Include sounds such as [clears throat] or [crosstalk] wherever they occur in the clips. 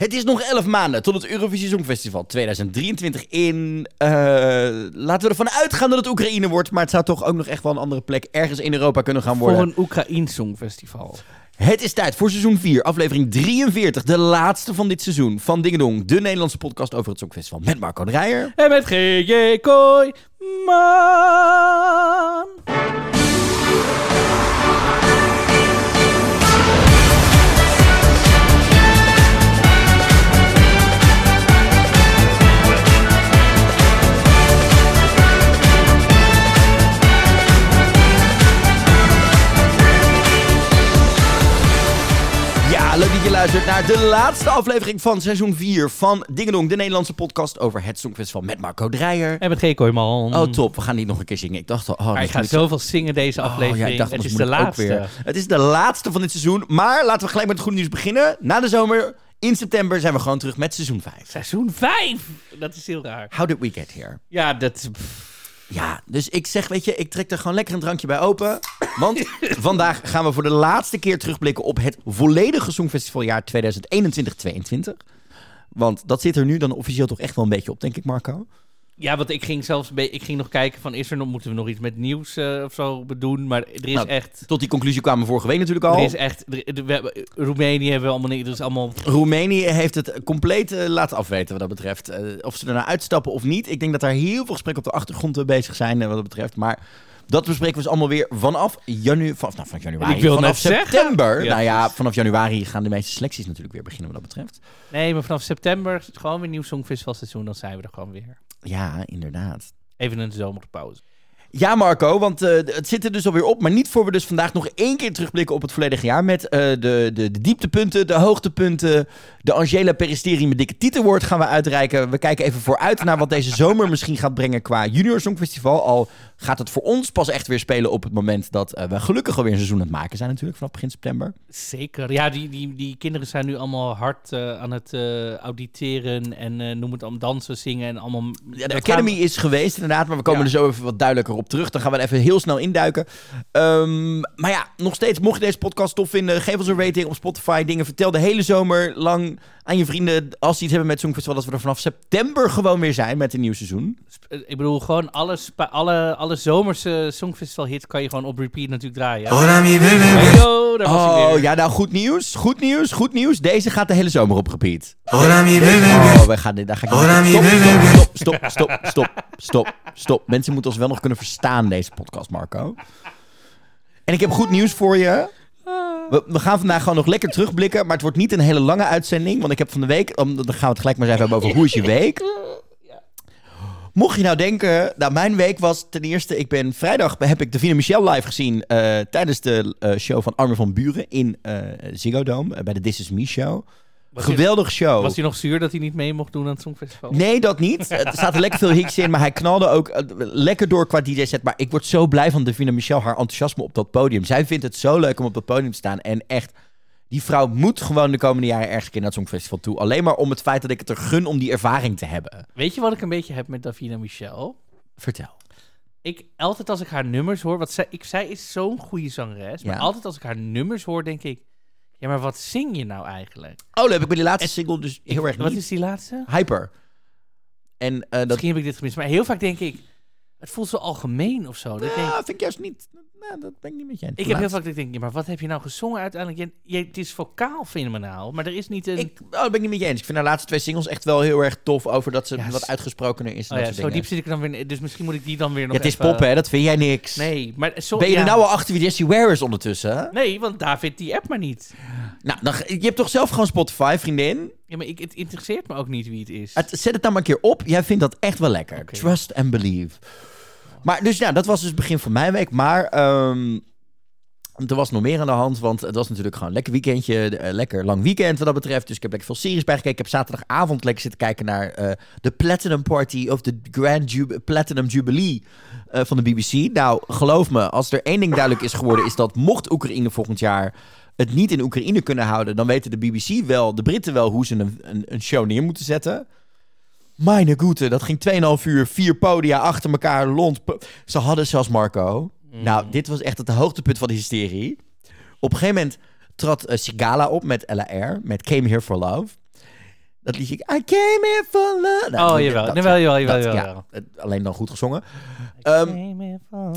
Het is nog 11 maanden tot het Eurovisie Songfestival 2023 in... eh, laten we ervan uitgaan dat het Oekraïne wordt, maar het zou toch ook nog echt wel een andere plek ergens in Europa kunnen gaan worden. Voor een Oekraïns Songfestival. Het is tijd voor seizoen 4, aflevering 43, de laatste van dit seizoen van Dingedong, de Nederlandse podcast over het Songfestival met Marco de Rijer. En met G.J. Kooi, man. Dat je luistert naar de laatste aflevering van seizoen 4 van Dingedong, de Nederlandse podcast over het Songfestival met Marco de Rijer. En met G. Man. Oh, top. We gaan niet nog een keer zingen. Ik dacht al, oh, Maar ik zoveel zingen deze Oh, aflevering. ja, ik dacht, het is de laatste. weer. Het is de laatste van dit seizoen. Maar laten we gelijk met het goede nieuws beginnen. Na de zomer, in september, zijn we gewoon terug met seizoen 5. Seizoen 5. Dat is heel raar. How did we get here? Ja, dat... pff, Ja, dus ik zeg, weet je, ik trek er gewoon lekker een drankje bij open. Want [laughs] vandaag gaan we voor de laatste keer terugblikken op het volledige Songfestivaljaar 2021-22. Want dat zit er nu dan officieel toch echt wel een beetje op, denk ik, Marco. Ja, want ik ging zelfs... Ik ging nog kijken van... Is er nog... Moeten we nog iets met nieuws eh, of zo doen? Maar er is Nou, echt... Tot die conclusie kwamen we vorige week natuurlijk al. Er is echt... er- we hebben- Roemenië hebben we allemaal niet... Is allemaal... Roemenië heeft het compleet eh, laten afweten wat dat betreft. Eh, of ze er nou uitstappen of niet. Ik denk dat daar heel veel gesprekken op de achtergrond bezig zijn wat dat betreft. Maar dat bespreken we dus allemaal weer vanaf, janu vanaf, nou, vanaf januari. Ik wil vanaf september. Ja, nou ja, vanaf januari gaan de meeste selecties natuurlijk weer beginnen wat dat betreft. Nee, maar vanaf september is het gewoon weer nieuw Songfestivalseizoen. Dan zijn we er gewoon weer. Ja, inderdaad. Even een zomerpauze. Ja, Marco, want eh, het zit er dus alweer op. Maar niet voor we dus vandaag nog één keer terugblikken op het volledige jaar. Met eh, de, de, de dieptepunten, de hoogtepunten. De Angela Peristeri met dikke titelwoord gaan we uitreiken. We kijken even vooruit naar wat deze zomer misschien gaat brengen qua Junior Songfestival. Al gaat het voor ons pas echt weer spelen op het moment dat eh, we gelukkig alweer een seizoen aan het maken zijn natuurlijk. Vanaf begin september. Zeker. Ja, die, die, die kinderen zijn nu allemaal hard eh, aan het eh, auditeren en noem het allemaal dansen, zingen en allemaal... Ja, de Academy gaan- is geweest inderdaad, maar we komen Ja. er zo even wat duidelijker op terug. Dan gaan we er even heel snel induiken. Ehm, maar ja, nog steeds, mocht je deze podcast tof vinden, geef ons een rating op Spotify. Dingen vertel de hele zomer lang aan je vrienden, als die iets hebben met Songfestival, dat we er vanaf september gewoon weer zijn met een nieuw seizoen. Eh, Ik bedoel, gewoon alle, alle, alle zomerse Songfestival hits kan je gewoon op repeat natuurlijk draaien. Daar was Oh weer. ja, nou goed nieuws, goed nieuws, goed nieuws. Deze gaat de hele zomer op repeat. Oh, we gaan dit, daar ga ik stop, stop, stop, stop, stop, stop. Mensen moeten ons wel nog kunnen verstaan, deze podcast, Marco. En ik heb goed nieuws voor je. We, gaan vandaag gewoon nog lekker terugblikken, maar het wordt niet een hele lange uitzending. Want ik heb van de week, dan gaan we het gelijk maar eens even hebben over hoe is je week. Mocht je nou denken, nou mijn week was ten eerste, ik ben vrijdag heb ik Davina Michel live gezien eh, tijdens de eh, show van Armin van Buren in eh Ziggo Dome, bij de This Is Me show. Was hij- Geweldige show. Was hij nog zuur dat hij niet mee mocht doen aan het Songfestival? Nee, dat niet. [laughs] Er zaten lekker veel hicks in, maar hij knalde ook eh, lekker door qua DJ-set. Maar ik word zo blij van Davina Michel, haar enthousiasme op dat podium. Zij vindt het zo leuk om op dat podium te staan. En echt, die vrouw moet gewoon de komende jaren ergens een keer naar het Songfestival toe. Alleen maar om het feit dat ik het er gun om die ervaring te hebben. Weet je wat ik een beetje heb met Davina Michel? Vertel. Ik, altijd als ik haar nummers hoor, want zij, ik, zij is zo'n goede zangeres, maar altijd als ik haar nummers hoor, denk ik, ja, maar wat zing je nou eigenlijk? Oh, heb ik bij die laatste single dus heel erg Wat niet. is die laatste? Hyper. En eh, dat Misschien heb ik dit gemist, maar heel vaak denk ik, het voelt zo algemeen of zo. Dat ik, denk, ja, vind ik juist niet. Nou, dat ben ik niet met je eens. ik heb heel vaak dat ik denk, ja, maar wat heb je nou gezongen uiteindelijk? Je, je- het is vocaal fenomenaal, maar er is niet een... Ik, oh, dat ben ik niet met je eens. Ik vind haar laatste twee singles echt wel heel erg tof over dat ze Ja, wat uitgesprokener is. En oh ja, zo dingen. diep zit ik dan weer in, dus misschien moet ik die dan weer Ja, nog het is pop, hè? Dat vind jij niks. Nee, maar zo, Ben je ja. er nou al achter wie Jessie Ware is ondertussen? Nee, want daar vindt die app maar niet. Nou, dan, je hebt toch zelf gewoon Spotify, vriendin? Ja, maar ik, het interesseert me ook niet wie het is. Het, zet het dan maar een keer op. Jij vindt dat echt wel lekker. Trust and believe. Maar dus ja, dat was dus het begin van mijn week. Maar ehm, er was nog meer aan de hand. Want het was natuurlijk gewoon een lekker weekendje. eh, lekker lang weekend wat dat betreft. Dus ik heb lekker veel series bijgekeken. Ik heb zaterdagavond lekker zitten kijken naar eh, de Platinum Party of de Grand Platinum Jubilee eh, van de BBC. Nou, geloof me, als er één ding duidelijk is geworden, is dat mocht Oekraïne volgend jaar het niet in Oekraïne kunnen houden, dan weten de BBC wel, de Britten wel, hoe ze een, een, een show neer moeten zetten. Meine goede, dat ging 2,5 uur, vier podia achter elkaar, lont. Ze hadden zelfs Marco. Nou, dit was echt het hoogtepunt van de hysterie. Op een gegeven moment trad eh, Sigala op met LAR, met Came Here for Love. Dat liedje, I came here for love. Nou, oh, jawel. dat- jawel, jawel, jawel, dat, jawel. ja, alleen dan goed gezongen. Ehm,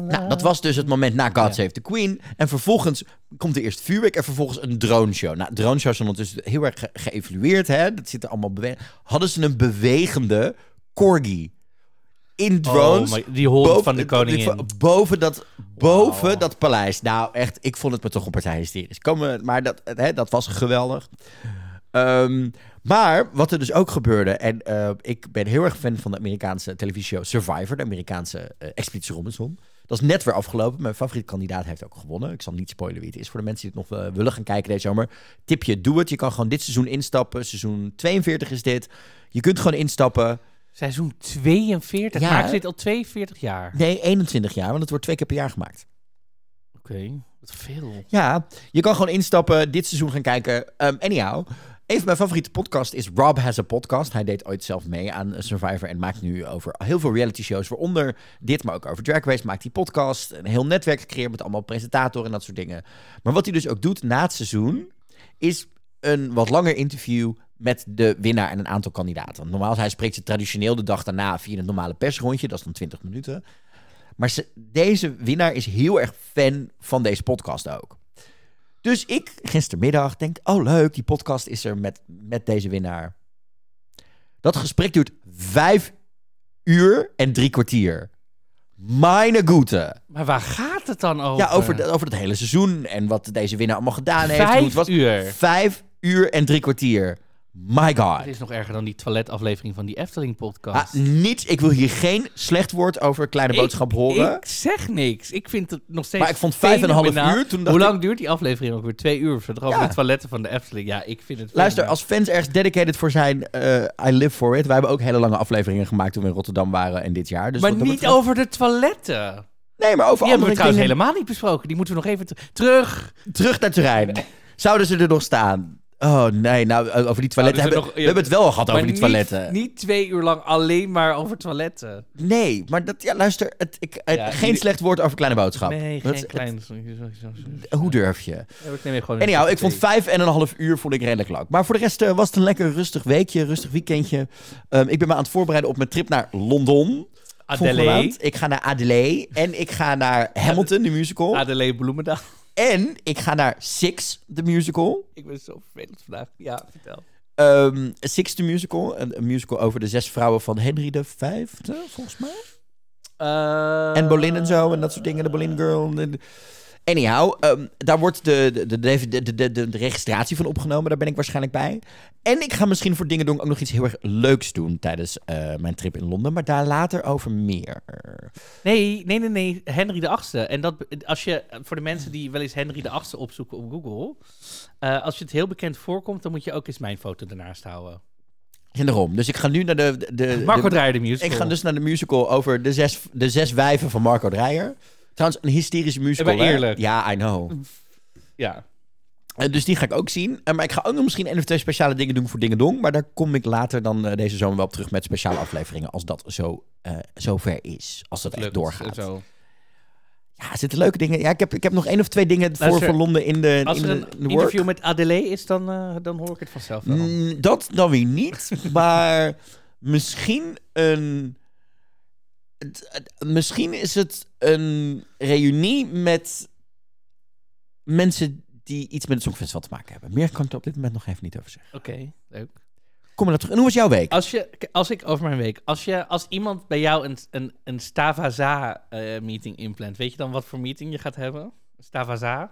nou, dat was dus het moment na God Ja. Save the Queen. En vervolgens komt er eerst vuurwerk en vervolgens een droneshow. Nou, droneshows zijn ondertussen heel erg ge- geëvalueerd. Hè? Dat zit er allemaal Hadden ze een bewegende corgi in drones. Oh, die hond van de koningin. Boven, dat, boven dat paleis. Nou, echt, ik vond het me toch een partij hysterisch. Komen, maar dat, hè, dat was geweldig. Ehm, maar wat er dus ook gebeurde, en eh, ik ben heel erg fan van de Amerikaanse televisieshow Survivor, de Amerikaanse eh, Expeditie Robinson. Dat is net weer afgelopen. Mijn favoriete kandidaat heeft ook gewonnen. Ik zal niet spoilen wie het is voor de mensen die het nog eh, willen gaan kijken deze zomer. Tipje, doe het. Je kan gewoon dit seizoen instappen. Seizoen 42 is dit. Je kunt gewoon instappen. Seizoen 42. Ja. Maakt dit al 42 jaar? Nee, 21 jaar, want het wordt twee keer per jaar gemaakt. Oké, wat veel. Ja, je kan gewoon instappen, dit seizoen gaan kijken. Um, anyhow, een van mijn favoriete podcasts is Rob Has a Podcast. Hij deed ooit zelf mee aan Survivor en maakt nu over heel veel reality shows. Waaronder dit, maar ook over Drag Race maakt hij podcast. Een heel netwerk gecreëerd met allemaal presentatoren en dat soort dingen. Maar wat hij dus ook doet na het seizoen, is een wat langer interview met de winnaar en een aantal kandidaten. Normaal, hij spreekt ze traditioneel de dag daarna via een normale persrondje. Dat is dan 20 minuten. Maar ze, deze winnaar is heel erg fan van deze podcast ook. Dus ik gistermiddag denk, oh leuk, die podcast is er met, met deze winnaar. Dat gesprek duurt vijf uur en drie kwartier. Meine Goete. Maar waar gaat het dan over? Ja, over, over het hele seizoen en wat deze winnaar allemaal gedaan heeft. hoe Vijf het was. uur. Vijf uur en drie kwartier. My god. Het is nog erger dan die toiletaflevering van die Efteling-podcast. Ah, niet, ik wil hier geen slecht woord over Kleine Boodschap horen. Ik zeg niks. Ik vind het nog steeds Maar ik vond vijf en een half uur, toen Hoe ik- lang duurt die aflevering ook weer? Twee uur of zo. Over Ja. de toiletten van de Efteling. Ja, ik vind het... Luister, als fans ergens dedicated voor zijn, eh, I live for it. Wij hebben ook hele lange afleveringen gemaakt toen we in Rotterdam waren en dit jaar. Dus maar niet over de toiletten. Nee, maar over Die hebben we andere trouwens helemaal niet besproken. Die moeten we nog even ter- terug. Terug naar terrein. Zouden ze er nog staan? Oh nee, nou over die toiletten ze hebben nog- we hebben het wel gehad over die toiletten. Niet, twee uur lang alleen maar over toiletten. Nee, maar dat ja, luister, het, ik, het- Ja, geen die- slecht woord over kleine boodschap. Nee, Dat- geen het- klein... hoe durf je? Ja, ik neem gewoon Anyhow, ik vond vijf en een half uur vond ik redelijk lang. Maar voor de rest eh, was het een lekker rustig weekje, rustig weekendje. Ehm, ik ben me aan het voorbereiden op mijn trip naar Londen. Adelaide. Ik ga naar Adelaide en ik ga naar Hamilton, de musical. Adelaide Bloemendaal. En ik ga naar Six, de musical. Ik ben zo vervelend vandaag. Ja, vertel. Ehm, Six, de musical. Een, een musical over de zes vrouwen van Henry de Vijfde, volgens mij. En Boleyn en zo, en dat soort dingen. De Boleyn Girl. en- Anyhow, ehm, daar wordt de, de, de, de, de, de, registratie van opgenomen. Daar ben ik waarschijnlijk bij. En ik ga misschien voor Dingen doen ook nog iets heel erg leuks doen tijdens eh, mijn trip in Londen. Maar daar later over meer. Nee, nee, nee, nee. Henry de Achtste. En dat, als je, voor de mensen die wel eens Henry de Achtste opzoeken op Google. eh, als je het heel bekend voorkomt, dan moet je ook eens mijn foto ernaast houden. En daarom. Dus ik ga nu naar de... de, de Marco Dreyer de musical. Ik ga dus naar de musical over de zes, de zes wijven van Marco Dreyer. Trouwens, een hysterische musical. maar hè? eerlijk. Ja, I know. Ja. Eh, dus die ga ik ook zien. Eh, maar ik ga ook nog misschien één of twee speciale dingen doen voor Dingen Dong. Maar daar kom ik later dan eh, deze zomer wel op terug met speciale afleveringen. Als dat zo, eh zo ver is. Als dat echt doorgaat. Zo. Ja, er zitten leuke dingen. Ja, ik heb, ik heb nog één of twee dingen voor, voor Londen in de, Als in er de, een in de work. interview met Adelaide is, dan, eh, dan hoor ik het vanzelf wel. Mm, dat dan weer niet. [laughs] maar misschien een. Misschien is het een reunie met mensen die iets met het Songfestival te maken hebben. Meer kan ik er op dit moment nog even niet over zeggen. Oké, leuk. Kom maar terug. En hoe was jouw week? Als, je, als ik over mijn week, als, je, als iemand bij jou een, een, een Stavaza-meeting inplant, weet je dan wat voor meeting je gaat hebben? Stavaza?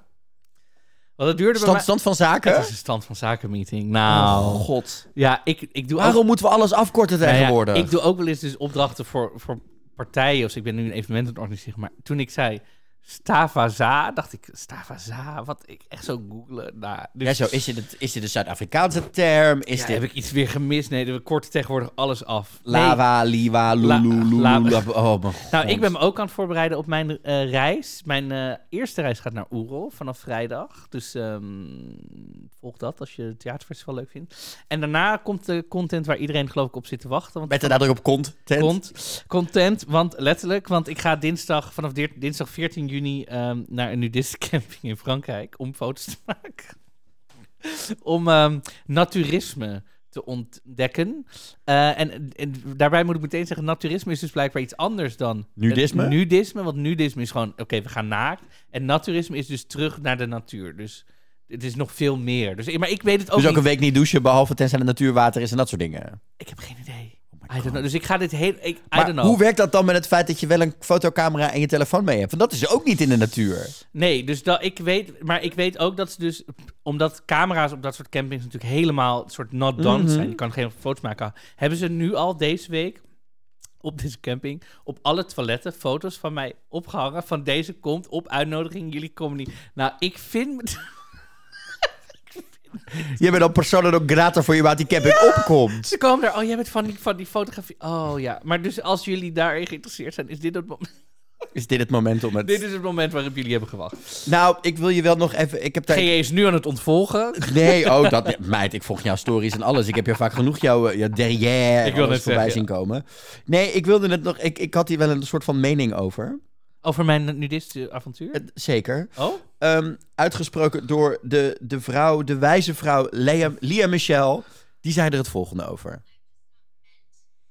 Want het duurde Stand, stand van zaken? Het is een stand van zaken meeting. Nou, Oh, god. ja, ik, ik doe ook Waarom moeten we alles afkorten Nou ja, tegenwoordig? ik doe ook wel eens dus opdrachten voor, voor partijen. Of ik ben nu een evenement aan het organiseren. Maar toen ik zei Stavaza, dacht ik, Stavaza, wat ik echt zo googelen. Nou, dus, Ja, zo, is dit, het- is dit een Zuid-Afrikaanse term? Is ja, dit heb ik iets weer gemist? Nee, we korten tegenwoordig alles af. Nee. lava, liwa, lulu, la- Oh, mijn Nou, ik god. ben me ook aan het voorbereiden op mijn eh, reis. Mijn eh, eerste reis gaat naar Oerol vanaf vrijdag. Dus ehm, volg dat als je het theaterfestival leuk vindt. En daarna komt de content waar iedereen geloof ik op zit te wachten. Want Met de nadruk op kont. tent. Cont, content, want letterlijk, want ik ga dinsdag, vanaf dinsdag 14 juni ehm, naar een nudistencamping in Frankrijk om foto's te maken. om ehm, naturisme te ontdekken. Eh, en, en daarbij moet ik meteen zeggen, naturisme is dus blijkbaar iets anders dan... Nudisme? nudisme, want nudisme is gewoon, oké, we gaan naakt. En naturisme is dus terug naar de natuur. Dus het is nog veel meer. Dus, maar ik weet het ook Dus ook niet. een week niet douchen, behalve tenzij het natuurwater is en dat soort dingen. Ik heb geen idee. My I don't God. know. Dus ik ga dit heel... Ik, I Maar don't know. hoe werkt dat dan met het feit dat je wel een fotocamera en je telefoon mee hebt? Want dat is ook niet in de natuur. Nee, dus dat ik weet, maar ik weet ook dat ze dus, omdat camera's op dat soort campings natuurlijk helemaal soort not done Mhm. zijn, je kan geen foto's maken, hebben ze nu al deze week op deze camping op alle toiletten foto's van mij opgehangen van deze komt op uitnodiging, jullie komen niet. Nou, ik vind, Je bent al persoonlijk ook grata voor je wat die camping opkomt. ze komen er, oh jij bent van die, van die fotografie, oh ja, maar dus als jullie daarin geïnteresseerd zijn, is dit het moment, [laughs] Is dit het moment om het... dit is het moment waarop jullie hebben gewacht. Nou, ik wil je wel nog even... Ik heb daar... GJ is nu aan het ontvolgen. Nee, [laughs] oh, dat... Meid, ik volg jouw stories en alles. Ik heb je vaak genoeg jouw, eh, jouw derrière Ik wil voorbij zeggen, zien komen. Nee, ik wilde het nog... Ik, ik had hier wel een soort van mening over. Over mijn nudistische avontuur? Zeker. Oh? Ehm, uitgesproken door de, de vrouw, de wijze vrouw Lea, Lia Michel. Die zei er het volgende over.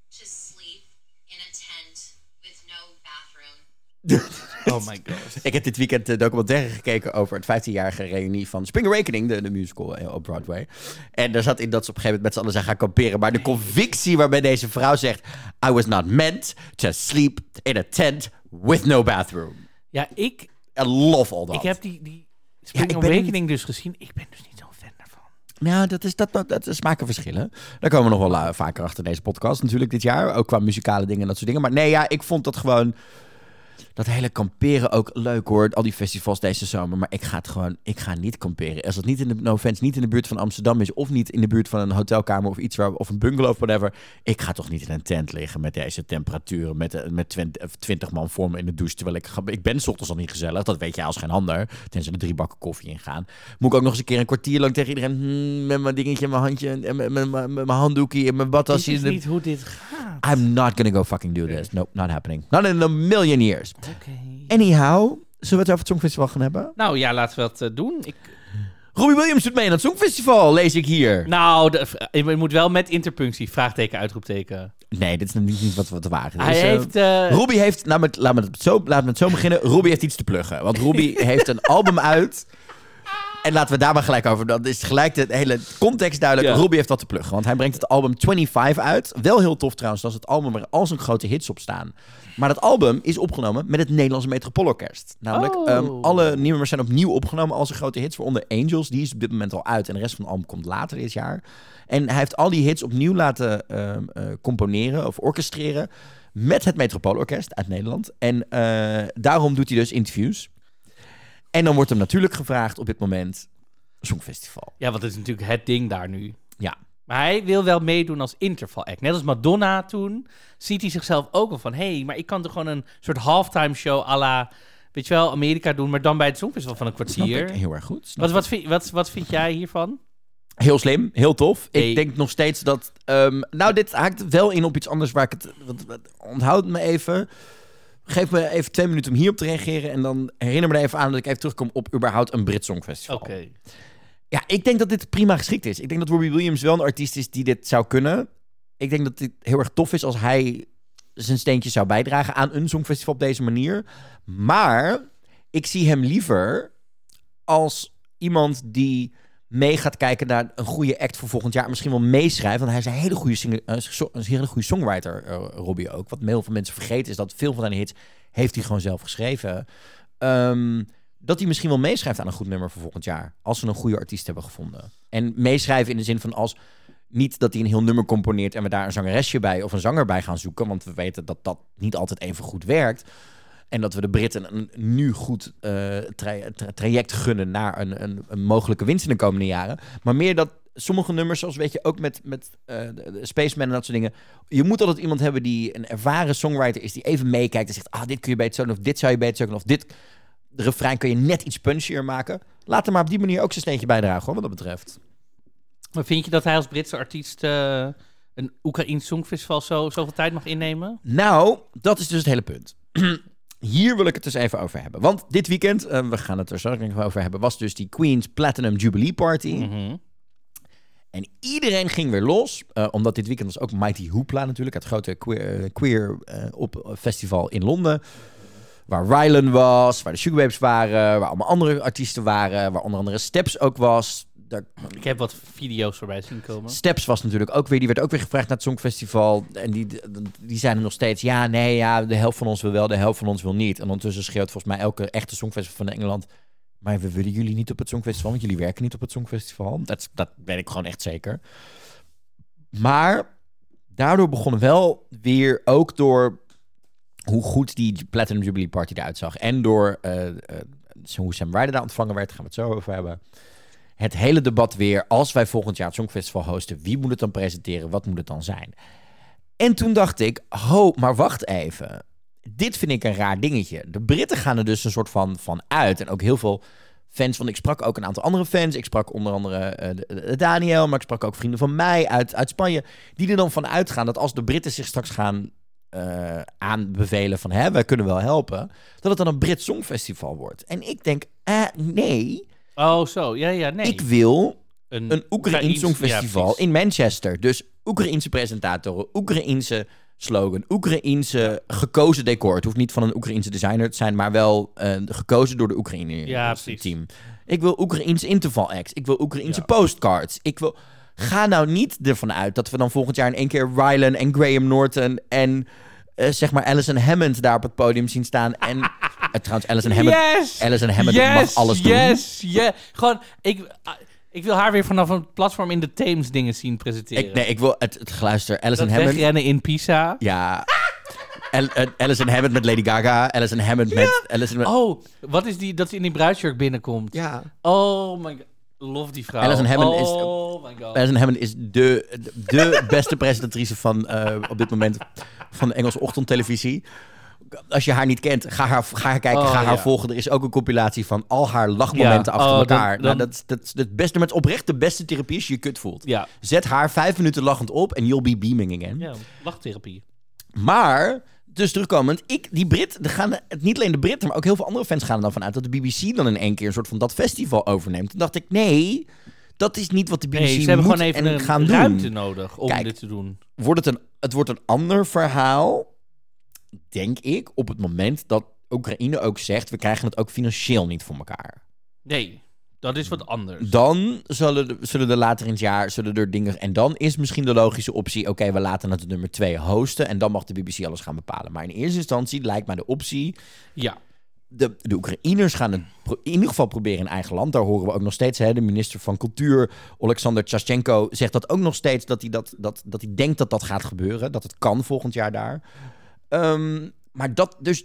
to sleep in a tent with no bathroom. [laughs] Oh my god. Ik heb dit weekend de documentaire gekeken over het 15-jarige reunie van Spring Awakening, de, de musical eh, op Broadway. En daar zat in dat ze op een gegeven moment met z'n allen zijn gaan kamperen. Maar de convictie waarbij deze vrouw zegt: I was not meant to sleep in a tent with no bathroom. Ja, ik, I love all that. ik heb die, die Spring ben dus gezien. Ik ben dus niet zo'n fan daarvan. Ja, dat, is, dat, dat, dat is smaken verschillen. Daar komen we nog wel eh, vaker achter deze podcast natuurlijk dit jaar. Ook qua muzikale dingen en dat soort dingen. Maar nee, ja, ik vond dat gewoon... Dat hele kamperen ook leuk hoor. Al die festivals deze zomer. Maar ik ga het gewoon... Ik ga niet kamperen. Als het niet in de... No offense, niet in de buurt van Amsterdam is. Of niet in de buurt van een hotelkamer of iets waar... Of een bungalow of whatever. Ik ga toch niet in een tent liggen met deze temperaturen. Met, eh, met 20, 20 man voor me in de douche. Terwijl ik... Ik ben 's ochtends al niet gezellig. Dat weet jij als geen ander. Tenzij er drie bakken koffie in gaan. Moet ik ook nog eens een keer een kwartier lang tegen iedereen... hmm, met mijn dingetje in mijn handje. En met, met, met, met mijn handdoekje en mijn badtasje. is in de- niet hoe dit gaat. I'm not gonna go fucking do this. Nope, not happening. Not in a million years. Oké. Anyhow, zullen we het over het Songfestival gaan hebben? Nou ja, laten we dat eh, doen. Ik, Robbie Williams doet mee aan het Songfestival, lees ik hier. nou, de, je moet wel met interpunctie. Vraagteken, uitroepteken. Nee, dit is nog niet, wat we te wagen. Hij Dus, eh, heeft... eh, Robbie heeft, laat me, het- laat me het zo, laat me het zo beginnen. Robbie heeft iets te pluggen. Want Robbie [laughs] heeft een album uit. En laten we daar maar gelijk over. Dan is gelijk de hele context duidelijk. Ja. Robbie heeft wat te pluggen. Want hij brengt het album 25 uit. Wel heel tof trouwens. Dat is het album waar al zijn grote hits op staan. Maar dat album is opgenomen met het Nederlandse Metropoolorkest. Namelijk, Oh. ehm, alle nieuwe nummers zijn opnieuw opgenomen. Al zijn grote hits, waaronder Angels. Die is op dit moment al uit. En de rest van het album komt later dit jaar. En hij heeft al die hits opnieuw laten ehm, eh, componeren of orchestreren. Met het Metropoolorkest uit Nederland. En eh, daarom doet hij dus interviews. En dan wordt hem natuurlijk gevraagd op dit moment... Songfestival. Ja, want dat is natuurlijk het ding daar nu. Ja. Maar hij wil wel meedoen als interval act. Net als Madonna toen, ziet hij zichzelf ook al van... hé, hey, maar ik kan toch gewoon een soort halftime show à la... weet je wel, Amerika doen, maar dan bij het Songfestival van een Snap kwartier. ik heel erg goed. Wat, wat, vind, wat, wat vind jij hiervan? Heel slim, heel tof. Hey. Ik denk nog steeds dat... ehm, nou, dit haakt wel in op iets anders waar ik het... Wat, wat- onthoud me even. Geef me even twee minuten om hierop te reageren. En dan herinner me er even aan dat ik even terugkom op überhaupt een Brit Songfestival. Oké. Ja, ik denk dat dit prima geschikt is. Ik denk dat Robbie Williams wel een artiest is die dit zou kunnen. Ik denk dat dit heel erg tof is als hij zijn steentje zou bijdragen aan een songfestival op deze manier. Maar ik zie hem liever als iemand die mee gaat kijken naar een goede act voor volgend jaar. Misschien wel meeschrijft, want hij is een hele goede, singer, eh, een hele goede songwriter, eh, Robbie ook. Wat heel veel mensen vergeten is dat veel van zijn hits heeft hij gewoon zelf geschreven. Ehm, dat hij misschien wel meeschrijft aan een goed nummer voor volgend jaar. Als we een goede artiest hebben gevonden. En meeschrijven in de zin van als... Niet dat hij een heel nummer componeert en we daar een zangeresje bij of een zanger bij gaan zoeken. Want we weten dat dat niet altijd even goed werkt. En dat we de Britten een nu goed eh, tra- tra- traject gunnen naar een, een, een mogelijke winst in de komende jaren. Maar meer dat sommige nummers, zoals weet je ook met, met de Spaceman en dat soort dingen. Je moet altijd iemand hebben die een ervaren songwriter is, die even meekijkt en zegt: Ah, dit kun je beter zo doen, of dit zou je beter zo of dit. De refrein kun je net iets punchier maken. Laat hem maar op die manier ook zijn steentje bijdragen, hoor, wat dat betreft. Maar vind je dat hij als Britse artiest eh, een Oekraïns Songfestival zo, zoveel tijd mag innemen? Nou, dat is dus het hele punt. [clears throat] Hier wil ik het dus even over hebben. Want dit weekend, eh, we gaan het er zo nog over hebben, was dus die Queen's Platinum Jubilee Party. Mhm. En iedereen ging weer los. eh, omdat dit weekend was ook Mighty Hoopla natuurlijk. Het grote queer, queer op festival in Londen. Waar Rylan was, waar de Sugarbabes waren, waar allemaal andere artiesten waren. Waar onder andere Steps ook was. Daar, Ik heb wat video's voorbij zien komen. Steps was natuurlijk ook weer, die werd ook weer gevraagd naar het Songfestival. En die, die zijn er nog steeds, ja, nee, ja, de helft van ons wil wel, de helft van ons wil niet. En ondertussen schreeuwt volgens mij elke echte Songfestival van Engeland... maar we willen jullie niet op het Songfestival, want jullie werken niet op het Songfestival. Dat, dat weet ik gewoon echt zeker. Maar daardoor begonnen wel weer, ook door hoe goed die Platinum Jubilee Party eruit zag... en door eh, eh, hoe Sam Ryder daar ontvangen werd, gaan we het zo over hebben het hele debat weer. Als wij volgend jaar het Songfestival hosten, wie moet het dan presenteren? Wat moet het dan zijn? En toen dacht ik, ho, maar wacht even. Dit vind ik een raar dingetje. De Britten gaan er dus een soort van, van uit. En ook heel veel fans, want ik sprak ook een aantal andere fans. Ik sprak onder andere eh, Daniel, maar ik sprak ook vrienden van mij uit, uit Spanje. Die er dan van uitgaan dat als de Britten zich straks gaan eh, aanbevelen van... hè, wij kunnen wel helpen, dat het dan een Brits Songfestival wordt. En ik denk, eh, nee... Oh, zo. Ja, ja, nee. Ik wil een een Oekraïns Songfestival ja, in Manchester. Dus Oekraïense presentatoren, Oekraïense slogan, Oekraïense gekozen decor. Het hoeft niet van een Oekraïense designer te zijn, maar wel eh, gekozen door de Oekraïne Ja, team. Ik wil Oekraïense interval acts. Ik wil Oekraïense Ja. postcards. Ik wil... Ga nou niet ervan uit dat we dan volgend jaar in één keer Rylan en Graham Norton en eh, zeg maar Alison Hammond daar op het podium zien staan. En [laughs] eh, trouwens, Alison Hammond, Yes! Alison Hammond yes, mag alles doen. Yes, yes. Gewoon, ik, ah, ik wil haar weer vanaf een platform in de Thames dingen zien presenteren. Ik, nee, ik wil het, het geluister. Alison dat Hammond. wegrennen in Pisa. Ja. Al- eh, Alison Hammond met Lady Gaga. Alison Hammond met... Alison met Oh, wat is die dat ze in die bruidsjurk binnenkomt? ja. Oh my god. Love die vrouw. Alison Hammond is- Oh my god. Alison Hammond is de, de beste presentatrice van eh, op dit moment van de Engelse ochtendtelevisie. Als je haar niet kent, ga haar, ga haar kijken, Oh, ga haar ja. volgen. Er is ook een compilatie van al haar lachmomenten Ja, achter oh, elkaar. dan- Nou, dan- dat, is- dat is het beste, met oprecht de beste therapie als je je kut voelt. Ja, Zet haar vijf minuten lachend op en you'll be beaming again. ja, lachtherapie. Maar, dus terugkomend, ik, die Brit, er gaan, het niet alleen de Britten, maar ook heel veel andere fans gaan er dan vanuit dat de BBC dan in één keer een soort van dat festival overneemt. Toen dacht ik, nee, dat is niet wat de BBC Nee, ze hebben moet gewoon even en een gaan ruimte doen. nodig om Kijk. dit te doen. Wordt het, een, het wordt een ander verhaal, denk ik, op het moment dat Oekraïne ook zegt, we krijgen het ook financieel niet voor elkaar. Nee, dat is wat anders. Dan zullen, zullen er later in het jaar zullen er dingen. En dan is misschien de logische optie: oké, we laten het nummer 2 hosten. En dan mag de BBC alles gaan bepalen. Maar in eerste instantie lijkt mij de optie. Ja, De, de Oekraïners gaan het in ieder geval proberen in eigen land. Daar horen we ook nog steeds. Hè, de minister van Cultuur, Alexander Tshashenko, zegt dat ook nog steeds. Dat hij, dat, dat, dat hij denkt dat dat gaat gebeuren. Dat het kan volgend jaar daar. Ehm, maar dat dus.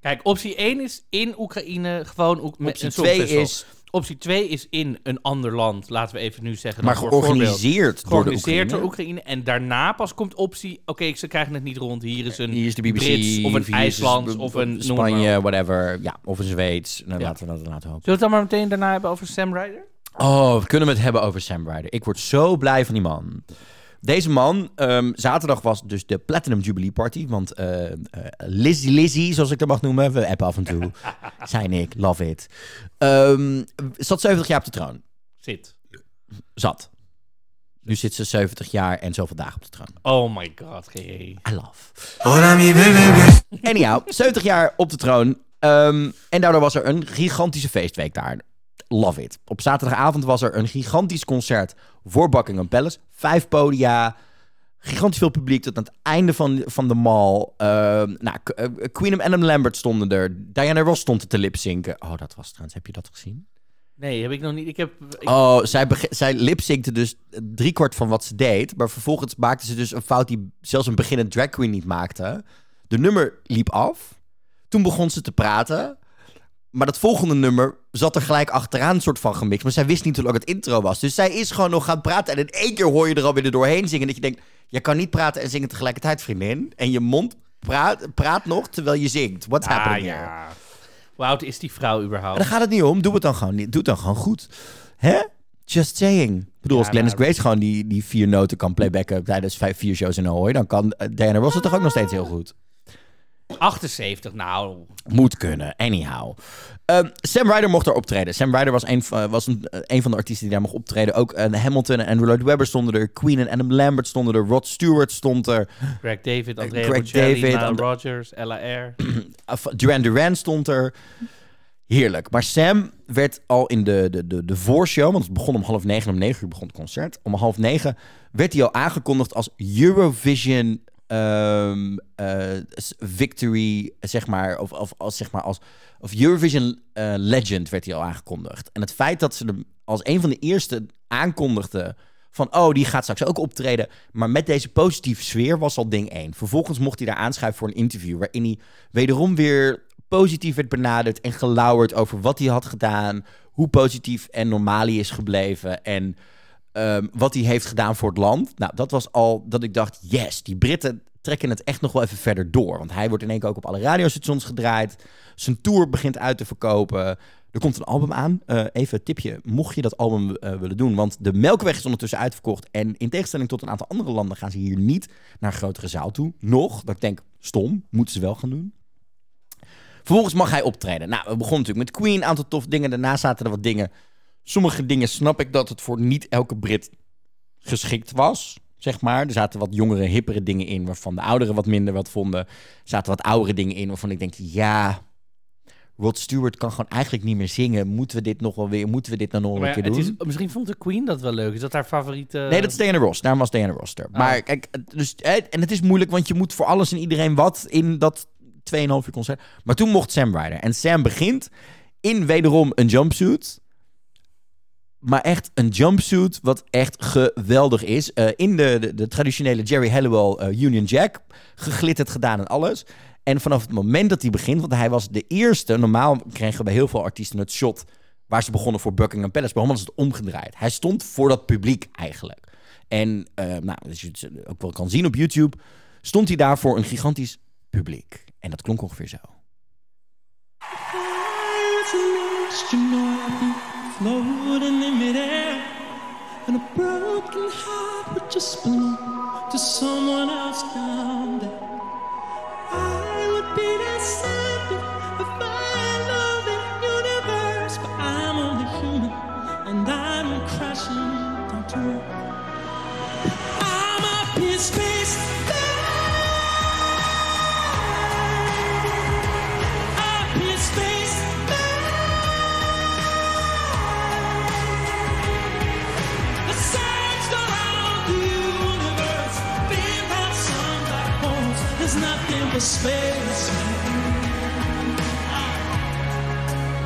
Kijk, optie 1 is in Oekraïne gewoon Oek- met Optie een 2 songfestival. is. Optie 2 is in een ander land, laten we even nu zeggen. Maar georganiseerd door de Georganiseerd door Oekraïne. En daarna pas komt optie, oké, ze krijgen het niet rond. Hier is een Hier is de BBC, Brits of een IJslands of een... Spanje, whatever. Ja, of een Zweeds. Nou, Ja. laten we dat laten hopen. Zullen we het dan maar meteen daarna hebben over Sam Ryder? Oh, kunnen we het hebben over Sam Ryder? Ik word zo blij van die man. Deze man, ehm, zaterdag was dus de Platinum Jubilee Party. Want eh eh, Lizzie, Lizzie, zoals ik dat mag noemen, we appen af en toe. [laughs] Zijn ik, love it. Ehm, zat 70 jaar op de troon. Zit. Zat. Nu zit ze 70 jaar en zoveel dagen op de troon. Oh my god. I love. Anyhow, 70 jaar op de troon. Ehm, en daardoor was er een gigantische feestweek daar. Love it. Op zaterdagavond was er een gigantisch concert voor Buckingham Palace. Vijf podia. Gigantisch veel publiek tot aan het einde van, van de mall. Ehm, nou, eh, Queen en Adam Lambert stonden er. Diana Ross stond te lipzinken. Oh, dat was trouwens. Heb je dat gezien? Nee, heb ik nog niet. Ik heb... Ik, Oh, zij, zij lipzinkte dus driekwart van wat ze deed. Maar vervolgens maakte ze dus een fout die zelfs een beginnend drag queen niet maakte. De nummer liep af. Toen begon ze te praten. Maar dat volgende nummer zat er gelijk achteraan soort van gemixt. Maar zij wist niet hoe lang het intro was. Dus zij is gewoon nog gaan praten. En in één keer hoor je er alweer er doorheen zingen. Dat je denkt, je kan niet praten en zingen tegelijkertijd, vriendin. En je mond praat, praat nog terwijl je zingt. What's ah, happening here? ja. Hoe oud is die vrouw überhaupt? Maar daar gaat het niet om. Doe het dan gewoon niet. Doe het dan gewoon goed. Hè? Just saying. Ik bedoel, als Glennis maar- Grace gewoon die, die vier noten kan playbacken tijdens vijf, vier shows in Ahoy, dan kan eh, Diana Ross het toch ook nog steeds heel goed. 78, nou. Moet kunnen, anyhow. Ehm, Sam Ryder mocht er optreden. Sam Ryder was een, van- was een, eh, een van de artiesten die daar mocht optreden. Ook eh, Hamilton en Lloyd Webber stonden er. Queen en Adam Lambert stonden er. Rod Stewart stond er. Greg David, Andrea Greg Bocelli, David, And- Rodgers, LAR. [clears throat] Duran Duran stond er. Heerlijk. Maar Sam werd al in de, de, de, de voorshow, want het begon om half negen, om negen uur begon het concert. Om half negen werd hij al aangekondigd als Eurovision ehm, eh, Victory, zeg maar, of, of als, zeg maar, als of Eurovision eh, Legend werd hij al aangekondigd. En het feit dat ze hem als een van de eerste aankondigden van, oh, die gaat straks ook optreden. Maar met deze positieve sfeer was al ding één. Vervolgens mocht hij daar aanschuiven voor een interview... waarin hij wederom weer positief werd benaderd en gelauwerd over wat hij had gedaan... hoe positief en normaal hij is gebleven en ehm, wat hij heeft gedaan voor het land. Nou, dat was al dat ik dacht, yes, die Britten trekken het echt nog wel even verder door. Want hij wordt in één keer ook op alle radiostations gedraaid. Zijn tour begint uit te verkopen. Er komt een album aan. Eh, even een tipje, mocht je dat album eh, willen doen. Want de Melkweg is ondertussen uitverkocht. En in tegenstelling tot een aantal andere landen gaan ze hier niet naar grotere zaal toe. Nog. Dat ik denk, stom, moeten ze wel gaan doen. Vervolgens mag hij optreden. Nou, we begonnen natuurlijk met Queen, een aantal tof dingen. Daarna zaten er wat dingen. Sommige dingen snap ik dat het voor niet elke Brit geschikt was, zeg maar. Er zaten wat jongere, hippere dingen in, waarvan de ouderen wat minder wat vonden. Er zaten wat oudere dingen in, waarvan ik denk, ja... Rod Stewart kan gewoon eigenlijk niet meer zingen. Moeten we dit nog wel weer, moeten we dit nou nog een keer doen? is, misschien vond de Queen dat wel leuk. Is dat haar favoriete... Nee, dat is Diana Ross. Daarom was Diana Ross er. Maar kijk, dus, en het is moeilijk, want je moet voor alles en iedereen wat in dat 2,5 uur concert. Maar toen mocht Sam Ryder. En Sam begint in wederom een jumpsuit. Maar echt een jumpsuit wat echt geweldig is. Eh, in de, de, traditionele Jerry Halliwell eh, Union Jack. Geglitterd gedaan en alles. En vanaf het moment dat hij begint, want hij was de eerste. Normaal kregen bij heel veel artiesten het shot waar ze begonnen voor Buckingham Palace. Bij was het omgedraaid. Hij stond voor dat publiek eigenlijk. En uh, nou, als je het ook wel kan zien op YouTube, stond hij daar voor een gigantisch publiek. En dat klonk ongeveer zo. Floating in midair, and a broken heart would just belong to someone else down there. I nothing but space.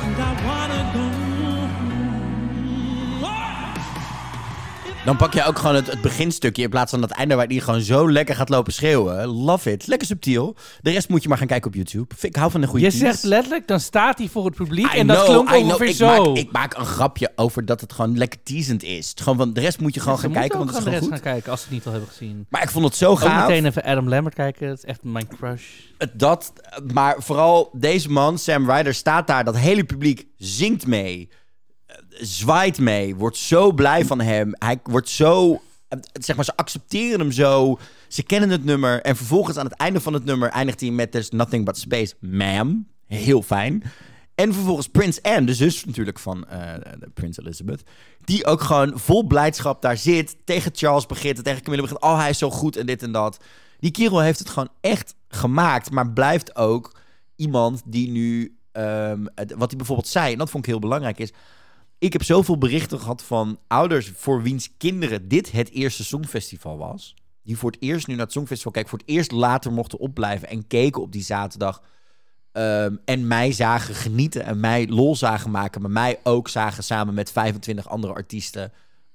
And I wanna go. Dan pak je ook gewoon het, het beginstukje in plaats van dat einde waar die gewoon zo lekker gaat lopen schreeuwen. Love it. Lekker subtiel. De rest moet je maar gaan kijken op YouTube. Ik hou van een goede Je zegt letterlijk, dan staat hij voor het publiek. I en dat klonk I know. ongeveer Ik zo. maak, ik maak een grapje over dat het gewoon lekker teasend is. Het Gewoon van, de rest moet je gewoon gaan kijken, want het is gewoon de gewoon rest goed. gaan kijken als ze het niet al hebben gezien. Maar ik vond het zo Ook gaaf. meteen even Adam Lambert kijken. Dat is echt mijn crush. Dat, maar vooral deze man, Sam Ryder, staat daar. Dat hele publiek zingt mee. Eh, Zwaait mee. Wordt zo blij van hem. Hij wordt zo... eh, Zeg maar, ze accepteren hem zo. Ze kennen het nummer. En vervolgens aan het einde van het nummer eindigt hij met There's Nothing But Space, ma'am. Heel fijn. En vervolgens Prins Anne, de zus natuurlijk van eh, de Prins Elizabeth. Die ook gewoon vol blijdschap daar zit. Tegen Charles begint. en Tegen Camilla begint. Oh, hij is zo goed en dit en dat. Die kerel heeft het gewoon echt gemaakt. Maar blijft ook iemand die nu... ehm, wat hij bijvoorbeeld zei, en dat vond ik heel belangrijk, is... Ik heb zoveel berichten gehad van ouders voor wiens kinderen dit het eerste Songfestival was. Die voor het eerst nu naar het Songfestival kijken. Voor het eerst later mochten opblijven en keken op die zaterdag. Ehm, en mij zagen genieten en mij lol zagen maken. Maar mij ook zagen samen met 25 andere artiesten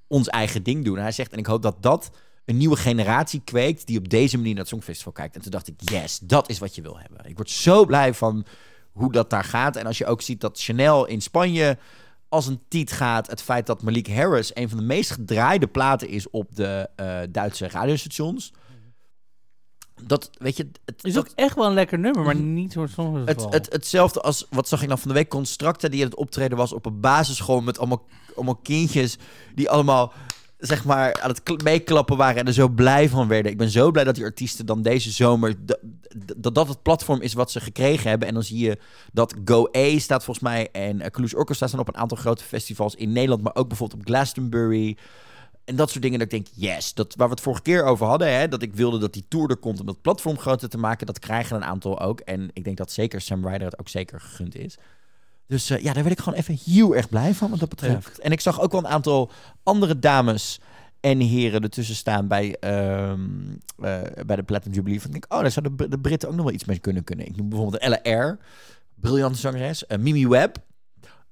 ons eigen ding doen. En hij zegt, en ik hoop dat dat een nieuwe generatie kweekt die op deze manier naar het Songfestival kijkt. En toen dacht ik, yes, dat is wat je wil hebben. Ik word zo blij van hoe dat daar gaat. En als je ook ziet dat Chanel in Spanje als een tiet gaat, het feit dat Malik Harris een van de meest gedraaide platen is op de eh, Duitse radiostations. Dat, weet je, het, is dat- ook echt wel een lekker nummer, maar niet zo'n song. het, het, hetzelfde als, wat zag ik nou van de week, Constructa die aan het optreden was op een basisschool met allemaal, allemaal kindjes die allemaal, zeg maar, aan het kl- meeklappen waren en er zo blij van werden. Ik ben zo blij dat die artiesten dan deze zomer dat dat het platform is wat ze gekregen hebben. En dan zie je dat Go A staat volgens mij en uh, Clues Orchestra staan op een aantal grote festivals in Nederland, maar ook bijvoorbeeld op Glastonbury. En dat soort dingen dat ik denk, yes, dat, waar we het vorige keer over hadden, hè, dat ik wilde dat die tour er komt om dat platform groter te maken, dat krijgen een aantal ook. En ik denk dat zeker Sam Ryder het ook zeker gegund is. Dus eh, ja, daar werd ik gewoon even heel erg blij van wat dat betreft. En ik zag ook wel een aantal andere dames en heren ertussen staan bij, ehm, eh, bij de Platinum Jubilee. Van, ik denk, oh, daar zouden de, de Britten ook nog wel iets mee kunnen kunnen. Ik noem bijvoorbeeld Ella Air, briljante zangeres. Eh, Mimi Webb,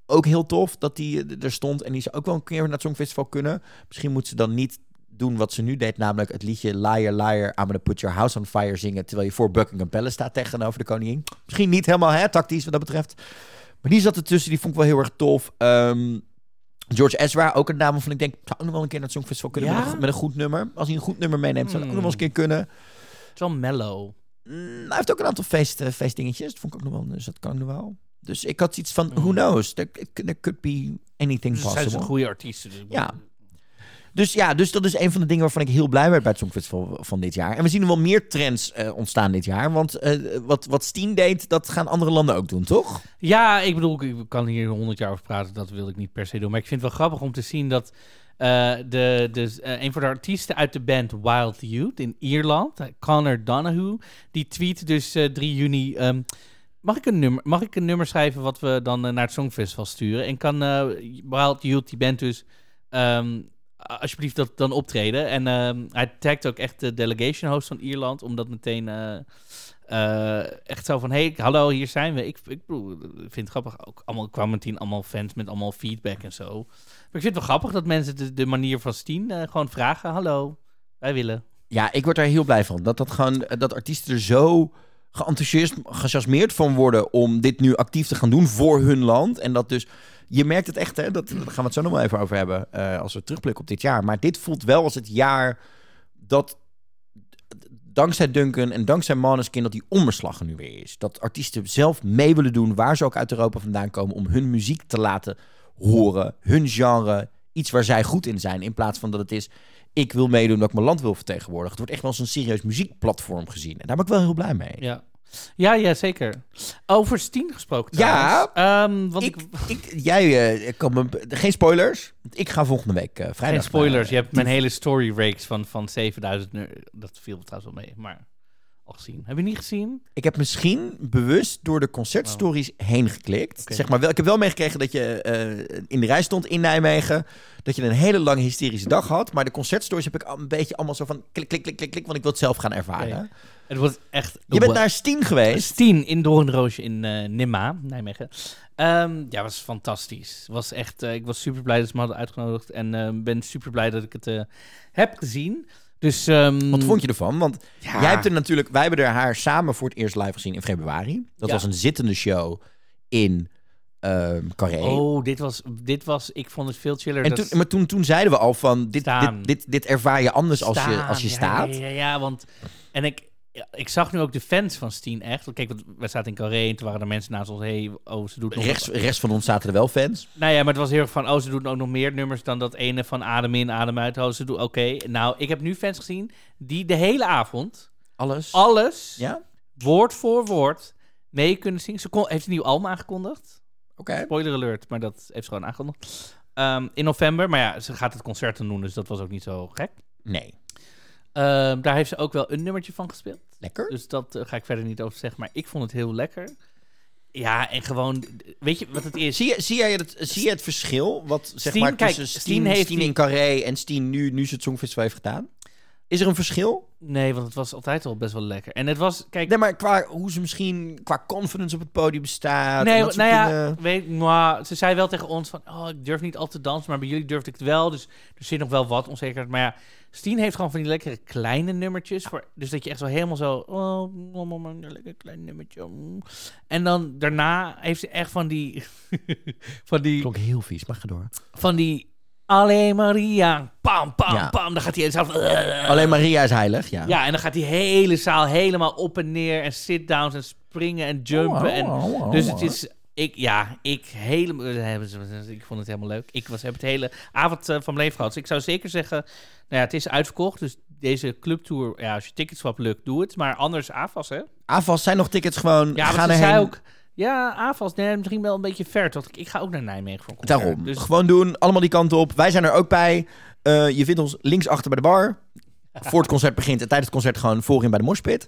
ook heel tof dat die er stond. En die zou ook wel een keer naar het Songfestival kunnen. Misschien moet ze dan niet doen wat ze nu deed, namelijk het liedje Liar Liar, I'm gonna put your house on fire zingen, terwijl je voor Buckingham Palace staat tegenover de koningin. Misschien niet helemaal hè, tactisch wat dat betreft. Maar die zat ertussen, die vond ik wel heel erg tof. Ehm, George Ezra, ook een dame van ik denk, zou ook nog wel een keer naar het Songfestival kunnen Ja? met, een, met een goed nummer. Als hij een goed nummer meeneemt, zou dat ook nog wel eens een keer kunnen. Het is wel mellow. Mm, hij heeft ook een aantal feest, eh, feestdingetjes. Dat vond ik ook nog wel, dus dat kan nog wel. Dus ik had iets van, who Mm. knows? There, there could be anything Dus possible. is een goede artiest. dus- Ja. Dus ja, dus dat is een van de dingen waarvan ik heel blij werd bij het Songfestival van dit jaar. En we zien wel meer trends eh, ontstaan dit jaar. Want eh, wat, wat Steen deed, dat gaan andere landen ook doen, toch? Ja, ik bedoel, ik kan hier honderd jaar over praten. Dat wil ik niet per se doen. Maar ik vind het wel grappig om te zien dat eh, de, eh, een van de artiesten uit de band Wild Youth in Ierland, Connor Donahue, die tweet dus eh, 3 juni. ehm, mag, ik een nummer, mag ik een nummer schrijven wat we dan naar het Songfestival sturen? En kan Wild Youth, die band dus, ehm, alsjeblieft dat dan optreden? En ehm, hij tagt ook echt de delegation host van Ierland, om dat meteen... eh, eh, echt zo van, hey, hallo, hier zijn we. Ik, ik vind het grappig. Ook allemaal kwamen meteen allemaal fans met allemaal feedback en zo. Maar ik vind het wel grappig dat mensen de, de manier van Steen eh, gewoon vragen. Hallo, wij willen. Ja, ik word daar heel blij van. Dat, dat, gewoon, dat artiesten er zo geenthousiasmeerd van worden om dit nu actief te gaan doen voor hun land. En dat dus, je merkt het echt, hè, dat, daar gaan we het zo nog wel even over hebben eh, als we terugblikken op dit jaar. Maar dit voelt wel als het jaar dat dankzij Duncan en dankzij Maneskin dat die omslag er nu weer is. Dat artiesten zelf mee willen doen waar ze ook uit Europa vandaan komen om hun muziek te laten horen, hun genre, iets waar zij goed in zijn, in plaats van dat het is ik wil meedoen dat ik mijn land wil vertegenwoordigen. Het wordt echt wel als een serieus muziekplatform gezien. En daar ben ik wel heel blij mee. Ja. Ja, ja, zeker. Over Steen gesproken Ja. Ehm, want Ik, ik, jij, eh, kan me, geen spoilers. Want ik ga volgende week eh, vrijdag. geen spoilers. naar, Je hebt eh, mijn hele story reeks van, van 7000 euro. Dat viel trouwens wel mee, maar al gezien. Heb je niet gezien? Ik heb misschien bewust door de concertstories heen geklikt. Zeg maar, wel, ik heb wel meegekregen dat je eh, in de rij stond in Nijmegen. Dat je een hele lange hysterische dag had. Maar de concertstories heb ik al een beetje allemaal zo van klik, klik, klik, klik, klik. Want ik wil het zelf gaan ervaren. Het was echt... Je bent naar Steen geweest. Steen in Doornroosje in eh Nimma, Nijmegen. Ehm, ja, was fantastisch. Was echt, eh, ik was super blij dat ze me hadden uitgenodigd. En eh, ben super blij dat ik het heb gezien. Dus, ehm, Wat vond je ervan? Want ja, jij hebt er natuurlijk... Wij hebben er haar samen voor het eerst live gezien in februari. Dat Ja. was een zittende show in ehm Carré. Oh, dit was, dit was, ik vond het veel chiller. en toen, maar toen, toen zeiden we al van... Dit, dit, dit, dit ervaar je anders als je, als je staat. Ja, ja, ja, want... En ik, ja, ik zag nu ook de fans van Steen echt. Kijk, wij zaten in Carré en toen waren er mensen naast ons. Hey, oh, ze doet nog Rechts, rechts van ons zaten er wel fans. Nou ja, maar het was heel erg van, oh, ze doen ook nog meer nummers dan dat ene van adem in, adem uit. Oh, ze doen, oké. Nou, ik heb nu fans gezien die de hele avond Alles. alles, Ja? woord voor woord, mee kunnen zingen. Ze kon, heeft een nieuw album aangekondigd. Oké. Spoiler alert, maar dat heeft ze gewoon aangekondigd. Ehm, in november, maar ja, ze gaat het concert doen, dus dat was ook niet zo gek. Nee. Ehm, daar heeft ze ook wel een nummertje van gespeeld. Lekker. Dus dat eh, ga ik verder niet over zeggen, maar ik vond het heel lekker. Ja, en gewoon, weet je wat het is? Zie je, zie, jij het, zie je het verschil? Wat zeg maar kijk, tussen Steen Steen, heeft in Carré en Steen nu, nu ze het Songfestival heeft gedaan? Is er een verschil? Nee, want het was altijd al best wel lekker. En het was, kijk, Nee, maar qua hoe ze misschien qua confidence op het podium staat. en Nee, dat nou ja, dingen. weet, maar ze zei wel tegen ons van, oh, ik durf niet al te dansen, maar bij jullie durfde ik het wel. Dus er zit nog wel wat onzekerheid. Maar ja, Steen heeft gewoon van die lekkere kleine nummertjes. Voor, dus dat je echt zo helemaal zo, oh, mama, maar een lekker klein nummertje. mm. En dan daarna heeft ze echt van die, [laughs] van die, Klonk heel vies, maar ga door. van die, Alle Maria, pam, pam, Ja. pam. Dan gaat hij zelf, Alleen Maria is heilig, ja. ja, en dan gaat die hele zaal helemaal op en neer en sit-downs en springen en jumpen. En, dus het is, ik, ja, ik helemaal, ik vond het helemaal leuk. Ik was, heb het hele avond eh, van mijn leven gehad. Dus ik zou zeker zeggen, nou ja, het is uitverkocht. Dus deze clubtour, ja, als je ticketswap lukt, doe het. Maar anders AFAS, hè? AFAS zijn nog tickets gewoon. Ja, gaan ze erheen. ook... Ja, AFAS, nee, misschien wel een beetje ver. Want ik, ik ga ook naar Nijmegen voor een concert. Daarom. Dus Gewoon doen. Allemaal die kant op. Wij zijn er ook bij. Eh, je vindt ons linksachter bij de bar. Voor het concert begint en tijdens het concert gewoon voorin bij de moshpit.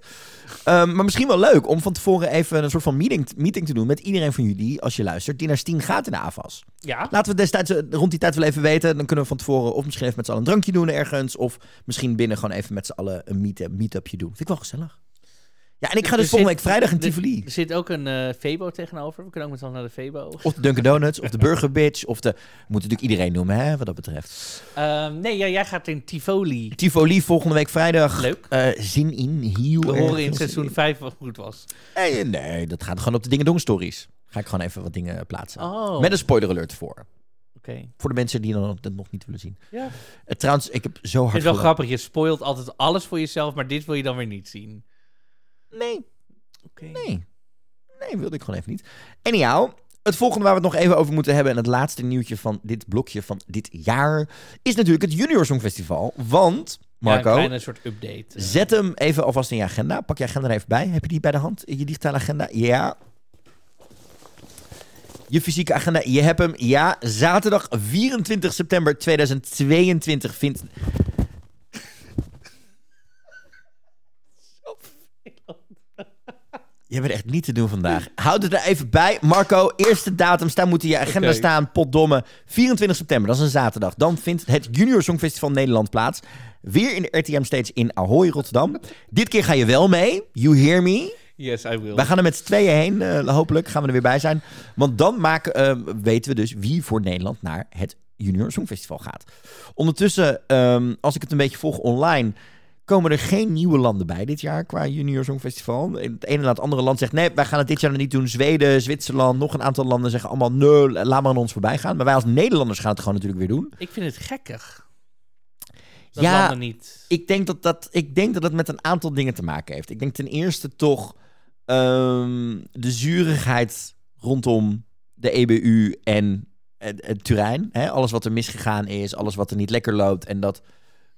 Ehm, maar misschien wel leuk om van tevoren even een soort van meeting, meeting te doen met iedereen van jullie, als je luistert, die naar Steen gaat in de AFAS. ja, Laten we destijds eh, rond die tijd wel even weten. Dan kunnen we van tevoren of misschien even met z'n allen een drankje doen ergens. Of misschien binnen gewoon even met z'n allen een meet- meet-upje doen. Vind ik wel gezellig. Ja, en ik ga dus volgende zit- week vrijdag in Tivoli. Er zit ook een eh Febo tegenover. We kunnen ook met z'n naar de Febo. Of de Dunkin' Donuts, of de Burger Bitch, of de... We moeten natuurlijk iedereen noemen, hè, wat dat betreft. Ehm, nee, ja, jij gaat in Tivoli. Tivoli volgende week vrijdag. Leuk. Eh, zin in, heel We horen in seizoen 5 wat goed was. Nee, nee, dat gaat gewoon op de Dingen Dong Stories. Ga ik gewoon even wat dingen plaatsen. Oh, Met een spoiler alert voor. oké. Voor de mensen die dan het nog niet willen zien. Ja. Eh, trouwens, ik heb zo Het hard is wel grappig. Je spoilt altijd alles voor jezelf, maar dit wil je dan weer niet zien. Nee, nee. Nee, wilde ik gewoon even niet. Anyhow, het volgende waar we het nog even over moeten hebben... en het laatste nieuwtje van dit blokje van dit jaar... is natuurlijk het Junior Songfestival. Want, Ja, Marco... een kleine soort update. Zet hem even alvast in je agenda. Pak je agenda er even bij. Heb je die bij de hand? Je digitale agenda? Ja. Je fysieke agenda? Je hebt hem? Ja. Zaterdag 24 september 2022 vindt... Je bent echt niet te doen vandaag. Houd het er even bij. Marco, eerste datum. Daar moet in je agenda staan. Potdomme. 24 september, dat is een zaterdag. Dan vindt het Junior Songfestival Nederland plaats. Weer in de RTM Stage in Ahoy, Rotterdam. Dit keer ga je wel mee. You hear me? Yes, I will. Wij gaan er met z'n tweeën heen. eh, hopelijk gaan we er weer bij zijn. Want dan maken, eh, weten we dus wie voor Nederland naar het Junior Songfestival gaat. Ondertussen, ehm, als ik het een beetje volg online, komen er geen nieuwe landen bij dit jaar qua Junior Songfestival. Het ene na het andere land zegt, nee, wij gaan het dit jaar nog niet doen. Zweden, Zwitserland, nog een aantal landen zeggen allemaal, nee, laat maar aan ons voorbij gaan. Maar wij als Nederlanders gaan het gewoon natuurlijk weer doen. Ik vind het gekkig. Dat Ja, niet... Ik denk dat, dat, ik denk dat het met een aantal dingen te maken heeft. Ik denk ten eerste toch ehm, de zurigheid rondom de EBU en het. Hè? Alles wat er misgegaan is, alles wat er niet lekker loopt. En dat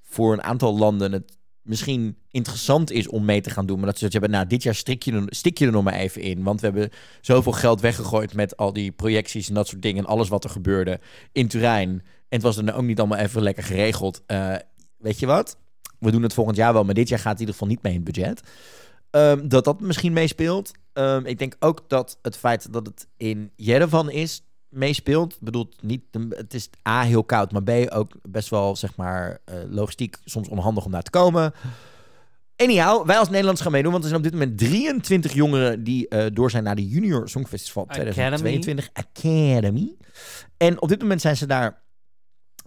voor een aantal landen het misschien interessant is om mee te gaan doen. Maar dat ze hebben, nou, dit jaar strik je, stik je er nog maar even in. Want we hebben zoveel geld weggegooid met al die projecties en dat soort dingen. En alles wat er gebeurde in Turijn. En het was dan ook niet allemaal even lekker geregeld. Eh, weet je wat? We doen het volgend jaar wel, maar dit jaar gaat het in ieder geval niet mee in het budget. Ehm, dat dat misschien meespeelt. Ehm, ik denk ook dat het feit dat het in Jerevan is meespeelt. Ik bedoel, niet, het is A, heel koud, maar B, ook best wel, zeg maar, eh, logistiek soms onhandig om daar te komen. Anyhow, wij als Nederlands gaan meedoen, want er zijn op dit moment 23 jongeren die eh, door zijn naar de Junior Songfestival Academy. 2022 Academy. En op dit moment zijn ze daar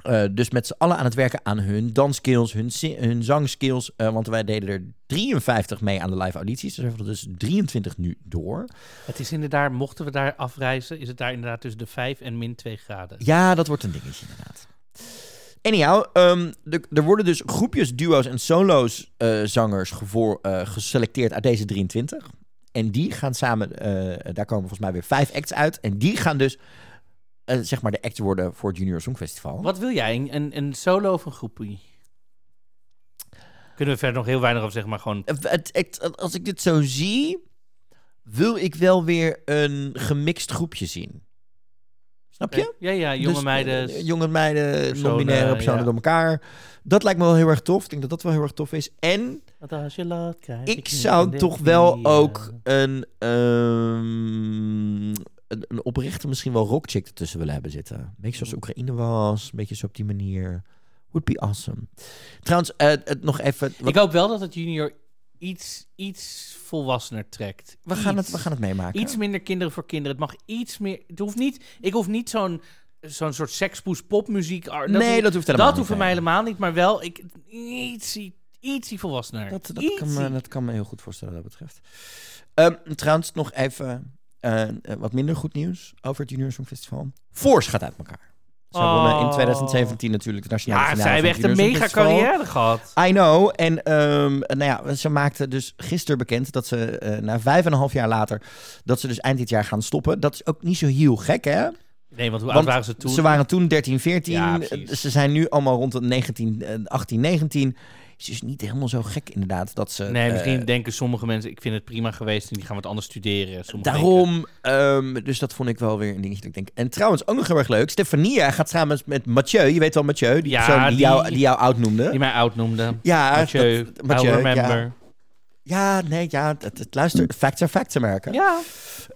eh, dus met z'n allen aan het werken aan hun dansskills, hun, hun zangskills. eh, want wij deden er 53 mee aan de live audities. Dus we hebben er dus 23 nu door. Het is inderdaad, mochten we daar afreizen, is het daar inderdaad tussen de 5 en min 2 graden. Ja, dat wordt een dingetje inderdaad. Anyhow, ehm, de- er worden dus groepjes, duo's en solo's eh, zangers gevoor, geselecteerd uit deze 23. En die gaan samen, daar komen volgens mij weer vijf acts uit. En die gaan dus, eh, zeg maar, de act worden voor het Junior Songfestival. Wat wil jij? Een, een, een solo of een groepie? Kunnen we verder nog heel weinig over zeggen, maar gewoon... Eh, Het, het- als ik dit zo zie, wil ik wel weer een gemixt groepje zien. Snap je? Ja, ja, jonge Dus, meiden. eh, jonge meiden, personen, non-binaire personen ja. door elkaar. Dat lijkt me wel heel erg tof. Ik denk dat dat wel heel erg tof is. En Want als je laat krijg ik zou toch wel ook een, ehm, een, een oprechte misschien wel rockchick ertussen willen hebben zitten. Een beetje zoals Oekraïne was. Een beetje zo op die manier. Would be awesome. Trouwens, eh, het nog even... wat- Ik hoop wel dat het junior iets, iets volwassener trekt. we, gaan het, Iets. we gaan het meemaken. Iets minder kinderen voor kinderen. Het mag iets meer... Het hoeft niet... Ik hoef niet zo'n zo'n soort sekspoes popmuziek... ar- nee, hoeft- dat hoeft helemaal dat niet. hoeft voor mij nee. helemaal niet. Maar wel ik, ietsie, ietsie volwassener. Dat, dat, kan me, dat kan me heel goed voorstellen wat dat betreft. Ehm, trouwens, nog even eh, wat minder goed nieuws over het Junior Songfestival. Force gaat uit elkaar. Ze wonnen in Oh. 2017 natuurlijk de nationale Ja, finale zij hebben echt een mega carrière gehad. I know. En ehm, nou ja, ze maakten dus gisteren bekend dat ze eh, na vijf en een half jaar later... dat ze dus eind dit jaar gaan stoppen. Dat is ook niet zo heel gek, hè? Nee, want hoe Want oud waren ze toen? Ze waren toen 13, 14. Ja, ze zijn nu allemaal rond de 19, eh, 18, 19. Is dus niet helemaal zo gek inderdaad dat ze... Nee, eh, misschien denken sommige mensen, ik vind het prima geweest en die gaan wat anders studeren. Sommige Daarom, ehm, dus dat vond ik wel weer een dingetje dat ik denk. En trouwens, ook nog heel erg leuk. Stefania gaat samen met, Mathieu. Je weet wel Mathieu, die Ja, persoon die, die- jou, die jou oud noemde. Die mij oud noemden. ja, Mathieu, dat- Mathieu, remember. Ja, nee, ja, het, het, luister, facts are facts, Amerika. Ja.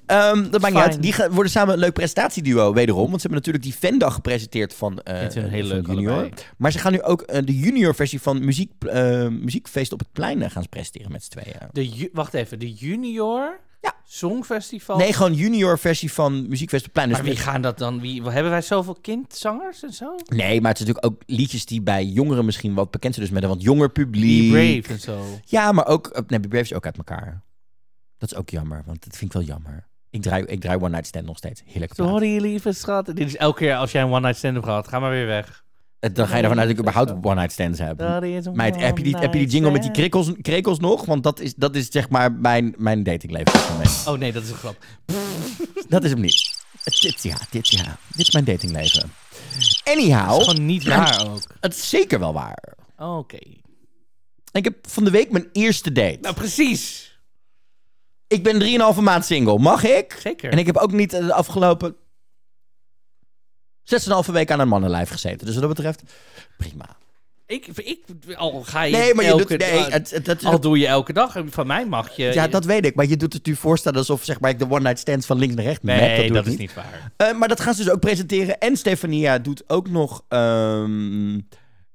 Ehm, dat maakt niet uit. Die gaan- worden samen een leuk presentatieduo, wederom. Want ze hebben natuurlijk die Vendag gepresenteerd van, eh Vind hun heel van leuk Junior. allebei. Maar ze gaan nu ook eh, de junior versie van muziek, eh, Muziekfeest op het Plein gaan presenteren met z'n tweeën. De wacht even, de Junior Ja. Songfestival. Nee, gewoon junior versie van Muziekfeest op het Plein. Dus maar wie gaan dat dan? Wie, hebben wij zoveel kindzangers en zo? Nee, maar het is natuurlijk ook liedjes die bij jongeren misschien wat bekend zijn. Dus met een wat jonger publiek. Be Brave en zo. Ja, maar ook... eh, Nee, Be Brave is ook uit elkaar. Dat is ook jammer, want dat vind ik wel jammer. Ik draai, ik draai One Night Stand nog steeds. Heerlijk. Sorry, lieve schat. Dit is elke keer als jij een one-night stand hebt gehad. Ga maar weer weg. Eh, Dan ga je ervan uit dat ik überhaupt One Night Stands heb. Dat is een Meid, heb je, die, heb je die jingle met die one-night krekels, nog? Want dat is, dat is zeg maar mijn, mijn datingleven op dit moment. stand. Oh nee, dat is een grap. [laughs] Dat is hem niet. Het- Dit, ja, dit, ja. Dit is mijn datingleven. Dat Anyhow, is gewoon niet waar ook. het is zeker wel waar. Oké. Ik heb van de week mijn eerste date. Nou, precies. Ik ben 3,5 maand single. Mag ik? Zeker. En ik heb ook niet eh, de afgelopen 6,5 week aan een mannenlijf gezeten. Dus wat dat betreft, prima. Ik, ik, al ga je Nee, maar je elke doet... Nee, het, het, het- al doe je elke dag. Van mij mag je... ja, dat weet ik. Maar je doet het nu voorstellen alsof zeg maar, ik de one-night stands van links naar rechts Nee, map. dat, ik is niet waar. Eh, maar dat gaan ze dus ook presenteren. En Stefania doet ook nog. ehm,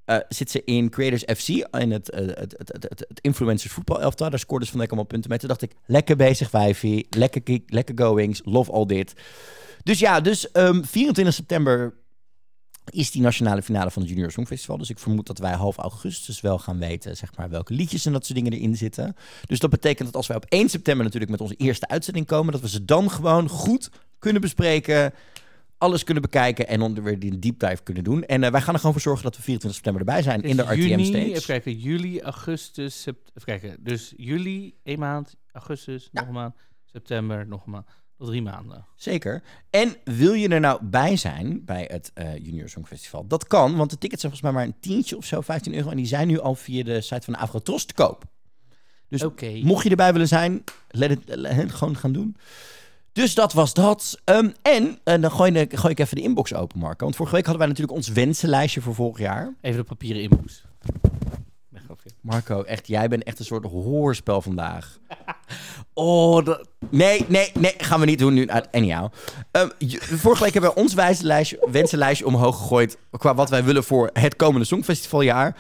eh, zit ze in Creators FC, in het, eh, het, het, het, influencers voetbal elftal. Daar scoorde ze van allemaal punten mee. Toen dacht ik, lekker bezig wijfie, lekker lekker goings, love all dit. Dus ja, dus ehm, 24 september is die nationale finale van het Junior Songfestival. Dus ik vermoed dat wij half augustus wel gaan weten, zeg maar, welke liedjes en dat soort dingen erin zitten. Dus dat betekent dat als wij op 1 september natuurlijk met onze eerste uitzending komen, dat we ze dan gewoon goed kunnen bespreken alles kunnen bekijken en onder weer die deep dive kunnen doen. En eh, wij gaan er gewoon voor zorgen dat we 24 september erbij zijn in de Dus RTM juni, stage. Even kijken, juli, augustus, sept- even kijken. Dus juli, één maand, augustus, nog een maand, september, nog een maand. Drie maanden. Zeker. En wil je er nou bij zijn bij het eh, Junior Songfestival? Dat kan, want de tickets zijn volgens mij maar een tientje of zo, 15 euro. En die zijn nu al via de site van de Afrotros te koop. Dus mocht je erbij willen zijn, let het, let het gewoon gaan doen. Dus dat was dat. Ehm, en eh, dan gooi, ik- gooi ik even de inbox open, Marco. Want vorige week hadden wij natuurlijk ons wensenlijstje voor vorig jaar. Even de papieren inbox. Marco, echt, jij bent echt een soort hoorspel vandaag. [laughs] Oh, dat... Nee, nee, nee, gaan we niet doen nu. Uh, Anyhow. Je- vorige week hebben we ons wijzenlijstje, wensenlijstje omhoog gegooid... qua wat wij willen voor het komende Songfestivaljaar.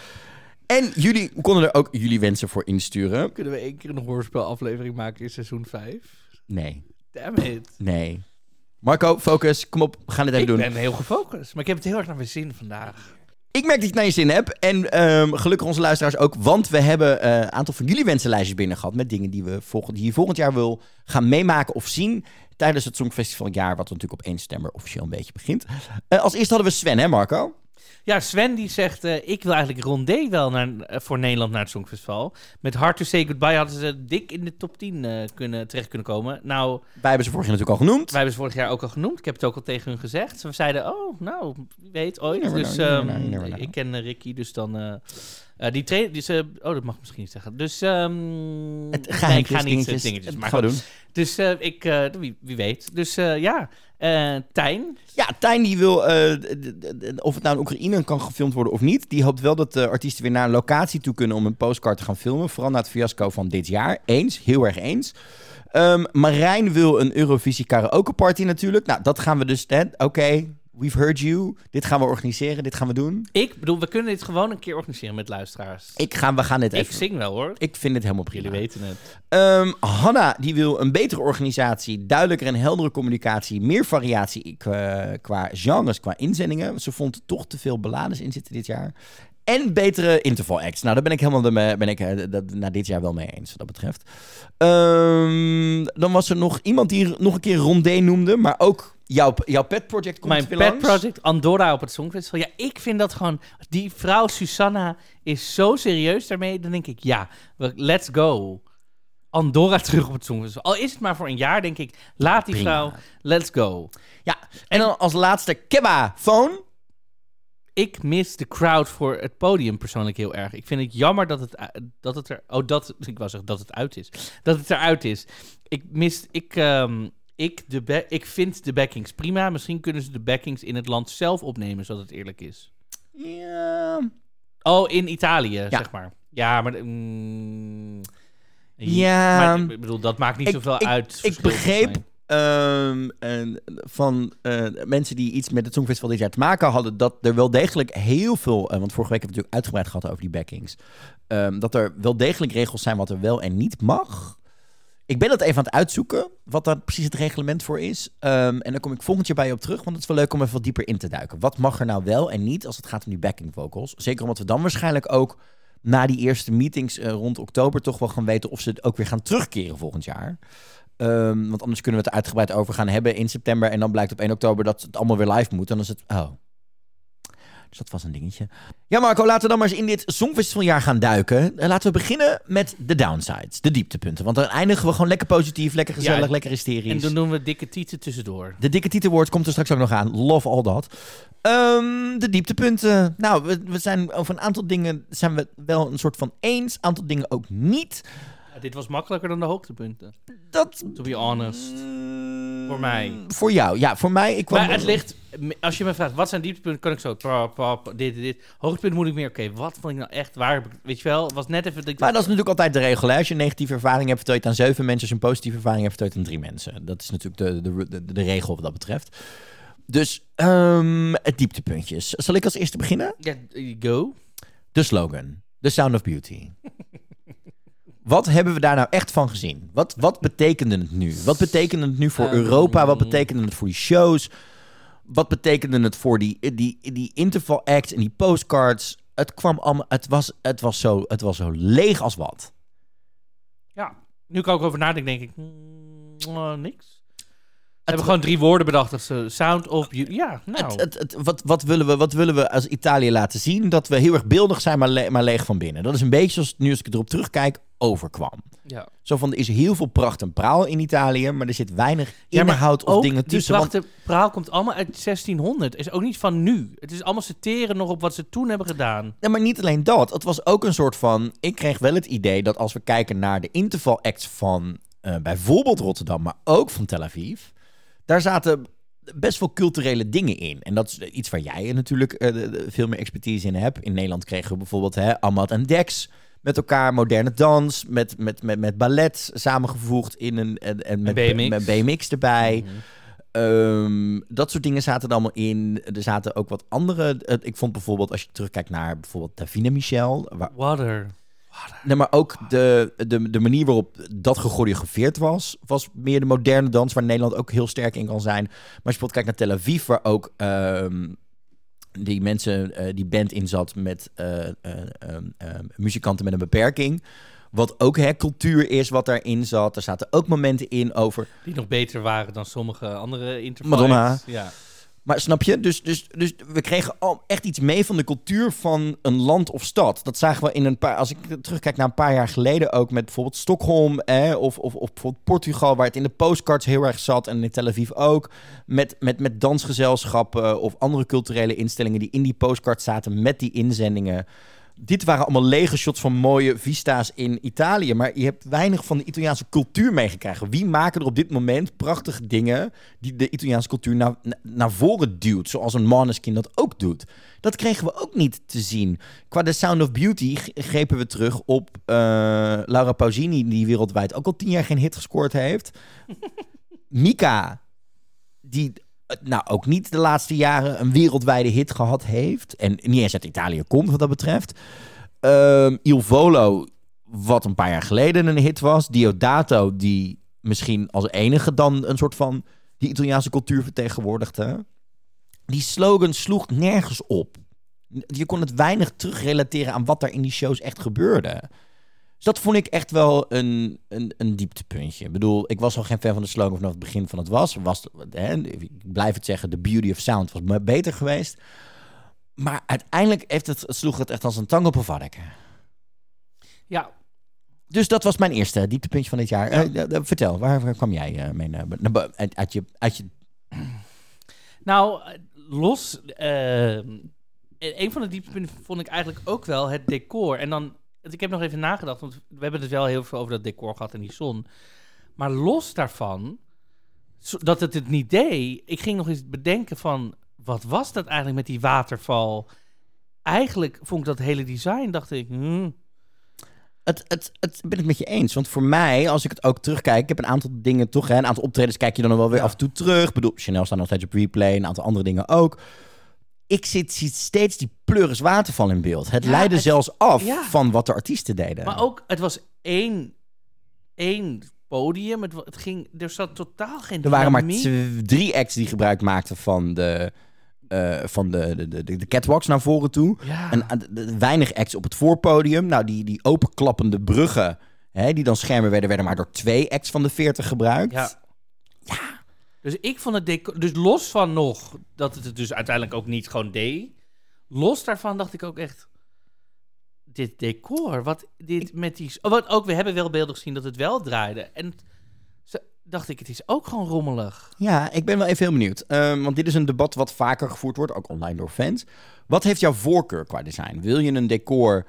En jullie konden er ook jullie wensen voor insturen. Kunnen we één keer een hoorspelaflevering maken in seizoen 5? Nee, Damn it. nee. Marco, focus. Kom op, we gaan het even Ik doen. ben heel gefocust, maar ik heb het heel erg naar mijn zin vandaag. Ik merk dat naar je zin hebt. En ehm, gelukkig onze luisteraars ook. Want we hebben eh, een aantal van jullie wensenlijstjes binnen gehad. Met dingen die, we volgend, die je volgend jaar wil gaan meemaken of zien. Tijdens het Songfestivaljaar. Wat natuurlijk op 1 september officieel een beetje begint. Eh, als eerste hadden we Sven, hè Marco? Ja, Sven die zegt, eh, ik wil eigenlijk Rondé wel naar, eh, voor Nederland naar het Songfestival. Met Hard to Say Goodbye hadden ze dik in de top 10 eh, kunnen, terecht kunnen komen. Nou, Wij hebben ze vorig jaar natuurlijk al genoemd. wij hebben ze vorig jaar ook al genoemd. Ik heb het ook al tegen hun gezegd. Ze zeiden, oh, nou, wie weet, ooit. Never dus know, you never ehm, know, you never know. ik ken Ricky, dus dan... die trainer, ze, oh, dat mag ik misschien niet zeggen. Dus, ehm Het nee, ik ga niet dingetjes. dingetjes, maar gaan we doen. Dus ik, wie, wie weet. Dus ja, Eh Tijn, Ja, Tijn die wil, eh, of het nou in Oekraïne kan gefilmd worden of niet. Die hoopt wel dat de artiesten weer naar een locatie toe kunnen om een postcard te gaan filmen. Vooral na het fiasco van dit jaar. Eens, heel erg eens. Ehm, Marijn wil een Eurovisie karaoke party natuurlijk. Nou, dat gaan we dus... Oké, we've heard you. Dit gaan we organiseren, dit gaan we doen. ik bedoel, we kunnen dit gewoon een keer organiseren met luisteraars. Ik ga, we gaan dit Ik even... zing wel hoor. Ik vind het helemaal prima. Jullie weten het. Ehm, Hanna die wil een betere organisatie, duidelijker en heldere communicatie, meer variatie qua, qua genres, qua inzendingen. Ze vond toch te veel ballades in zitten dit jaar. En betere interval acts. Nou, daar ben ik helemaal de, ben ik, eh, dat, na dit jaar wel mee eens, wat dat betreft. Ehm, dan was er nog iemand die nog een keer Rondé noemde, maar ook jouw, jouw pet project komt Mijn weer pet langs. project Andorra op het Songfestival. Ja, ik vind dat gewoon... Die vrouw Susanna is zo serieus daarmee. Dan denk ik, ja, let's go. Andorra [laughs] terug op het Songfestival. Al is het maar voor een jaar, denk ik. Laat die Prima. vrouw, let's go. Ja, en dan als laatste Kebba Phone. ik mis de crowd voor het podium persoonlijk heel erg. Ik vind het jammer dat het, u- dat het er... Oh, dat, ik wou zeggen dat het uit is. Dat het eruit is. Ik mis... Ik, ehm, ik, de ik vind de backings prima. Misschien kunnen ze de backings in het land zelf opnemen, zodat het eerlijk is. Ja. Oh, in Italië, zeg maar. Ja, maar... mm, Ja. Maar, ik bedoel, dat maakt niet Ik- zoveel ik- uit. Ik begreep ehm, en van eh, mensen die iets met het Songfestival dit jaar te maken hadden, dat er wel degelijk heel veel, eh, want vorige week hebben we het natuurlijk uitgebreid gehad over die backings, ehm, dat er wel degelijk regels zijn wat er wel en niet mag. Ik ben dat even aan het uitzoeken, wat daar precies het reglement voor is. Ehm, en dan kom ik volgend jaar bij je op terug, want het is wel leuk om even wat dieper in te duiken. Wat mag er nou wel en niet als het gaat om die backing vocals? Zeker omdat we dan waarschijnlijk ook na die eerste meetings eh, rond oktober toch wel gaan weten of ze het ook weer gaan terugkeren volgend jaar. Ehm, want anders kunnen we het er uitgebreid over gaan hebben in september. En dan blijkt op 1 oktober dat het allemaal weer live moet. Dan is het. Oh. Dus dat was een dingetje. Ja, Marco, laten we dan maar eens in dit Songfestivaljaar gaan duiken. Eh, laten we beginnen met de downsides, de dieptepunten. Want dan eindigen we gewoon lekker positief, lekker gezellig, Ja, lekker En hysterisch. dan doen we dikke tieten tussendoor. De dikke titelwoord komt er straks ook nog aan. Love all dat. Ehm, de dieptepunten. Nou, we, we zijn over een aantal dingen zijn we wel een soort van eens. Aantal dingen ook niet. Ja, dit was makkelijker dan de hoogtepunten. Dat... To be honest. Voor mij. Voor jou, ja, voor mij. Ik kwam Maar het ligt, als je me vraagt, wat zijn dieptepunten, kan ik zo, pap, pap, dit, dit. Hoogtepunt moet ik meer, oké, wat vond ik nou echt, waar weet je wel, was net even... Dat ik Maar dat is natuurlijk altijd de regel. Hè? Als je een negatieve ervaring hebt, vertel je het aan zeven mensen. Als je een positieve ervaring hebt, vertel je het aan drie mensen. Dat is natuurlijk de, de, de, de regel wat dat betreft. Dus, ehm, het dieptepuntjes. Zal ik als eerste beginnen? Ja, go. De slogan. The Sound of Beauty. [laughs] Wat hebben we daar nou echt van gezien? Wat, wat betekende het nu? Wat betekende het nu voor Ehm. Europa? Wat betekende het voor die shows? Wat betekende het voor die, die, die interval acts en die postcards? Het kwam allemaal... Het was, het was, zo, het was zo leeg als wat. Ja, nu kan ik over nadenken, denk ik, mm, eh, niks. We hebben gewoon drie woorden bedacht. Dat ze sound of. Ja, nou. Het, het, het, wat, wat, willen we, wat willen we als Italië laten zien? Dat we heel erg beeldig zijn, maar, le- maar leeg van binnen. Dat is een beetje zoals nu, als ik erop terugkijk, overkwam. ja. Zo van, er is heel veel pracht en praal in Italië, maar er zit weinig Ja, inhoud of dingen die tussen. want- praal komt allemaal uit 1600. Is ook niet van nu. Het is allemaal citeren nog op wat ze toen hebben gedaan. Ja, maar niet alleen dat. Het was ook een soort van... Ik kreeg wel het idee dat als we kijken naar de interval acts van eh, bijvoorbeeld Rotterdam, maar ook van Tel Aviv, daar zaten best veel culturele dingen in. En dat is iets waar jij natuurlijk eh, veel meer expertise in hebt. In Nederland kregen we bijvoorbeeld hè, Amat en Dex met elkaar, moderne dans, met, met, met, met ballet samengevoegd in een... En, en met, BMX. met BMX erbij. Ehm, dat soort dingen zaten er allemaal in. Er zaten ook wat andere. eh, ik vond bijvoorbeeld, als je terugkijkt naar bijvoorbeeld Davina Michel. Waar, Water. Nee, maar ook de, de, de manier waarop dat gechoreografeerd was, was meer de moderne dans, waar Nederland ook heel sterk in kan zijn. Maar als je bijvoorbeeld kijkt naar Tel Aviv, waar ook ehm, die mensen, eh, die band in zat met eh, eh, ehm, ehm, muzikanten met een beperking. Wat ook hè, cultuur is, wat daarin zat. Er zaten ook momenten in over Die nog beter waren dan sommige andere interviews. Madonna. Ja. Maar snap je? Dus, dus, dus we kregen al echt iets mee van de cultuur van een land of stad. Dat zagen we in een paar. Als ik terugkijk naar een paar jaar geleden ook met bijvoorbeeld Stockholm of, of, of bijvoorbeeld Portugal, waar het in de postcards heel erg zat en in Tel Aviv ook. Met, met, met dansgezelschappen of andere culturele instellingen die in die postcards zaten met die inzendingen. Dit waren allemaal lege shots van mooie vista's in Italië. Maar je hebt weinig van de Italiaanse cultuur meegekregen. Wie maken er op dit moment prachtige dingen die de Italiaanse cultuur naar, naar voren duwt? Zoals een Måneskin dat ook doet. Dat kregen we ook niet te zien. Qua The Sound of Beauty grepen we terug op eh, Laura Pausini... die wereldwijd ook al tien jaar geen hit gescoord heeft. [laughs] Mika, die nou ook niet de laatste jaren een wereldwijde hit gehad heeft. En niet eens uit Italië komt wat dat betreft. Ehm Il Volo, wat een paar jaar geleden een hit was. Diodato, die misschien als enige dan een soort van die Italiaanse cultuur vertegenwoordigde. Die slogan sloeg nergens op. Je kon het weinig terugrelateren aan wat daar in die shows echt gebeurde. Dus dat vond ik echt wel een, een, een dieptepuntje. Ik bedoel, ik was al geen fan van de slogan vanaf het begin van het was. was hè, ik blijf het zeggen, de beauty of sound was beter geweest. Maar uiteindelijk heeft het, sloeg het echt als een tang op een varken. ja, Dus dat was mijn eerste dieptepuntje van dit jaar. Ja. Eh, eh, vertel, waar, waar kwam jij eh, mee naar, naar bo- uit, uit je, uit je... Nou, eh, los. eh, en een van de dieptepunten vond ik eigenlijk ook wel het decor. En dan, ik heb nog even nagedacht, want we hebben het wel heel veel over dat decor gehad en die zon. Maar los daarvan, dat het het niet deed, ik ging nog eens bedenken van, wat was dat eigenlijk met die waterval? Eigenlijk vond ik dat hele design, dacht ik, hmm, Het, het, het ben ik met je eens. Want voor mij, als ik het ook terugkijk, ik heb een aantal dingen toch, hè, een aantal optredens kijk je dan wel weer Ja. af en toe terug. Ik bedoel, Chanel staat nog steeds op replay, een aantal andere dingen ook. Ik zit, zie steeds die pleuris waterval in beeld. Het Ja, leidde het- zelfs af ja. van wat de artiesten deden. Maar ook, het was één, één podium. Het, het ging, er zat totaal geen er waren maar drie acts die gebruik maakten van de, eh, van de, de, de, de catwalks naar voren toe. Ja. En de- weinig acts op het voorpodium. Nou, die, die openklappende bruggen, hè, die dan schermen werden, werden maar door twee acts van de 40 gebruikt. Ja. Dus ik vond het decor... Dus los van nog dat het het dus uiteindelijk ook niet gewoon deed. Los daarvan dacht ik ook echt... Dit decor, wat dit met die... oh, wat ook, we hebben wel beelden gezien dat het wel draaide. En dacht ik, het is ook gewoon rommelig. Ja, ik ben wel even heel benieuwd. Ehm, want dit is een debat wat vaker gevoerd wordt, ook online door fans. Wat heeft jouw voorkeur qua design? Wil je een decor...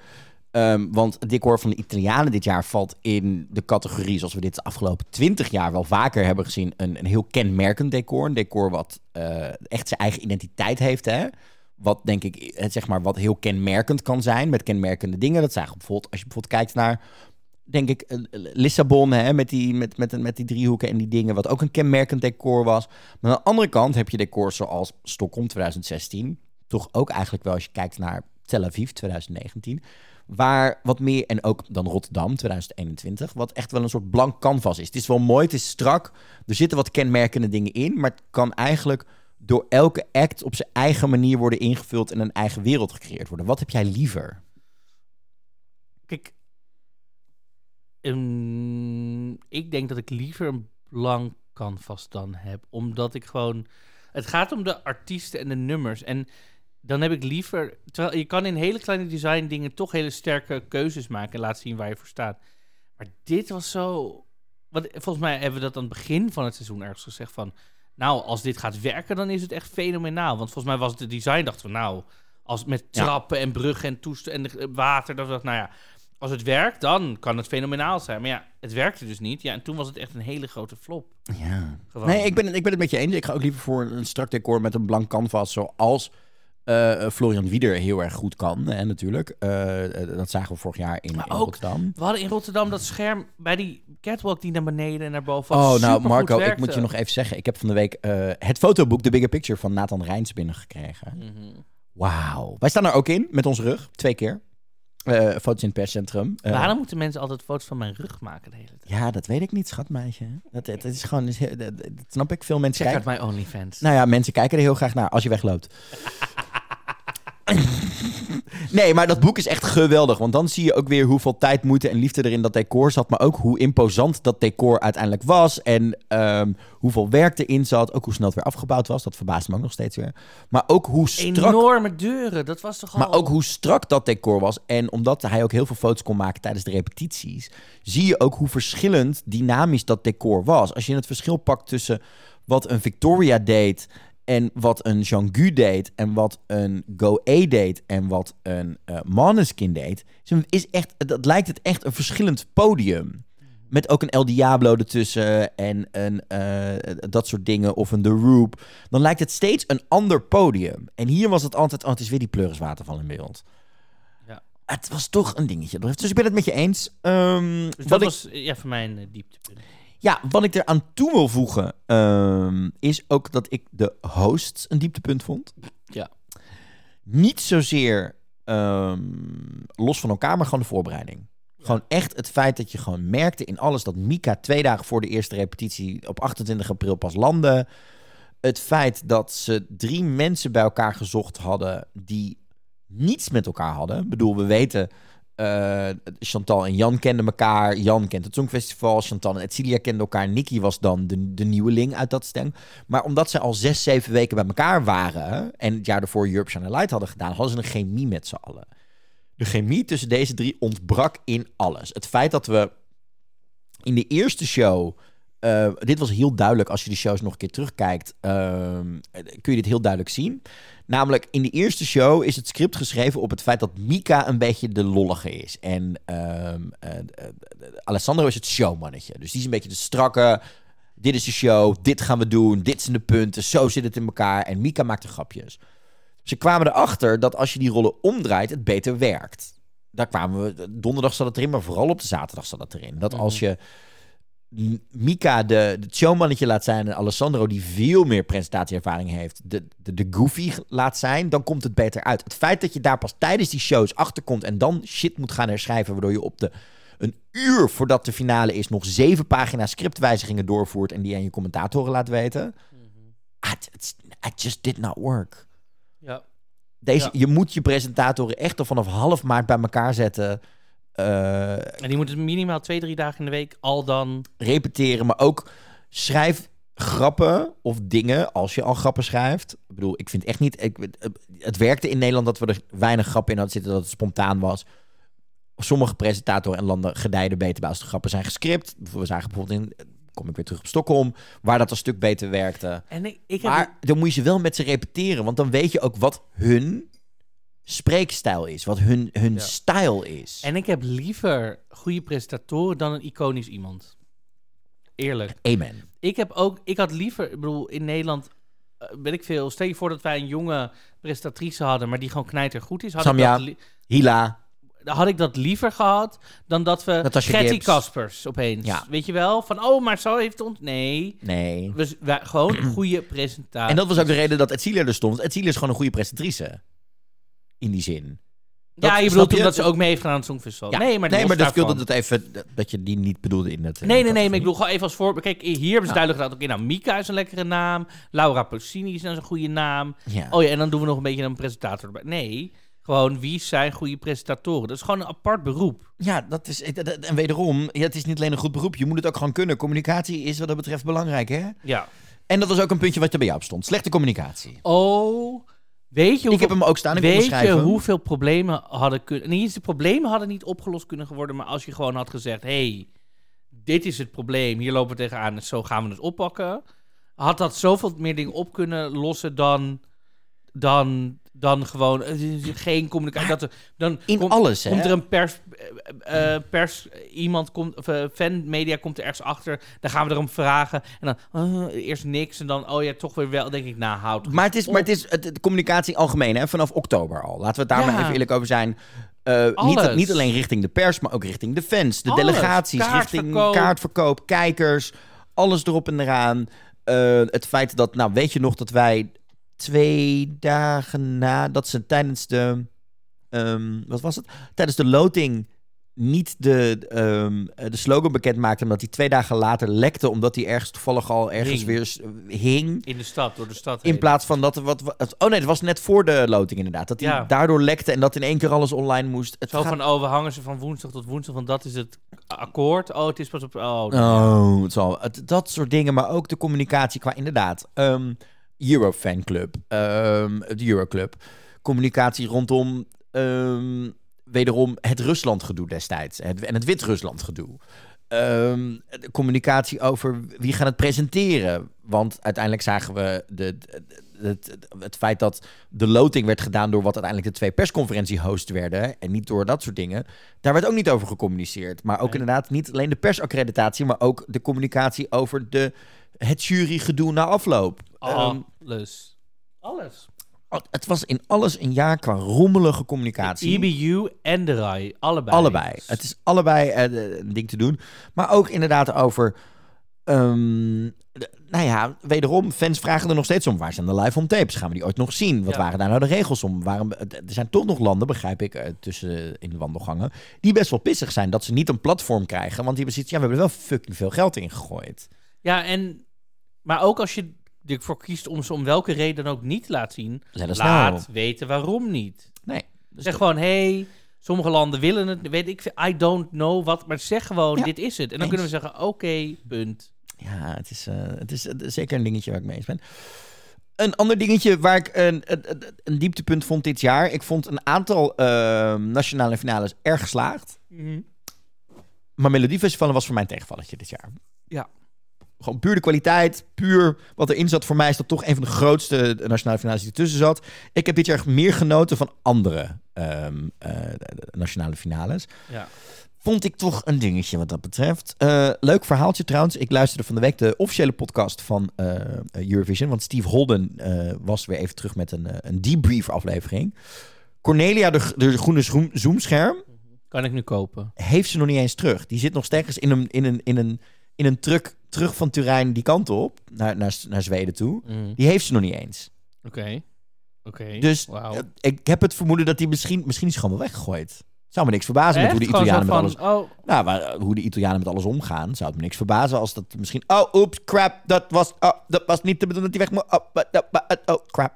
ehm, want het decor van de Italianen dit jaar valt in de categorie... zoals we dit de afgelopen twintig jaar wel vaker hebben gezien... een, een heel kenmerkend decor. Een decor wat eh, echt zijn eigen identiteit heeft, hè? Wat denk ik, zeg maar, wat heel kenmerkend kan zijn met kenmerkende dingen. Dat zijn bijvoorbeeld, als je bijvoorbeeld kijkt naar denk ik, eh, Lissabon hè, met, die, met, met, met die driehoeken en die dingen, wat ook een kenmerkend decor was. Maar aan de andere kant heb je decors zoals Stockholm 2016, toch ook eigenlijk wel als je kijkt naar Tel Aviv 2019, waar wat meer, en ook dan Rotterdam 2021, wat echt wel een soort blank canvas is. Het is wel mooi, het is strak, er zitten wat kenmerkende dingen in, maar het kan eigenlijk door elke act op zijn eigen manier worden ingevuld en een eigen wereld gecreëerd worden. Wat heb jij liever? Kijk, ehm, ik denk dat ik liever een blank canvas dan heb. Omdat ik gewoon... Het gaat om de artiesten en de nummers. En dan heb ik liever... Terwijl je kan in hele kleine design dingen toch hele sterke keuzes maken. En laten zien waar je voor staat. Maar dit was zo... Want volgens mij hebben we dat aan het begin van het seizoen ergens gezegd van... Nou, als dit gaat werken, dan is het echt fenomenaal. Want volgens mij was het het design, dachten we, nou... Als met Ja. trappen en bruggen en toest en de- water, dat we dachten, nou ja... Als het werkt, dan kan het fenomenaal zijn. Maar ja, het werkte dus niet. Ja, en toen was het echt een hele grote flop. Ja. Gewoon. Nee, ik ben, het- ik ben het met je eens. Ik ga ook liever voor een strak decor met een blank canvas, zoals eh, Florian Wieder heel erg goed kan. Hè, natuurlijk. Eh, eh, dat zagen we vorig jaar in, Maar in ook- Rotterdam. We hadden in Rotterdam dat scherm bij die catwalk die naar beneden en naar boven Oh, nou Marco, ik moet je nog even zeggen. Ik heb van de week eh, het fotoboek The Bigger Picture van Nathan Rijns binnengekregen. Mhm. Wauw. Wij staan er ook in, met onze rug. Twee keer. Eh foto's in het perscentrum. Eh, Waarom moeten mensen altijd foto's van mijn rug maken de hele tijd? Ja, dat weet ik niet, schatmeisje. Dat, is gewoon, dat, dat snap ik. Veel mensen Check kijken. uit mijn OnlyFans. Nou ja, mensen kijken er heel graag naar als je wegloopt. [laughs] nee, maar dat boek is echt geweldig. Want dan zie je ook weer hoeveel tijd, moeite en liefde er in dat decor zat. Maar ook hoe imposant dat decor uiteindelijk was. En ehm, hoeveel werk erin zat. Ook hoe snel het weer afgebouwd was. Dat verbaast me ook nog steeds weer. Maar ook hoe strak Enorme deuren, dat was toch al... maar ook hoe strak dat decor was. En omdat hij ook heel veel foto's kon maken tijdens de repetities, zie je ook hoe verschillend dynamisch dat decor was. Als je het verschil pakt tussen wat een Victoria deed en wat een Jean-Gu deed en wat een Go-A deed en wat een eh Måneskin deed, is echt, dat lijkt het echt een verschillend podium. Met ook een El Diablo ertussen en een, eh, dat soort dingen. Of een The Roop. Dan lijkt het steeds een ander podium. En hier was het altijd, oh, het is weer die pleuriswaterval in beeld. Ja. Het was toch een dingetje. Dus ik ben het met je eens. Dus wat dat ik, was ja, voor mij een eh, dieptepunt. Ja, wat ik eraan toe wil voegen, ehm, is ook dat ik de hosts een dieptepunt vond. Ja. Niet zozeer ehm, los van elkaar, maar gewoon de voorbereiding. Gewoon echt het feit dat je gewoon merkte in alles dat Mika twee dagen voor de eerste repetitie op 28 april pas landde. Het feit dat ze drie mensen bij elkaar gezocht hadden die niets met elkaar hadden. Ik bedoel, we weten, eh, Chantal en Jan kenden elkaar. Jan kent het Songfestival. Chantal en Edcilia kenden elkaar. Nicky was dan de, de nieuweling uit dat stem. Maar omdat ze al zes, zeven weken bij elkaar waren... en het jaar daarvoor Europe a Light hadden gedaan... hadden ze een chemie met z'n allen. De chemie tussen deze drie ontbrak in alles. Het feit dat we in de eerste show eh, dit was heel duidelijk als je de shows nog een keer terugkijkt. ehm, eh, kun je dit heel duidelijk zien. Namelijk, in de eerste show is het script geschreven op het feit dat Mika een beetje de lollige is. En eh, eh, Alessandro is het showmannetje. Dus die is een beetje de strakke. Dit is de show, dit gaan we doen, dit zijn de punten, zo zit het in elkaar. En Mika maakt de grapjes. Ze kwamen erachter dat als je die rollen omdraait, het beter werkt. Daar kwamen we, donderdag zat het erin, maar vooral op de zaterdag zat het erin. Dat als je Mika de, de showmannetje laat zijn en Alessandro die veel meer presentatieervaring heeft, de, de, de goofy laat zijn, dan komt het beter uit. Het feit dat je daar pas tijdens die shows achterkomt en dan shit moet gaan herschrijven, waardoor je op de een uur voordat de finale is nog zeven pagina's scriptwijzigingen doorvoert en die aan je commentatoren laat weten. Ah, it, it's- it just did not work. Ja. Deze, Ja. Je moet je presentatoren echt al vanaf half maart bij elkaar zetten. Eh, En die moeten minimaal twee, drie dagen in de week al dan... repeteren, maar ook schrijf grappen of dingen als je al grappen schrijft. Ik bedoel, ik vind echt niet... Ik, het werkte in Nederland dat we er weinig grappen in hadden zitten, dat het spontaan was. Sommige presentatoren en landen gedijden beter bij als de grappen zijn gescript. We zagen bijvoorbeeld in... Kom ik weer terug op Stockholm, waar dat een stuk beter werkte. En ik, ik heb... Maar dan moet je ze wel met ze repeteren, want dan weet je ook wat hun spreekstijl is, wat hun, hun Ja. stijl is. En ik heb liever goede presentatoren dan een iconisch iemand. Eerlijk. Amen. Ik heb ook, ik had liever, ik bedoel, in Nederland eh, ben ik veel. Stel je voor dat wij een jonge presentatrice hadden, maar die gewoon knijter goed is. Had, ik Samja. dat, li- Hila, had ik dat liever gehad dan dat we Getty. Kaspers opeens. Ja. Weet je wel? Van, oh, maar zo heeft ons... Nee. nee. We, wij, gewoon een goede presentatie. En dat was ook de reden dat Etcilia er stond. Etcilia is gewoon een goede presentatrice. In die zin. ja, dat- je bedoelt omdat ze ook mee heeft gedaan aan het Songfestival. Ja. Nee, maar, nee, maar dat wilde dat even, dat- dat je die niet bedoelde in het... Nee, nee, nee, maar ik bedoel gewoon even als voorbeeld. Kijk, hier hebben ze duidelijk gedaan. Oké, nou, Mika is een lekkere naam. Laura Pausini is een goede naam. Ja. Oh ja, en dan doen we nog een beetje een presentator erbij. Nee, gewoon wie zijn goede presentatoren? Dat is gewoon een apart beroep. Ja, dat is... dat- dat- En wederom, ja, het is niet alleen een goed beroep. Je moet het ook gewoon kunnen. Communicatie is wat dat betreft belangrijk, hè? Ja. En dat was ook een puntje wat er bij jou op stond. Slechte communicatie. Oh, weet je hoeveel, Ik heb hem ook staan. Ik weet je hoeveel problemen hadden kunnen... Niet eens de problemen hadden niet opgelost kunnen worden, maar als je gewoon had gezegd... hey, dit is het probleem, hier lopen we tegenaan en zo gaan we het oppakken. Had dat zoveel meer dingen op kunnen lossen dan... dan dan gewoon eh, geen communicatie. Dat er, dan In komt- alles, hè? Komt er een pers, eh, eh, pers iemand komt, of uh, fanmedia komt er ergens achter. Dan gaan we erom vragen. En dan eerst niks en dan, oh ja, toch weer wel. Denk ik, nou, houd Maar het is, op. maar het is het, de communicatie algemeen, hè? vanaf oktober al. Laten we het daar Ja. maar even eerlijk over zijn. Niet, niet alleen richting de pers, maar ook richting de fans, de Alles. delegaties, richting Kaartverkoop. kijkers, alles erop en eraan. Het feit dat, nou weet je nog dat wij twee dagen na dat ze tijdens de, ehm, wat was het? Tijdens de loting niet de, ehm, de slogan bekend maakten, omdat die twee dagen later lekte, omdat die ergens toevallig al ergens Hing. weer hing. In de stad, door de stad In plaats van dat er wat. wat- Oh nee, het was net voor de loting inderdaad. Dat hij Ja. daardoor lekte en dat in één keer alles online moest. Het Zo gaat- van, oh, we hangen ze van woensdag tot woensdag, want dat is het akkoord. Oh, het is pas op... Oh, Oh, het zal. Het, dat soort dingen, maar ook de communicatie qua inderdaad. ehm Eurofanclub, ehm de Euroclub. Communicatie rondom ehm, wederom het Rusland-gedoe destijds. Het, en het Wit-Rusland-gedoe. Ehm, de communicatie over wie gaat het presenteren. Want uiteindelijk zagen we de, de- het, het feit dat de loting werd gedaan door wat uiteindelijk de twee persconferentie-hosts werden. En niet door dat soort dingen. Daar werd ook niet over gecommuniceerd. Maar ook Nee. inderdaad niet alleen de persaccreditatie, maar ook de communicatie over de, het jurygedoe na afloop. Alles. Alles. het was in alles een jaar qua rommelige communicatie. EBU en de RAI, allebei. Allebei. Het is allebei eh, de- een ding te doen. Maar ook inderdaad over. ehm, de- nou ja, wederom, fans vragen er nog steeds om. Waar zijn de live on tapes? Gaan we die ooit nog zien? Wat Ja. waren daar nou de regels om? Waarom, er zijn toch nog landen, begrijp ik, eh, tussen in de wandelgangen, die best wel pissig zijn dat ze niet een platform krijgen. Want die hebben zoiets, ja, we hebben er wel fucking veel geld in gegooid. Ja, en... Maar ook als je ervoor kiest om ze om welke reden ook niet te laten zien... Laat weten waarom niet. Nee. Dus zeg gewoon, hey, sommige landen willen het, weet ik veel, I don't know wat, maar zeg gewoon, Ja. dit is het. En dan Eens. kunnen we zeggen, oké, punt. Ja, het is, eh, het is eh, zeker een dingetje waar ik mee eens ben. Een ander dingetje waar ik een, een, dieptepunt vond dit jaar. Ik vond een aantal eh, nationale finales erg geslaagd. Maar Melodiefestivalen was voor mij een tegenvalletje dit jaar. Ja. Gewoon puur de kwaliteit, puur wat erin zat. Voor mij is dat toch een van de grootste nationale finales die ertussen zat. Ik heb dit jaar meer genoten van andere ehm, eh, nationale finales. Ja. Vond ik toch een dingetje wat dat betreft. Eh, leuk verhaaltje trouwens. Ik luisterde van de week de officiële podcast van eh, Eurovision. Want Steve Holden eh, was weer even terug met een, eh, een debrief aflevering. Cornelia, de, de groene zoom- zoomscherm, Kan ik nu kopen? heeft ze nog niet eens terug. Die zit nog steeds in een, in een, in een, in een truck terug van Turijn die kant op, naar, naar, naar Zweden toe. Mm. Die heeft ze nog niet eens. Oké. Oké. Dus eh, ik heb het vermoeden dat die misschien, misschien is gewoon wel weggegooid. Zou me niks verbazen met hoe de Italianen met alles... Oh, Nou, maar, eh, hoe de Italianen met alles omgaan, zou het me niks verbazen als dat misschien... Oh, oeps, crap, dat was, oh, dat was niet de bedoeling dat die weg moet. Oh, oh, oh, crap.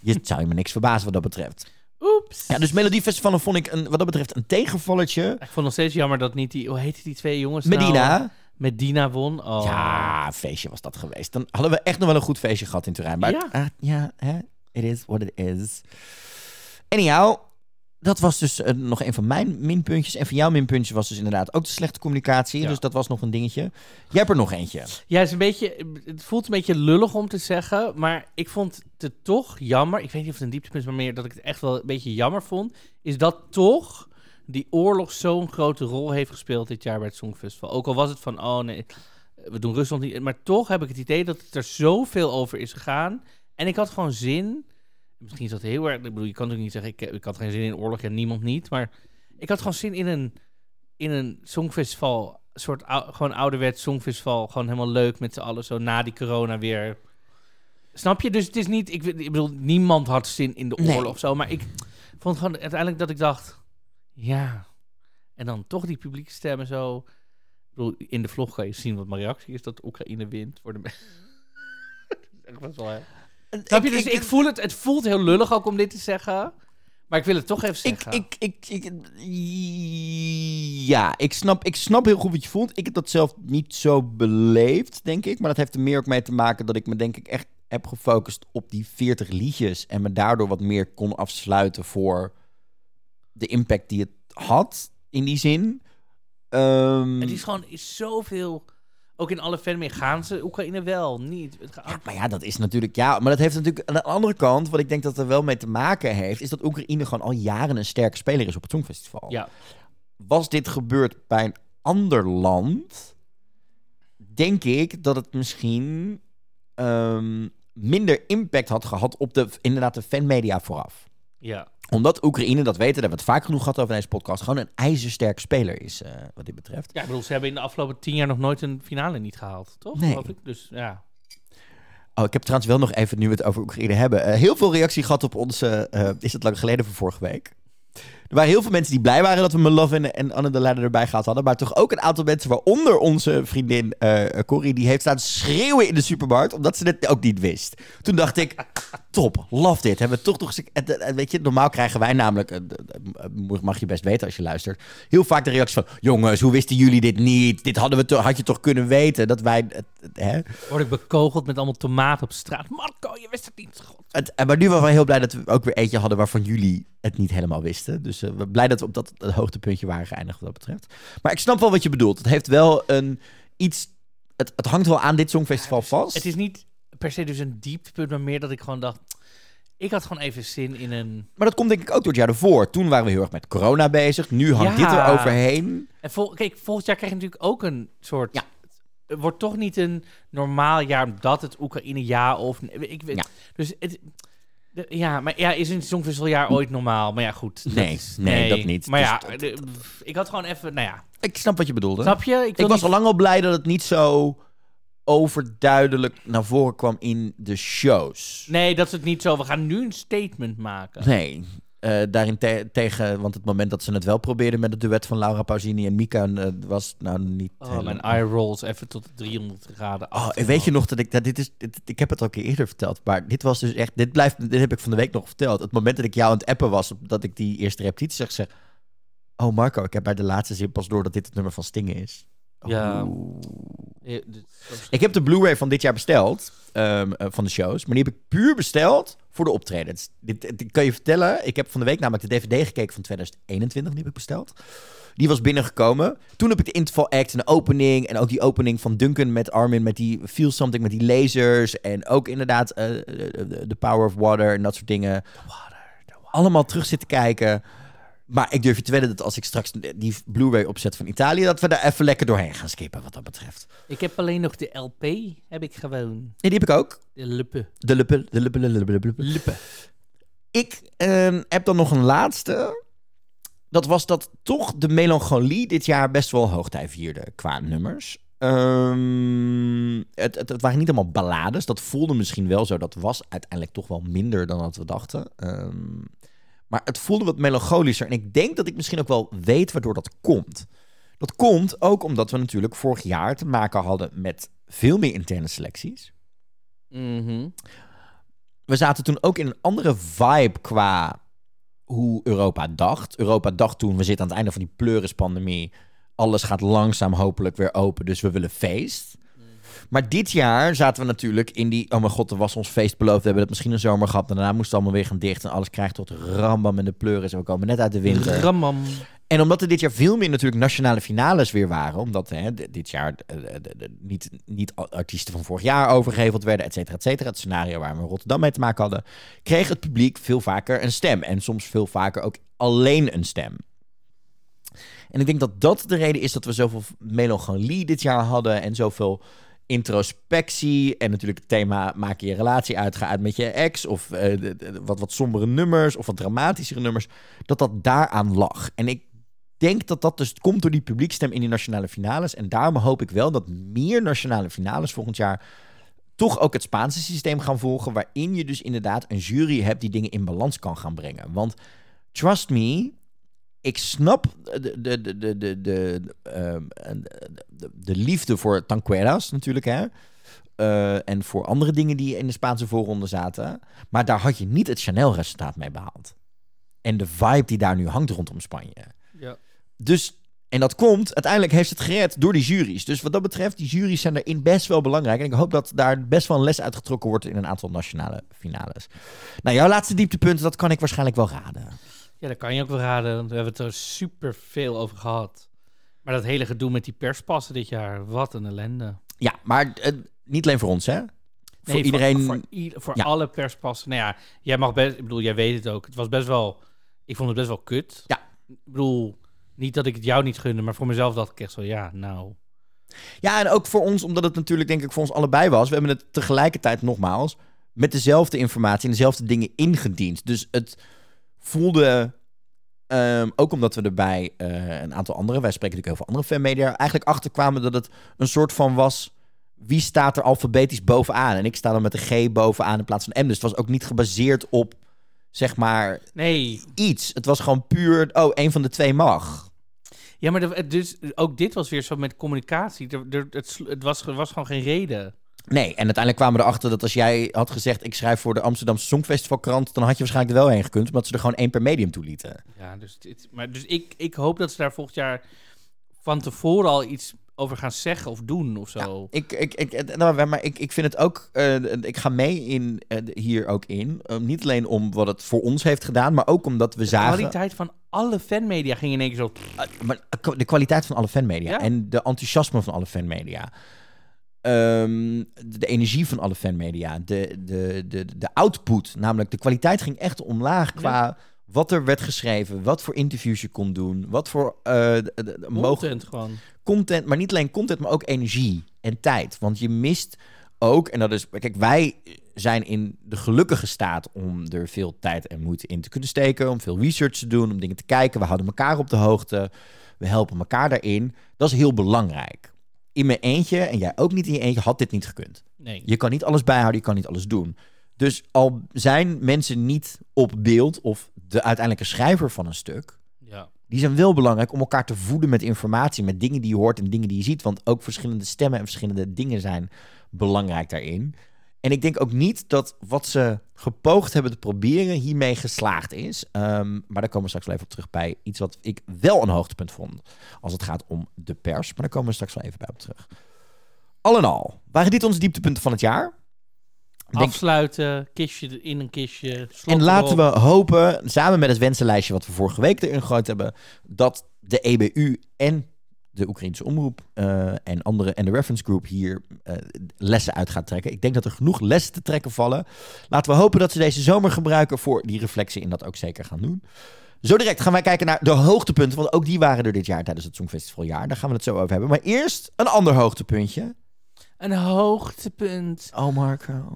Je [laughs] zou me niks verbazen wat dat betreft. oeps. Ja, dus Melodiefestival vond ik een, wat dat betreft een tegenvallertje. Ik vond nog steeds jammer dat niet die... Hoe heette die twee jongens nou? Medina, Medina won. Oh. ja, feestje was dat geweest. Dan hadden we echt nog wel een goed feestje gehad in Turijn. Maar Ja. hè, it is what it is. Anyhow, dat was dus eh, nog een van mijn minpuntjes. En van jouw minpuntje was dus inderdaad ook de slechte communicatie. Ja. Dus dat was nog een dingetje. Jij hebt er nog eentje. Ja, het, is een beetje, het voelt een beetje lullig om te zeggen, maar ik vond het toch jammer. Ik weet niet of het een dieptepunt is, maar meer dat ik het echt wel een beetje jammer vond. Is dat toch die oorlog zo'n grote rol heeft gespeeld dit jaar bij het Songfestival. Ook al was het van, oh nee, we doen Rusland niet. Maar toch heb ik het idee dat het er zoveel over is gegaan. En ik had gewoon zin. Misschien is dat heel erg. Ik bedoel, je kan natuurlijk niet zeggen, ik, ik had geen zin in oorlog. Ja, niemand niet. Maar ik had gewoon zin in een, in een songfestival. Een soort ou- gewoon ouderwets songfestival. Gewoon helemaal leuk met z'n allen. Zo na die corona weer. Snap je? Dus het is niet. Ik, bedoel, niemand had zin in de Nee. oorlog of zo. Maar ik vond gewoon uiteindelijk dat ik dacht. Ja. En dan toch die publieke stemmen zo. Ik bedoel, in de vlog kan je zien wat mijn reactie is dat Oekraïne wint. Voor de me- [laughs] Dat is wel, hè. Snap je? Dus ik, voel het, het voelt heel lullig ook om dit te zeggen. Maar ik wil het toch even Ik, zeggen. ik, ik, ik, ja, ik snap, ik snap heel goed wat je voelt. Ik heb dat zelf niet zo beleefd, denk ik. Maar dat heeft er meer ook mee te maken dat ik me denk ik echt heb gefocust op die 40 liedjes. En me daardoor wat meer kon afsluiten voor de impact die het had, in die zin. Ehm, Het is gewoon is zoveel... Ook in alle fanmeer gaan ze Oekraïne wel, niet. Het gaat, Ja, maar ja, dat is natuurlijk... Ja, maar dat heeft natuurlijk aan de andere kant... wat ik denk dat er wel mee te maken heeft... is dat Oekraïne gewoon al jaren een sterke speler is op het Songfestival. ja. Was dit gebeurd bij een ander land... denk ik dat het misschien... ehm, minder impact had gehad op de, inderdaad de fanmedia vooraf. ja. Omdat Oekraïne, dat weten, daar hebben we het vaak genoeg gehad over deze podcast... gewoon een ijzersterke speler is, eh, wat dit betreft. Ja, ik bedoel, ze hebben in de afgelopen tien jaar nog nooit een finale niet gehaald, toch? Nee. Geloof ik. Dus ja. Oh, ik heb trouwens wel nog even, nu we het over Oekraïne hebben... eh, heel veel reactie gehad op onze... eh, is het lang geleden van vorige week? Er waren heel veel mensen die blij waren dat we Love en, Anne de Leider erbij gehad hadden. Maar toch ook een aantal mensen, waaronder onze vriendin eh Corrie... die heeft staan schreeuwen in de supermarkt, omdat ze het ook niet wist. Toen dacht ik, top, love dit. Hebben we toch nog eens... Weet je, normaal krijgen wij namelijk... eh, eh, mag je best weten als je luistert... heel vaak de reactie van... jongens, hoe wisten jullie dit niet? Dit hadden we had je toch kunnen weten? Dat wij... hè? Word ik bekogeld met allemaal tomaten op straat. Marco, je wist het niet. God. Het, en maar nu waren we heel blij dat we ook weer eentje hadden waarvan jullie het niet helemaal wisten. Dus eh, we blij dat we op dat het hoogtepuntje waren geëindigd wat dat betreft. Maar ik snap wel wat je bedoelt. Het heeft wel een iets. Het, het hangt wel aan dit songfestival vast. Het is niet per se dus een dieptepunt, maar meer dat ik gewoon dacht... Ik had gewoon even zin in een... Maar dat komt denk ik ook door het jaar ervoor. Toen waren we heel erg met corona bezig. Nu hangt Ja. dit er overheen. En vol, kijk, volgend jaar krijg je natuurlijk ook een soort... Ja. Het wordt toch niet een normaal jaar omdat het Oekraïne ja of... Ik weet, Ja. Dus het... de- ja, maar ja, is een songfestivaljaar ooit normaal? Maar ja, goed. dat Nee, is- nee, dat niet. Maar Dus ja, de- ik had gewoon even... Nou ja, Ik snap wat je bedoelde. snap je? Ik, was niet- al lang al blij dat het niet zo overduidelijk naar voren kwam in de shows. Nee, dat is het niet zo. We gaan nu een statement maken. Nee. Eh, daarin te- tegen, want het moment dat ze het wel probeerden met het duet van Laura Pausini en Mika eh, was nou niet. Oh, helemaal- mijn eye rolls even tot 300 graden. Oh, af. en weet je nog dat ik dat dit is? dit- ik heb het al een keer eerder verteld, maar dit was dus echt. Dit blijft. Dit heb ik van de week nog verteld. Het moment dat ik jou aan het appen was, dat ik die eerste repetitie zeg, zeg. Oh Marco, ik heb bij de laatste zin pas door dat dit het nummer van Stingen is. Ja. Dit- Ik heb de Blu-ray van dit jaar besteld, ehm, eh, van de shows. Maar die heb ik puur besteld voor de optredens. Dit, dit kan je vertellen. Ik heb van de week namelijk de DVD gekeken van 2021, die heb ik besteld. Die was binnengekomen. Toen heb ik de interval act en de opening. En ook die opening van Duncan met Armin met die Feel Something met die lasers. En ook inderdaad eh, de The Power of Water en dat soort dingen. Allemaal terug zitten kijken. Maar ik durf je te wedden dat als ik straks die Blu-ray opzet van Italië... dat we daar even lekker doorheen gaan skippen wat dat betreft. Ik heb alleen nog de LP, heb ik gewoon. En die heb ik ook. De luppe. De luppe, de luppe, de luppe, de luppe. Luppe. Ik ehm, heb dan nog een laatste. Dat was dat toch de melancholie dit jaar best wel hoogtij vierde qua nummers. Ehm, het, het, het waren niet allemaal ballades. Dat voelde misschien wel zo. Dat was uiteindelijk toch wel minder dan dat we dachten. Ehm, maar het voelde wat melancholischer. En ik denk dat ik misschien ook wel weet waardoor dat komt. Dat komt ook omdat we natuurlijk vorig jaar te maken hadden met veel meer interne selecties. Mhm. we zaten toen ook in een andere vibe qua hoe Europa dacht. Europa dacht toen, we zitten aan het einde van die pleuris-pandemie. Alles gaat langzaam hopelijk weer open, dus we willen feest. Maar dit jaar zaten we natuurlijk in die... Oh mijn god, er was ons feest beloofd. We hebben het misschien een zomer gehad. En daarna moest het allemaal weer gaan dicht. En alles krijgt tot rambam en de pleuris. En we komen net uit de winter. Ramam. En omdat er dit jaar veel meer natuurlijk nationale finales weer waren, omdat hè, dit jaar eh, de- de- niet, niet artiesten van vorig jaar overgeheveld werden, et cetera, et cetera, het scenario waar we in Rotterdam mee te maken hadden, kreeg het publiek veel vaker een stem. En soms veel vaker ook alleen een stem. En ik denk dat dat de reden is dat we zoveel melancholie dit jaar hadden en zoveel introspectie. En natuurlijk het thema maak je relatie uit, ga uit met je ex. Of eh, wat, wat sombere nummers of wat dramatischere nummers. Dat dat daaraan lag. En ik denk dat dat dus komt door die publiekstem in die nationale finales. En daarom hoop ik wel dat meer nationale finales volgend jaar toch ook het Spaanse systeem gaan volgen. Waarin je dus inderdaad een jury hebt die dingen in balans kan gaan brengen. Want trust me, ik snap de, de, de, de, de, de, ehm, de, de liefde voor Tanqueras natuurlijk, hè. Eh, en voor andere dingen die in de Spaanse voorronde zaten. Maar daar had je niet het Chanel-resultaat mee behaald. En de vibe die daar nu hangt rondom Spanje. Ja. Dus, en dat komt, uiteindelijk heeft het gered door die juries. Dus wat dat betreft, die juries zijn daarin best wel belangrijk. En ik hoop dat daar best wel een les uitgetrokken wordt in een aantal nationale finales. Nou, jouw laatste dieptepunt, dat kan ik waarschijnlijk wel raden. Ja, dat kan je ook wel raden. Want we hebben het er super veel over gehad. Maar dat hele gedoe met die perspassen dit jaar, wat een ellende. Ja, maar eh, niet alleen voor ons, hè? voor Nee, iedereen. Voor, ieder- voor Ja. alle perspassen. Nou ja, jij mag best... Ik bedoel, jij weet het ook. Het was best wel... Ik vond het best wel kut. Ja. Ik bedoel, niet dat ik het jou niet gunde, maar voor mezelf dacht ik echt zo, ja, nou... Ja, en ook voor ons, omdat het natuurlijk denk ik voor ons allebei was. We hebben het tegelijkertijd nogmaals met dezelfde informatie en dezelfde dingen ingediend. Dus het voelde, ehm, ook omdat we erbij eh, een aantal andere, wij spreken natuurlijk heel veel andere fanmedia, eigenlijk achterkwamen dat het een soort van was, wie staat er alfabetisch bovenaan? En ik sta dan met een G bovenaan in plaats van M. Dus het was ook niet gebaseerd op, zeg maar, Nee, iets. Het was gewoon puur, oh, een van de twee mag. ja, maar de- dus ook dit was weer zo met communicatie. Er, er- het, het was, was gewoon geen reden. Nee, en uiteindelijk kwamen we erachter dat als jij had gezegd... ik schrijf voor de Amsterdamse Songfestivalkrant... dan had je waarschijnlijk er wel heen gekund... omdat ze er gewoon één per medium toelieten. Ja, dus, dit, maar, dus ik, ik hoop dat ze daar volgend jaar van tevoren al iets over gaan zeggen of doen of zo. Ik, ik, ik, eh, nou, maar ik, ik vind het ook... eh, ik ga mee in, eh, hier ook in. Niet alleen om wat het voor ons heeft gedaan... maar ook omdat we de zagen... kwaliteit van alle fanmedia ging in één keer zo... Maar de kwaliteit van alle fanmedia Ja. en de enthousiasme van alle fanmedia. Ehm, de, energie van alle fanmedia, de, de, de, de output, namelijk de kwaliteit ging echt omlaag qua wat er werd geschreven, wat voor interviews je kon doen, wat voor eh, de- de- Content gewoon. content, maar niet alleen content, maar ook energie en tijd. Want je mist ook, en dat is, kijk, wij zijn in de gelukkige staat om er veel tijd en moeite in te kunnen steken, om veel research te doen, om dingen te kijken. We houden elkaar op de hoogte, we helpen elkaar daarin. Dat is heel belangrijk. In mijn eentje, en jij ook niet in je eentje, had dit niet gekund. Nee. Je kan niet alles bijhouden, je kan niet alles doen. Dus al zijn mensen niet op beeld of de uiteindelijke schrijver van een stuk, Ja. die zijn wel belangrijk om elkaar te voeden met informatie, met dingen die je hoort en dingen die je ziet. Want ook verschillende stemmen en verschillende dingen zijn belangrijk daarin. En ik denk ook niet dat wat ze gepoogd hebben te proberen hiermee geslaagd is. Ehm, maar daar komen we straks wel even op terug bij iets wat ik wel een hoogtepunt vond als het gaat om de pers. Maar daar komen we straks wel even bij op terug. Al in al, waren dit onze dieptepunten van het jaar? Denk- Afsluiten, kistje in een kistje. En laten erop. we hopen, samen met het wensenlijstje wat we vorige week erin gegooid hebben, dat de EBU en de Oekraïnse omroep eh, en andere en de reference group hier eh, lessen uit gaat trekken. Ik denk dat er genoeg lessen te trekken vallen. Laten we hopen dat ze deze zomer gebruiken voor die reflectie en dat ook zeker gaan doen. Zo direct gaan wij kijken naar de hoogtepunten, want ook die waren er dit jaar tijdens het Songfestivaljaar. Daar gaan we het zo over hebben. Maar eerst een ander hoogtepuntje. Een hoogtepunt. Oh Marco.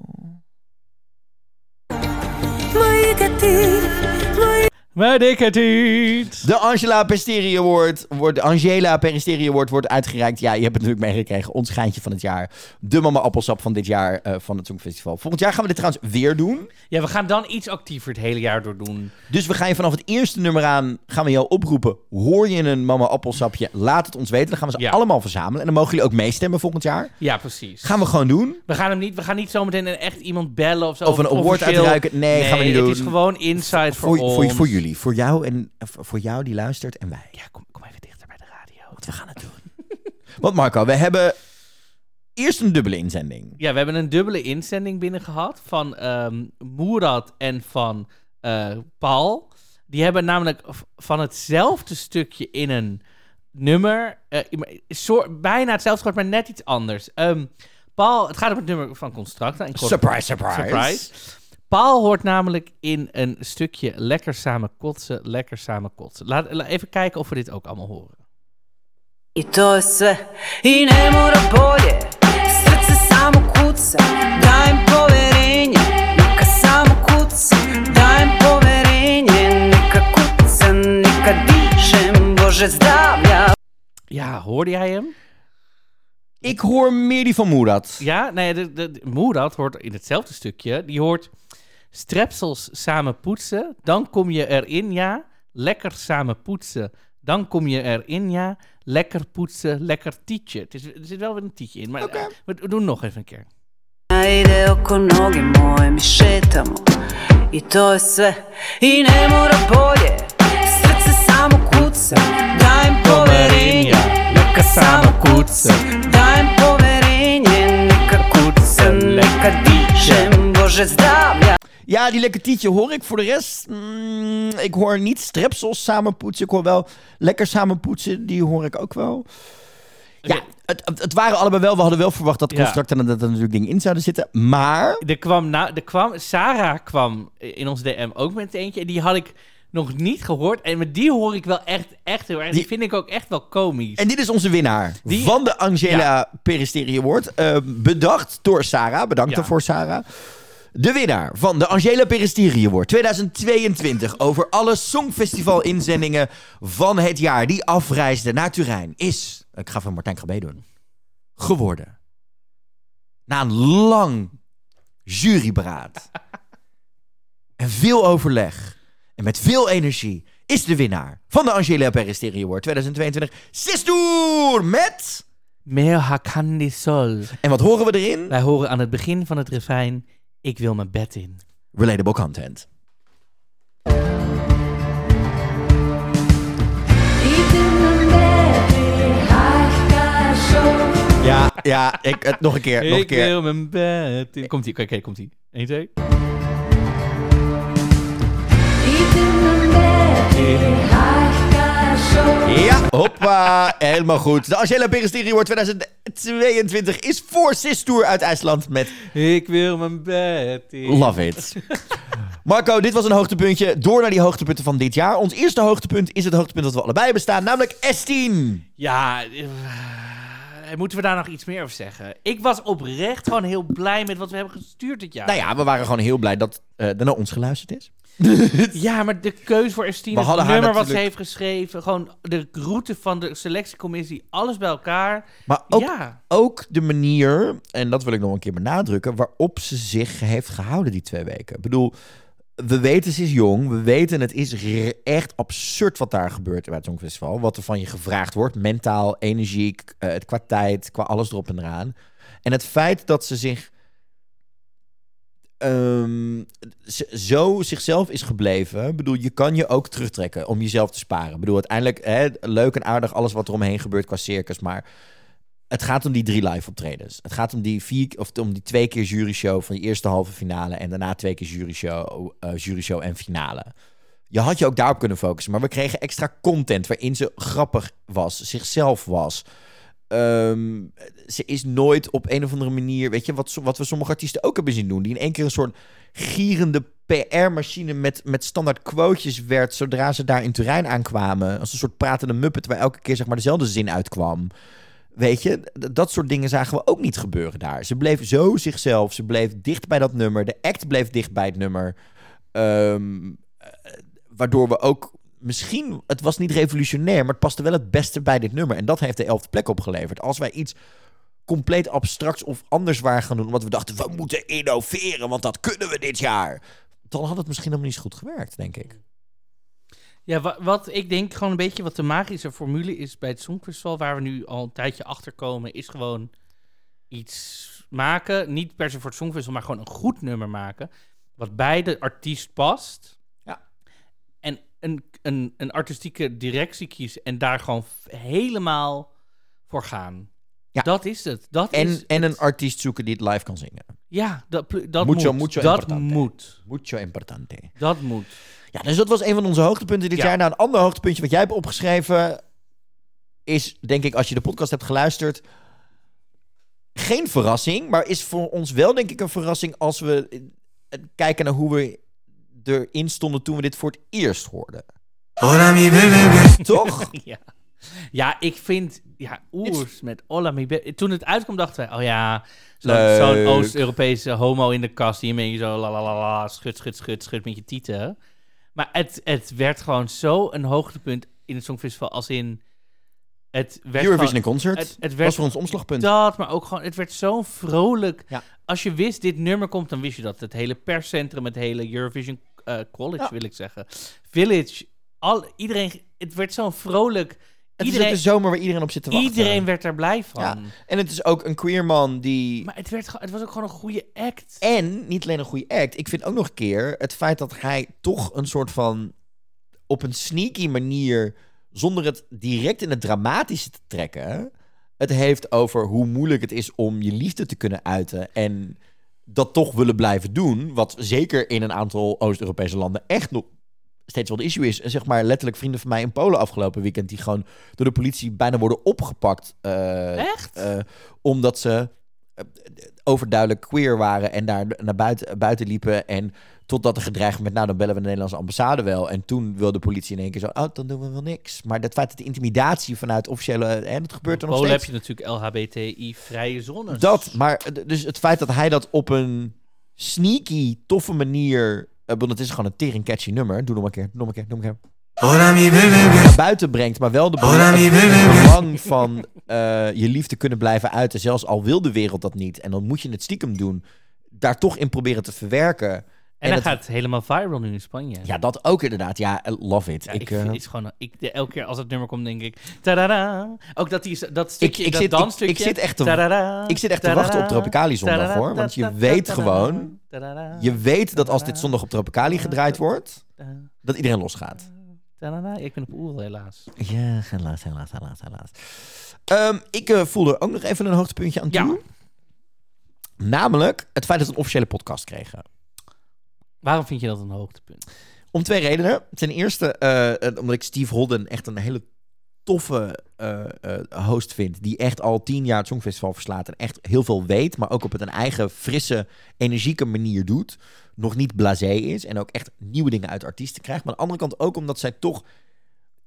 Maar ik het niet. De Angela Peristeri Award wordt, de Angela Peristeri Award wordt uitgereikt. Ja, je hebt het natuurlijk meegekregen. Ons geintje van het jaar. De mama appelsap van dit jaar eh, van het Songfestival. Volgend jaar gaan we dit trouwens weer doen. Ja, we gaan dan iets actiever het hele jaar door doen. Dus we gaan je vanaf het eerste nummer aan, gaan we jou oproepen. Hoor je een mama appelsapje? Laat het ons weten. Dan gaan we ze Ja. allemaal verzamelen. En dan mogen jullie ook meestemmen volgend jaar. Ja, precies. Gaan we gewoon doen. We gaan hem niet, we gaan niet zometeen een echt iemand bellen of zo. Of een award officieel. uitreiken. Nee, gaan we niet doen. Het is gewoon inside voor, Voor, ons. voor, voor jullie. Voor jou, en, eh, voor jou die luistert en wij. Ja, kom, kom even dichter bij de radio. Want we gaan het doen. [laughs] Want Marco, we hebben eerst een dubbele inzending. Ja, we hebben een dubbele inzending binnen gehad van ehm Moerad en van eh, Paul. Die hebben namelijk van hetzelfde stukje in een nummer, eh, soort, bijna hetzelfde soort, maar net iets anders. Ehm, Paul, het gaat om het nummer van Constructa. en Cor- Surprise, surprise. Surprise. Paul hoort namelijk in een stukje lekker samen kotsen, lekker samen kotsen. Laat, la- even kijken of we dit ook allemaal horen. I to je sve I ne mora bolje Srce samo kuca Dajem poverenje Neka samo kuca Dajem poverenje Neka kuca Neka dišem Bože zdravlja Ja, hoorde jij hem? Ik hoor meer die van Moerad. Ja, nee, de, de, de Moerad hoort in hetzelfde stukje. Die hoort strepsels samen poetsen, dan kom je erin, ja. Lekker samen poetsen, dan kom je erin, ja. Lekker poetsen, lekker tietje. Het is, er zit wel weer een tietje in, maar eh, we, we doen nog even een keer. Ide oko noge moje Mi šetamo. I to je sve. I ne mora bolje. Srce samo kuca. Dajem poverenje. Neka samo kuca. Dajem poverenje Neka kuca. Neka dišem Bože zdravlja Ja, die lekker tietje hoor ik. Voor de rest, mm, ik hoor niet strepsels samen poetsen. Ik hoor wel lekker samen poetsen. Die hoor ik ook wel. Ja, het, het, waren allebei wel. We hadden wel verwacht dat Ja. constructen en dat er natuurlijk dingen in zouden zitten. Maar Er kwam, nou, er kwam, Sarah kwam in ons DM ook met eentje. En die had ik nog niet gehoord. En met die hoor ik wel echt, echt heel erg. Die, Die- vind ik ook echt wel komisch. En dit is onze winnaar Die- van de Angela Peristeri Award. Eh, bedacht door Sarah. Bedankt Ja. daarvoor, Sarah. De winnaar van de Angela Peristeri Award 2022 over alle Songfestival-inzendingen van het jaar die afreisden naar Turijn is, ik ga van Martijn Grabé doen, geworden. Na een lang juryberaad [laughs] en veel overleg en met veel energie is de winnaar van de Angela Peristeri Award 2022 Sistoer met... Meer Hakandi Sol. En wat horen we erin? Wij horen aan het begin van het refrein... Ik wil mijn bed in. Relatable content. Ja, ja, ik, het, nog een keer, nog een ik keer. wil mijn bed in. Komt-ie, oké, komt-ie. 1, 2. Ja, hoppa, helemaal goed. De Angela Peristeri Award 2022 is voor Sistoer uit IJsland met Ik wil mijn bed in. Love It. Marco, dit was een hoogtepuntje. Door naar die hoogtepunten van dit jaar. Ons eerste hoogtepunt is het hoogtepunt dat we allebei bestaan, namelijk S10. Ja, eh, moeten we daar nog iets meer over zeggen? Ik was oprecht gewoon heel blij met wat we hebben gestuurd dit jaar. Nou ja, we waren gewoon heel blij dat eh, er naar ons geluisterd is. [laughs] Ja, maar de keus voor Estine, het nummer wat ze heeft geschreven, gewoon de route van de selectiecommissie, alles bij elkaar. Maar ook, Ja, ook de manier, en dat wil ik nog een keer benadrukken, waarop ze zich heeft gehouden die twee weken. Ik bedoel, we weten ze is jong, we weten het is echt absurd wat daar gebeurt bij het Songfestival. Wat er van je gevraagd wordt, mentaal, energiek, eh, qua tijd, qua alles erop en eraan. En het feit dat ze zich z- zo zichzelf is gebleven. Ik bedoel, je kan je ook terugtrekken om jezelf te sparen. Ik bedoel, uiteindelijk hè, leuk en aardig alles wat er omheen gebeurt qua circus, maar Het gaat om die drie live optredens. Het gaat om die, vier, of om die twee keer juryshow van die eerste halve finale. En daarna twee keer juryshow, eh juryshow en finale. Je had je ook daarop kunnen focussen. Maar we kregen extra content waarin ze grappig was, zichzelf was. Ehm, ze is nooit op een of andere manier, weet je, wat, wat we sommige artiesten ook hebben zien doen. Die in één keer een soort gierende PR-machine met, met standaard quotejes werd. zodra ze daar in Turijn aankwamen. Als een soort pratende muppet waar elke keer zeg maar dezelfde zin uitkwam. Weet je, dat soort dingen zagen we ook niet gebeuren daar. Ze bleef zo zichzelf. Ze bleef dicht bij dat nummer. De act bleef dicht bij het nummer. Ehm, eh, waardoor we ook misschien, het was niet revolutionair, maar het paste wel het beste bij dit nummer. En dat heeft de elfde plek opgeleverd. Als wij iets compleet abstracts of anders waren gaan doen, omdat we dachten, we moeten innoveren, want dat kunnen we dit jaar. Dan had het misschien helemaal niet zo goed gewerkt, denk ik. Ja, wa- wat ik denk gewoon een beetje wat de magische formule is bij het Songfestival, waar we nu al een tijdje achter komen, is gewoon iets maken. Niet per se voor het Songfestival, maar gewoon een goed nummer maken. Wat bij de artiest past. Een, een, een artistieke directie kiezen en daar gewoon helemaal voor gaan. Ja. Dat is het. Dat En, is en het. een artiest zoeken die het live kan zingen. Ja, dat, dat Mucho, moet. mucho dat importante. moet. Mucho importante. Dat moet. Ja, dus dat was een van onze hoogtepunten dit Ja. jaar. Nou, een ander hoogtepuntje wat jij hebt opgeschreven is, denk ik, als je de podcast hebt geluisterd, geen verrassing, maar is voor ons wel, denk ik, een verrassing als we eh, kijken naar hoe we erin stonden toen we dit voor het eerst hoorden. Toch? [laughs] ja. ja, ik vind... Ja, oers met Ola mi be- Toen het uitkwam dachten wij... Oh ja, zo'n Oost-Europese homo in de kast... die een beetje zo la la la la... schud, schud, schud, schud met je tieten. Maar het, het werd gewoon zo een hoogtepunt in het Songfestival... als in... Het werd Eurovision gewoon- in concert het, het was werd voor ons omslagpunt. dat, maar ook gewoon... Het werd zo vrolijk. Ja. Als je wist, dit nummer komt... dan wist je dat het hele perscentrum... het hele Eurovision eh, College, Ja. wil ik zeggen... Village... Al, iedereen... Het werd zo vrolijk... Het iedereen- is de zomer waar iedereen op zit te wachten. Iedereen werd er blij van. Ja. En het is ook een queer man die... Maar het, werd, het was ook gewoon een goede act. En niet alleen een goede act. Ik vind ook nog een keer het feit dat hij toch een soort van op een sneaky manier, zonder het direct in het dramatische te trekken, het heeft over hoe moeilijk het is om je liefde te kunnen uiten en dat toch willen blijven doen. Wat zeker in een aantal Oost-Europese landen echt nog steeds wel de issue is. En zeg maar letterlijk vrienden van mij in Polen afgelopen weekend die gewoon door de politie bijna worden opgepakt. eh, Echt? eh, omdat ze eh, overduidelijk queer waren en daar naar buiten, buiten liepen. En totdat er gedreigd werd, nou dan bellen we de Nederlandse ambassade wel. En toen wilde de politie in één keer zo, oh dan doen we wel niks. Maar dat feit dat de intimidatie vanuit officiële, en dat gebeurt er nog Polen heb steeds. je natuurlijk LHBTI-vrije zones. Dat, maar eh, dus het feit dat hij dat op een sneaky, toffe manier, eh, want het is gewoon een tering catchy nummer. Doe nog een keer, doe nog een keer, doe nog een keer. naar buiten brengt, maar wel de belang van eh, je liefde kunnen blijven uiten, zelfs al wil de wereld dat niet. En dan moet je het stiekem doen, daar toch in proberen te verwerken. En, dan het- gaat helemaal viral nu in Spanje. Ja, dat ook inderdaad. Ja, I love it. Ja, ik, ik, eh, vind, het is gewoon, ik, elke keer als het nummer komt, denk ik... Tadada. Ook dat, die, dat stukje, ik dat zit- ik- dansstukje. ik zit echt te- tadada, ik zit echt te wachten op Tropicali zondag, hoor, want je weet gewoon- tadada, je weet dat als dit zondag op Tropicali gedraaid wordt, dat iedereen losgaat. tadada. Ik ben op oer, helaas. Ja, helaas, helaas, helaas, helaas. Ehm, ik eh, voelde er ook nog even een hoogtepuntje aan toe. Ja. Namelijk het feit dat we een officiële podcast kregen. Waarom vind je dat een hoogtepunt? Om twee redenen. Ten eerste, eh, eh, omdat ik Steve Holden echt een hele toffe eh, host vind. Die echt al tien jaar het Songfestival verslaat. En echt heel veel weet. Maar ook op een eigen, frisse, energieke manier doet. Nog niet blasé is. En ook echt nieuwe dingen uit artiesten krijgt. Maar aan de andere kant ook omdat zij toch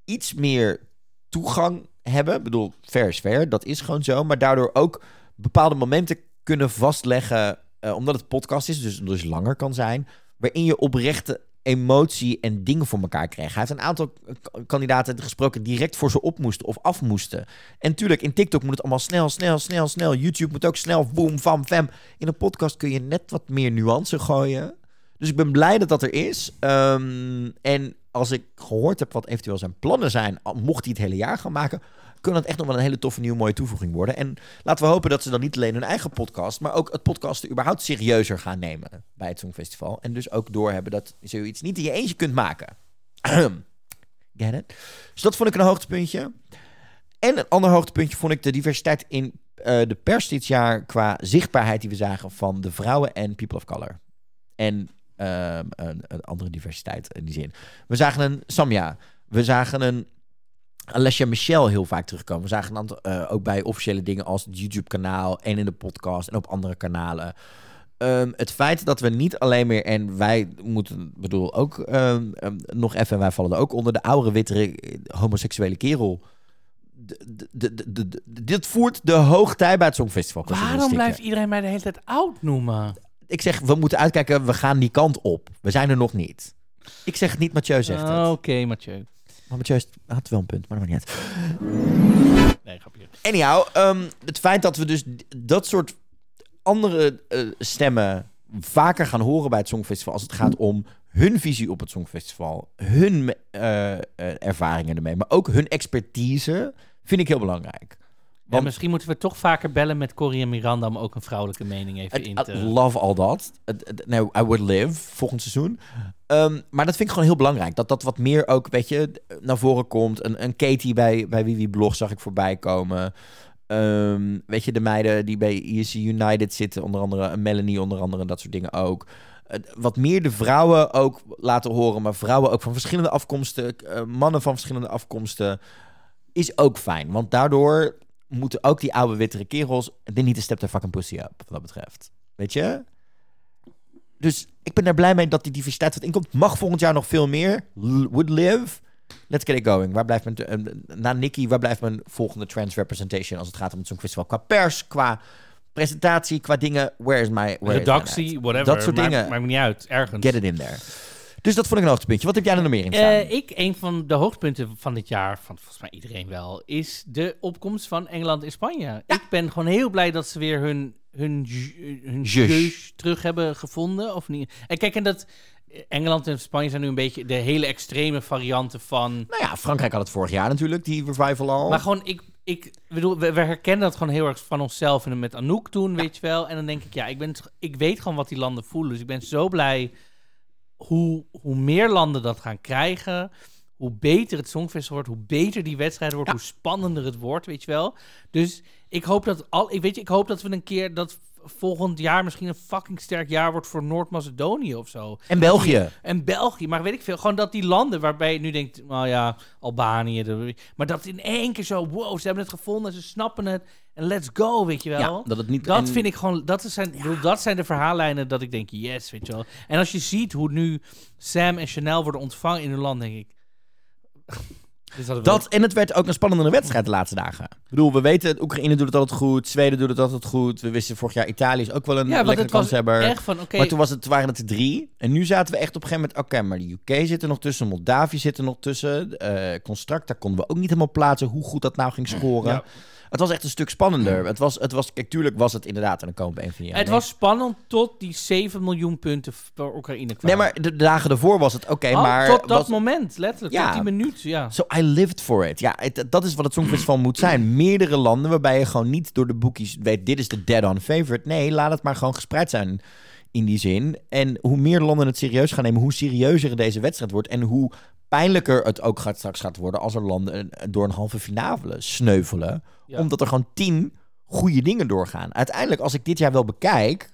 iets meer toegang hebben. Ik bedoel, fair is fair. Dat is gewoon zo. Maar daardoor ook bepaalde momenten kunnen vastleggen. omdat het podcast is, dus, dus langer kan zijn. Waarin je oprechte emotie en dingen voor elkaar kreeg. Hij heeft een aantal kandidaten gesproken direct voor ze op moesten of af moesten. En tuurlijk, in TikTok moet het allemaal snel, snel, snel, snel. YouTube moet ook snel, boom, vam, fam. In een podcast kun je net wat meer nuance gooien. Dus ik ben blij dat dat er is. Ehm, en als ik gehoord heb wat eventueel zijn plannen zijn, mocht hij het hele jaar gaan maken, kan dat echt nog wel een hele toffe nieuwe mooie toevoeging worden. En laten we hopen dat ze dan niet alleen hun eigen podcast, maar ook het podcasten überhaupt serieuzer gaan nemen bij het Songfestival. En dus ook doorhebben dat zoiets niet in je eentje kunt maken. [clears throat] Get it? Dus dat vond ik een hoogtepuntje. En een ander hoogtepuntje vond ik de diversiteit in eh, de pers dit jaar qua zichtbaarheid die we zagen van de vrouwen en people of color. En ehm, een, een andere diversiteit in die zin. We zagen een Samja. We zagen een Alessia Michel heel vaak terugkomen. We zagen dan eh, ook bij officiële dingen als het YouTube-kanaal en in de podcast en op andere kanalen. Ehm, het feit dat we niet alleen meer, en wij moeten, bedoel ook ehm, ehm, nog even, wij vallen er ook onder de oude wittere eh, homoseksuele kerel. De- de- de- dit voert de hoogtij bij het Songfestival. Waarom blijft iedereen mij de hele tijd oud noemen? Ik zeg, we moeten uitkijken, we gaan die kant op. We zijn er nog niet. Ik zeg het niet, Mathieu zegt het. Oké, Mathieu. Maar Mathieu is- had wel een punt, maar dat maakt niet uit. Nee, grapje. Anyhow, ehm, het feit dat we dus dat soort andere eh, stemmen vaker gaan horen bij het Songfestival als het gaat om hun visie op het Songfestival, hun eh, eh, ervaringen ermee, maar ook hun expertise, vind ik heel belangrijk. Ja, Want- misschien moeten we toch vaker bellen met Corrie en Miranda om ook een vrouwelijke mening even in I te... love all that. Nee, I would live volgend seizoen. Ehm, maar dat vind ik gewoon heel belangrijk. Dat dat wat meer ook, weet je, naar voren komt. Een, een Katie bij, bij Wiwi Blog zag ik voorbij komen. Ehm, weet je, de meiden die bij ESC United zitten, onder andere Melanie, onder andere, dat soort dingen ook. Wat meer de vrouwen ook laten horen, maar vrouwen ook van verschillende afkomsten, eh, mannen van verschillende afkomsten, is ook fijn. Want daardoor moeten ook die oude wittere kerels er niet een step their fucking pussy up, wat dat betreft. Weet je? Dus ik ben er blij mee dat die diversiteit wat inkomt. Mag volgend jaar nog veel meer. L- would live. Let's get it going. Waar blijft mijn, eh, na Nicky, waar blijft mijn volgende trans representation als het gaat om het Songfestival? Qua pers, qua presentatie, qua dingen. Where is my... Where is my Redactie, whatever. Dat soort maakt- dingen. Maakt me niet uit, ergens. Get it in there. Dus dat vond ik een hoogtepuntje. Wat heb jij er nog meer in staan? Eh, ik, een van de hoogtepunten van dit jaar, van volgens mij iedereen wel, is de opkomst van Engeland in Spanje. Ik ben gewoon heel blij dat ze weer hun, hun, ju- hun terug hebben gevonden. Of niet. En kijk, en dat Engeland en Spanje zijn nu een beetje de hele extreme varianten van. nou ja, Frankrijk had het vorig jaar natuurlijk, die revival al. Maar gewoon, ik, ik bedoel, we, we herkennen dat gewoon heel erg van onszelf en met Anouk toen, weet je wel. En dan denk ik, ja, ik, ben, ik weet gewoon wat die landen voelen. Dus ik ben zo blij hoe, hoe meer landen dat gaan krijgen, hoe beter het Songfestival wordt, hoe beter die wedstrijd wordt, hoe spannender het wordt, weet je wel. Dus ik hoop dat al, ik weet je, ik hoop dat we een keer dat volgend jaar misschien een fucking sterk jaar wordt voor Noord-Macedonië of zo. en België. En België, maar weet ik veel. Gewoon dat die landen waarbij je nu denkt, nou ja, Albanië. de- maar dat in één keer zo, wow, ze hebben het gevonden, ze snappen het. En let's go, weet je wel. Ja, dat het niet... Dat en- vind ik gewoon, dat, zijn, bedoel, dat zijn de verhaallijnen dat ik denk, yes, weet je wel. En als je ziet hoe nu Sam en Chanel worden ontvangen in hun land, denk ik... [laughs] We- Dat, en het werd ook een spannende wedstrijd de laatste dagen. Ik bedoel, we weten, Oekraïne doet het altijd goed, Zweden doet het altijd goed. We wisten vorig jaar Italië is ook wel een ja, want lekkere kanshebber. echt van, oké, Maar toen was het, waren het drie. En nu zaten we echt op een gegeven moment... Oké, maar de UK zit er nog tussen. Moldavië zit er nog tussen. eh Construct, daar konden we ook niet helemaal plaatsen... hoe goed dat nou ging scoren. Ja. Het was echt een stuk spannender. Het was, het was, kijk, tuurlijk was het inderdaad... en dan komen we een van die het was spannend tot die 7 miljoen punten voor Oekraïne Nee, kwamen. maar de dagen ervoor was het oké, Oh, maar... tot dat was, moment, letterlijk, Ja. tot die minuut, ja. So I lived for it. Ja, het- dat is wat het Songfestival [clears throat] moet zijn. Meerdere landen waarbij je gewoon niet door de boekjes weet... dit is de dead-on favorite. Nee, laat het maar gewoon gespreid zijn in die zin. En hoe meer landen het serieus gaan nemen... hoe serieuzer deze wedstrijd wordt... en hoe pijnlijker het ook gaat, straks gaat worden... als er landen eh, door een halve finale sneuvelen. Ja. Omdat er gewoon tien goede dingen doorgaan. Uiteindelijk, als ik dit jaar wel bekijk...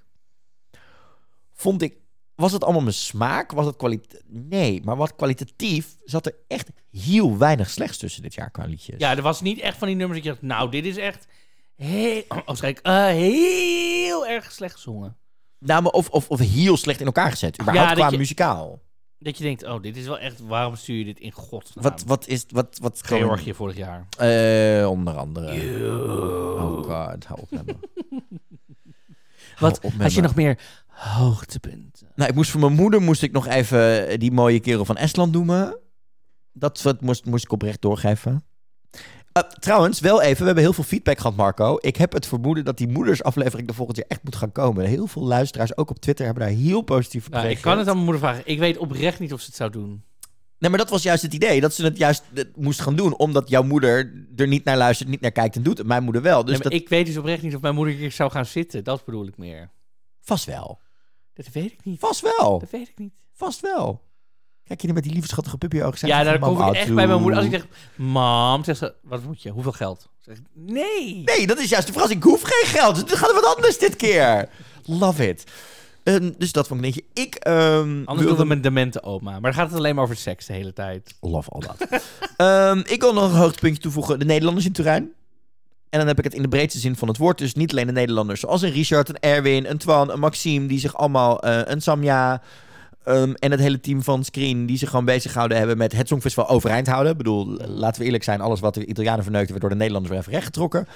vond ik... Was het allemaal mijn smaak? Was het kwaliteit? Nee, maar wat kwalitatief zat er echt heel weinig slechts tussen dit jaar qua liedjes. Ja, er was niet echt van die nummers dat je dacht, nou, dit is echt heel, oh, schrik, eh, heel erg slecht gezongen. Nou, maar of, of, of heel slecht in elkaar gezet. Überhaupt Ja, qua je- muzikaal. Dat je denkt, oh, dit is wel echt, waarom stuur je dit in godsnaam? Wat, wat is... Wat, wat Georgië vorig jaar. Eh, onder andere. Oh god, hou op met me. [laughs] Hou Wat, op met had je me. nog meer hoogtepunten? Nou, ik moest voor mijn moeder moest ik nog even die mooie kerel van Estland noemen. Dat wat moest, moest ik oprecht doorgeven. Eh, trouwens, wel even, we hebben heel veel feedback gehad, Marco. Ik heb het vermoeden dat die moedersaflevering de volgend jaar echt moet gaan komen. Heel veel luisteraars, ook op Twitter, hebben daar heel positief op Nou, ik kan het aan mijn moeder vragen. Ik weet oprecht niet of ze het zou doen. Nee, maar dat was juist het idee. Dat ze het juist eh, moest gaan doen. Omdat jouw moeder er niet naar luistert, niet naar kijkt en doet. En mijn moeder wel. Dus Nee, maar dat Ik weet dus oprecht niet of mijn moeder hier zou gaan zitten. Dat bedoel ik meer. vast wel. Dat weet ik niet. Vast wel. Dat weet ik niet. Vast wel. Kijk je met die lieve schattige puppy ogen. Ja, daar kom ik echt bij mijn moeder. Als ik zeg, mam, zegt ze, wat moet je? Hoeveel geld? Zeg, nee. Nee, dat is juist de verrassing. Ik hoef geen geld. Dus het gaat wat anders dit keer. Love it. Ehm, dus dat vond ik netje. Ik ehm Anders wilde- mijn demente oma. Maar dan gaat het alleen maar over seks de hele tijd. Love all that. [laughs] Ehm, ik wil nog een hoogtepuntje toevoegen. De Nederlanders in Turijn. En dan heb ik het in de breedste zin van het woord. Dus niet alleen de Nederlanders. Zoals een Richard, een Erwin, een Twan, een Maxime. Die zich allemaal... eh, een Samja... ehm, en het hele team van Screen. Die zich gewoon bezig gehouden hebben met het Songfestival overeind houden. Ik bedoel, laten we eerlijk zijn. Alles wat de Italianen verneukten werd door de Nederlanders weer even rechtgetrokken.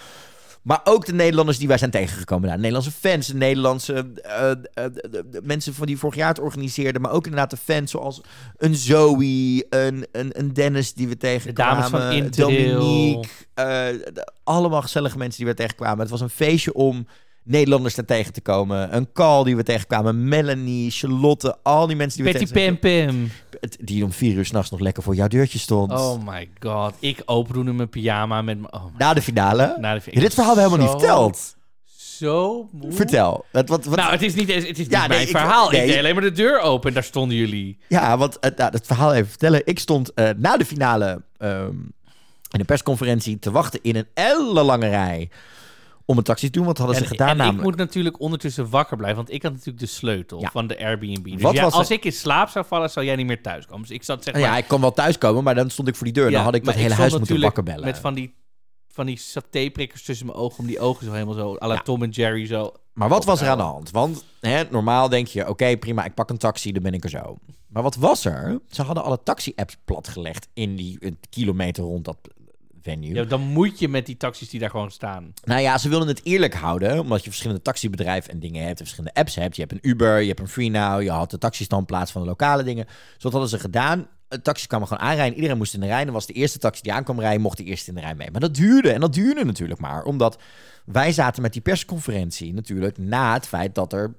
Maar ook de Nederlanders die wij zijn tegengekomen. Nou, de Nederlandse fans, de Nederlandse eh, eh, de- de- de mensen van die vorig jaar het organiseerden. Maar ook inderdaad de fans zoals een Zoe, een, een, een Dennis die we tegenkwamen. dames van. Dominique. eh, de- allemaal gezellige mensen die we tegenkwamen. Het was een feestje om Nederlanders daar tegen te komen. Een call die we tegenkwamen. Melanie, Charlotte, al die mensen die we Petty tegen Pam. Het- Die om vier uur s'nachts nog lekker voor jouw deurtje stond. Oh my god. Ik opendoen in mijn pyjama met mijn... Oh my Na de finale. Na de- Ja, dit verhaal hebben we helemaal niet verteld. Zo moe. Vertel. Wat, wat, wat, Nou, het is niet, eens- het is Ja, niet nee, mijn ik- verhaal. nee. Ik deed alleen maar de deur open en daar stonden jullie. Ja, want het, nou, het verhaal even vertellen. Ik stond eh, na de finale ehm, in een persconferentie te wachten in een ellenlange rij om een taxi te doen. Wat hadden En, ze gedaan en ik moet natuurlijk ondertussen wakker blijven, want ik had natuurlijk de sleutel Ja. van de Airbnb. Dus Wat ja, was als ik in slaap zou vallen, zou jij niet meer thuiskomen. Dus ik zat zeg Nou maar... ja, ik kon wel thuiskomen, maar dan stond ik voor die deur. Ja, dan had ik dat hele huis moeten wakker bellen. Met van die, van die satéprikkers tussen mijn ogen, om die ogen zo helemaal zo, à la Ja. Tom en Jerry zo. Maar wat was er aan de hand? Want hè, normaal denk je, oké, prima, ik pak een taxi, dan ben ik er zo. Maar wat was er? Ze hadden alle taxi-apps platgelegd in die kilometer rond dat venue. Ja, dan moet je met die taxis die daar gewoon staan. Nou ja, ze wilden het eerlijk houden, omdat je verschillende taxibedrijven en dingen hebt, en verschillende apps hebt. Je hebt een Uber, je hebt een FreeNow, je had de taxistandplaats van de lokale dingen. Dus wat hadden ze gedaan? De taxis kwamen gewoon aanrijden, iedereen moest in de rij. En was de eerste taxi die aankwam rijden, mocht de eerste in de rij mee. Maar dat duurde, en dat duurde natuurlijk maar, omdat wij zaten met die persconferentie natuurlijk na het feit dat er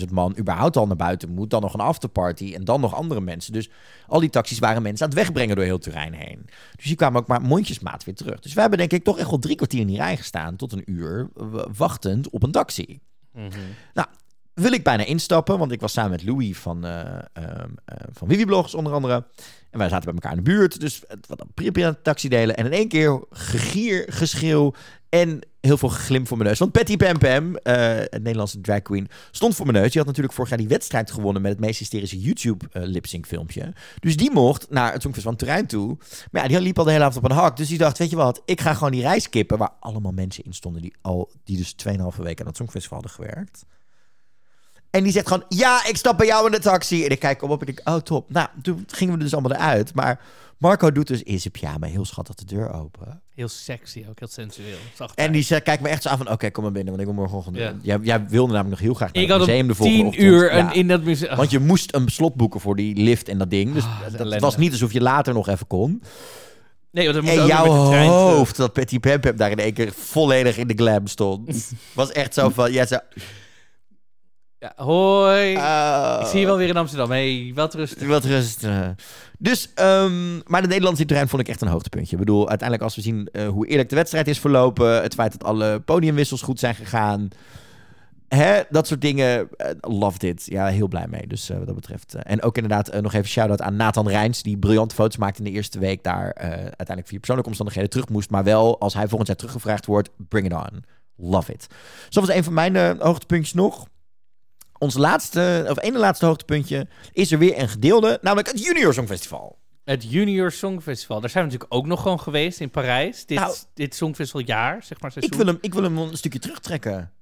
17.000 man überhaupt al naar buiten moet. Dan nog een afterparty en dan nog andere mensen. Dus al die taxis waren mensen aan het wegbrengen door heel Turijn heen. Dus die kwamen ook maar mondjesmaat weer terug. Dus wij hebben denk ik toch echt wel drie kwartier in die rij gestaan tot een uur, w- wachtend op een taxi. Nou, wil ik bijna instappen, want ik was samen met Louis van, eh, van Viviblogs onder andere. En wij zaten bij elkaar in de buurt, dus het was een taxi delen. En in één keer gegier, geschreeuw en heel veel glim voor mijn neus. Want Patty Pam Pam, eh, een Nederlandse drag queen, stond voor mijn neus. Die had natuurlijk vorig jaar die wedstrijd gewonnen met het meest hysterische YouTube lip-sync filmpje. Dus die mocht naar het Songfestival van Turijn toe. Maar ja, die liep al de hele avond op een hak. Dus die dacht, weet je wat, ik ga gewoon die reis kippen... waar allemaal mensen in stonden die, al, die dus 2,5 weken aan het Songfestival hadden gewerkt. En die zegt gewoon, ja, ik stap bij jou in de taxi. En ik kijk hem op en ik denk, oh top. Nou, toen gingen we dus allemaal eruit. Maar Marco doet dus in zijn pyjama heel schattig de deur open. Heel sexy ook, heel sensueel. Zag het En die kijkt me echt zo aan van, oké, kom maar binnen. Want ik wil morgenochtend... Ja. Jij, jij wilde namelijk nog heel graag naar ik het had museum de volgende tien uur Ja. in dat museum... Want je moest een slot boeken voor die lift en dat ding. Dus Ah, dat, was niet alsof je later nog even kon. nee, want En jouw hoofd, dat Patty Pam daar in één keer volledig in de glam stond. [laughs] was echt zo van, zo... Ja, hoi. ah. ik zie je wel weer in Amsterdam. hey, wat rustig. Wat rust. eh. Dus, ehm, maar de Nederlandse terrein vond ik echt een hoogtepuntje. Ik bedoel, uiteindelijk als we zien eh, hoe eerlijk de wedstrijd is verlopen, het feit dat alle podiumwissels goed zijn gegaan, hè, dat soort dingen, eh, loved it. Ja, heel blij mee. Dus eh, wat dat betreft. en ook inderdaad nog even shout-out aan Nathan Rijns, die briljante foto's maakte in de eerste week daar uiteindelijk via persoonlijke omstandigheden terug moest, maar wel als hij volgend jaar teruggevraagd wordt, bring it on. Love it. Zo was een van mijn hoogtepuntjes nog. Ons laatste, of ene laatste hoogtepuntje, is er weer een gedeelde, namelijk het Junior Songfestival. Het Junior Songfestival. Daar zijn we natuurlijk ook nog gewoon geweest in Parijs. Dit, Nou, dit Songfestivaljaar, zeg maar. Ik wil, hem, ik wil hem een stukje terugtrekken.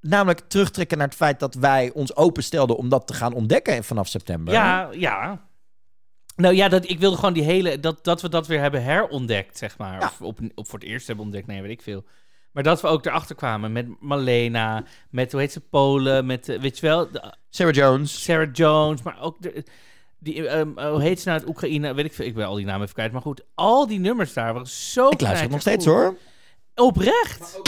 Namelijk terugtrekken naar het feit dat wij ons openstelden om dat te gaan ontdekken vanaf september. Ja, ja. Nou ja, dat, ik wilde gewoon die hele... Dat, dat we dat weer hebben herontdekt, zeg maar. Ja. Of op, op voor het eerst hebben ontdekt, nee, weet ik veel. Maar dat we ook erachter kwamen met Malena, met, hoe heet ze, Polen, met, eh, weet je wel, de- Sarah Jones. Sarah Jones, maar ook de, die, ehm, hoe heet ze nou uit Oekraïne, weet ik veel, ik ben al die namen even kwijt. Maar goed, al die nummers daar waren zo Ik luister het nog steeds hoor. Oprecht.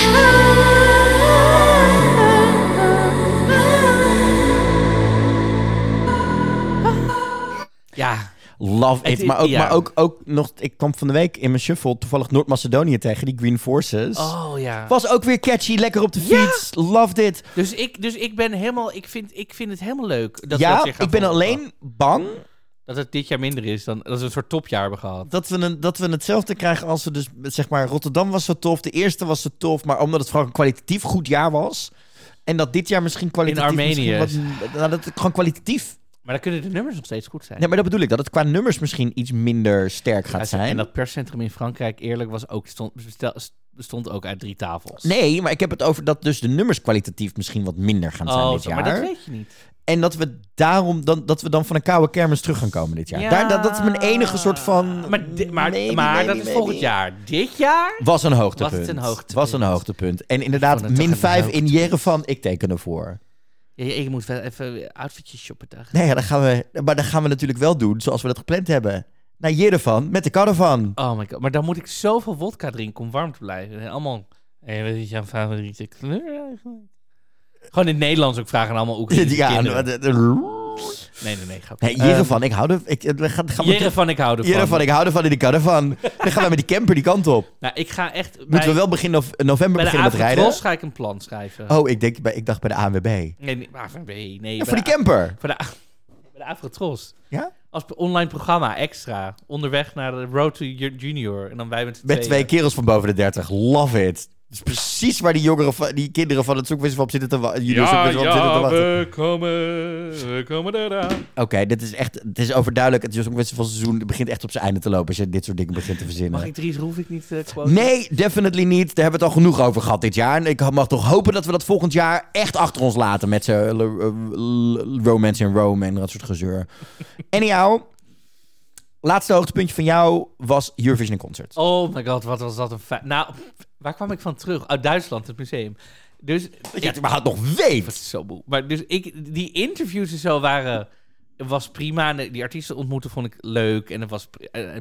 Ja, Love Het it. Maar, ook, ja. maar ook, ook nog, ik kwam van de week in mijn shuffle toevallig Noord-Macedonië tegen, die Green Forces. oh ja. Was ook weer catchy, lekker op de Ja. fiets. Loved it. Dus ik, dus ik ben helemaal, ik vind, ik vind het helemaal leuk. Dat ja, ik ben volgen. alleen bang Dat het dit jaar minder is dan dat we een soort topjaar hebben gehad. Dat we, een, dat we hetzelfde krijgen als we dus, zeg maar, Rotterdam was zo tof. De eerste was zo tof, maar omdat het vooral een kwalitatief goed jaar was. En dat dit jaar misschien kwalitatief... Armenië. misschien Wat, nou, dat het gewoon kwalitatief... Maar dan kunnen de nummers nog steeds goed zijn. Ja, maar dat bedoel ik. Dat het qua nummers misschien iets minder sterk gaat Ja, zijn. En dat perscentrum in Frankrijk, eerlijk, was ook, stond, bestond ook uit drie tafels. Nee, maar ik heb het over dat dus de nummers kwalitatief misschien wat minder gaan zijn oh, dit zo, jaar. maar dat weet je niet. En dat we daarom dan, dat we dan van een koude kermis terug gaan komen dit jaar. Ja. Daar, dat, dat is mijn enige soort van. Maar, di- maar, maybe, maar maybe, dat is volgend jaar. Dit jaar? Was een hoogtepunt. Was het een hoogtepunt. Was een hoogtepunt. En inderdaad, min een 5 in. Jerevan, ik teken ervoor. Ja, ik moet wel even outfitjes shoppen daar. Nee, ja, dan gaan we, maar dan gaan we natuurlijk wel doen zoals we dat gepland hebben. Naar Jerevan met de caravan. Oh my god, maar dan moet ik zoveel vodka drinken om warm te blijven. En allemaal, hey, wat is jouw favoriete kleur eigenlijk? Gewoon in het Nederlands ook vragen aan allemaal [laughs] Oekraïnse Ja, kinderen. De- de- Nee, nee, nee. Ga nee, Jerevan, ik hou er. Ik, we gaan, gaan we- Jerevan, ik hou ervan. Jerevan, ik hou ervan in die caravan. [laughs] Dan gaan we met die camper die kant op. Nou, ik ga echt... Moeten we wel begin nov- november bij de beginnen met rijden? Avondros ga ik een plan schrijven. Oh, ik, denk, bij, ik dacht bij de ANWB. Nee, nee, AVB, nee. Ja, bij voor die de- camper. Voor de, bij de Afrotros. Ja? Als online programma, extra. Onderweg naar de Road to Ju- Junior. En dan wij met Met twee kerels van boven de 30. Love it. Dat is precies waar die, jongeren van, die kinderen van het zoekfestival op zitten te wachten. Ja, op zitten te ja, wachten. we komen, we komen eraan. Oké, dit is echt, het is overduidelijk. Het Songfestival seizoen begint echt op zijn einde te lopen als je dit soort dingen begint te verzinnen. Mag ik Dries Roef ik niet uh, quoten? Nee, definitely niet. Daar hebben we het al genoeg over gehad dit jaar. En ik mag toch hopen dat we dat volgend jaar echt achter ons laten met z'n l- l- romance en Rome en dat soort gezeur. [laughs] Anyhow, laatste hoogtepuntje van jou was Eurovision Concert. Oh my god, wat was dat een fijn... Nou, waar kwam ik van terug? Uit Duitsland, het museum. Dus... Dat je het überhaupt nog weet. zo moe. Maar dus ik, die interviews en zo waren... was prima. Die artiesten ontmoeten vond ik leuk. En het was... pri- eh,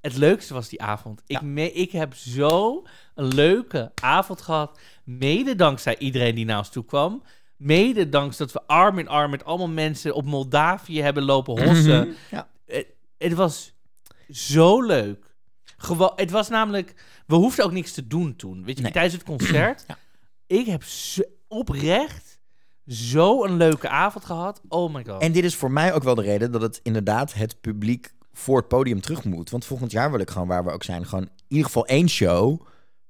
Het leukste was die avond. Ik, me, ik heb zo een leuke avond gehad. Mede dankzij iedereen die naar ons toe kwam. Mede dankzij dat we arm in arm met allemaal mensen op Moldavië hebben lopen hossen. Ja. Het, het was zo leuk. Gewoon, het was namelijk... We hoefden ook niks te doen toen. Weet je, Nee. tijdens het [clears throat] concert. Ja. Ik heb oprecht zo een leuke avond gehad. Oh my god. En dit is voor mij ook wel de reden dat het inderdaad het publiek voor het podium terug moet. Want volgend jaar wil ik gewoon, waar we ook zijn, gewoon in ieder geval één show.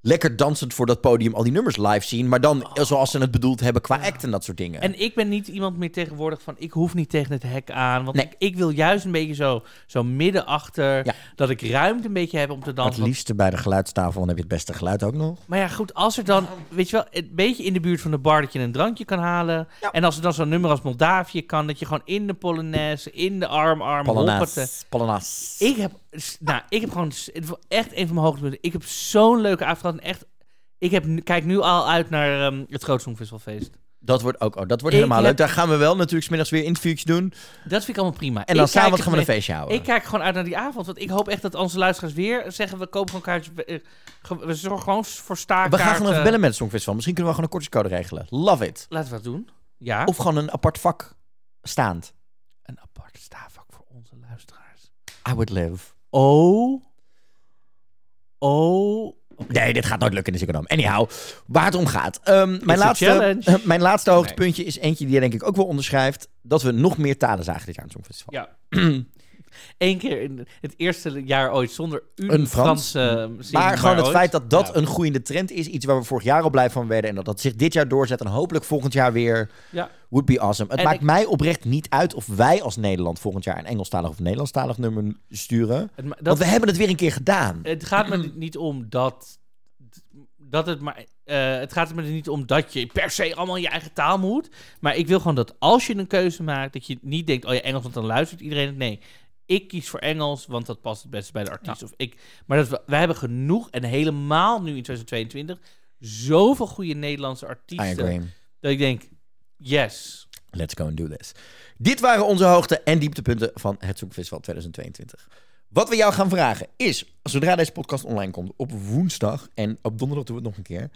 Lekker dansend voor dat podium al die nummers live zien. Maar dan zoals ze het bedoeld hebben qua act en dat soort dingen. En ik ben niet iemand meer tegenwoordig van... ik hoef niet tegen het hek aan. Want Nee. ik, ik wil juist een beetje zo, zo midden achter... Ja. dat ik ruimte een beetje heb om te het dansen. Want- liefste bij de geluidstafel, dan heb je het beste geluid ook nog. Maar ja, goed, als er dan... weet je wel, een beetje in de buurt van de bar... dat je een drankje kan halen. Ja. En als er dan zo'n nummer als Moldavië kan... dat je gewoon in de Polonaise, in de arm, arm. Polonaise. Polonaise. Ik heb, nou, ik heb gewoon het was echt een van mijn hoogtepunten. Ik heb zo'n leuke avond gehad. en Echt, ik heb, kijk nu al uit naar ehm, het Groot Songfestivalfeest. Dat wordt ook oh, dat wordt Ik helemaal heb- leuk. Daar gaan we wel natuurlijk 's middags weer interviewtjes doen. Dat vind ik allemaal prima. En dan s'avonds gaan we een feestje houden. Ik kijk gewoon uit naar die avond. Want ik hoop echt dat onze luisteraars weer zeggen... we kopen gewoon kaartjes. We, eh, ge- we zorgen gewoon voor we staarkaarten. gaan gewoon even bellen met het Songfestival. Misschien kunnen we gewoon een kortingscode regelen. Love it. Laten we dat doen. Ja. Of gewoon een apart vak staand. een apart staafvak voor onze luisteraars. I would live. Oh. Oh. Nee, dit gaat nooit lukken in de Dome. Anyhow, waar het om gaat. Ehm, mijn, laatste, [laughs] mijn laatste hoogtepuntje is eentje die je denk ik ook wel onderschrijft. Dat we nog meer talen zagen dit jaar in het Songfestival. Ja. [clears throat] Eén keer in het eerste jaar ooit zonder een, Frans. Frans. eh, zin, Maar gewoon het ooit. feit dat dat Ja. een groeiende trend is. Iets waar we vorig jaar al blij van werden. En dat dat zich dit jaar doorzet. En hopelijk volgend jaar weer Ja. would be awesome. Het En maakt ik- mij oprecht niet uit of wij als Nederland volgend jaar een Engelstalig of Nederlandstalig nummer sturen. Het, ma- dat, Want we hebben het weer een keer gedaan. het gaat me [clears throat] niet om dat, dat het maar. eh, het gaat er me niet om dat je per se allemaal je eigen taal moet. Maar ik wil gewoon dat als je een keuze maakt, dat je niet denkt: oh ja, Engels, want dan luistert iedereen het. Nee, ik kies voor Engels, want dat past het beste bij de artiest. Of ik, maar dat we, wij hebben genoeg, en helemaal nu in 2022, zoveel goede Nederlandse I artiesten. agree. Dat ik denk: yes. Let's go and do this. Dit waren onze hoogte- en dieptepunten van het Zoekfestival 2022. Wat we jou gaan vragen is, zodra deze podcast online komt op woensdag en op donderdag doen we het nog een keer,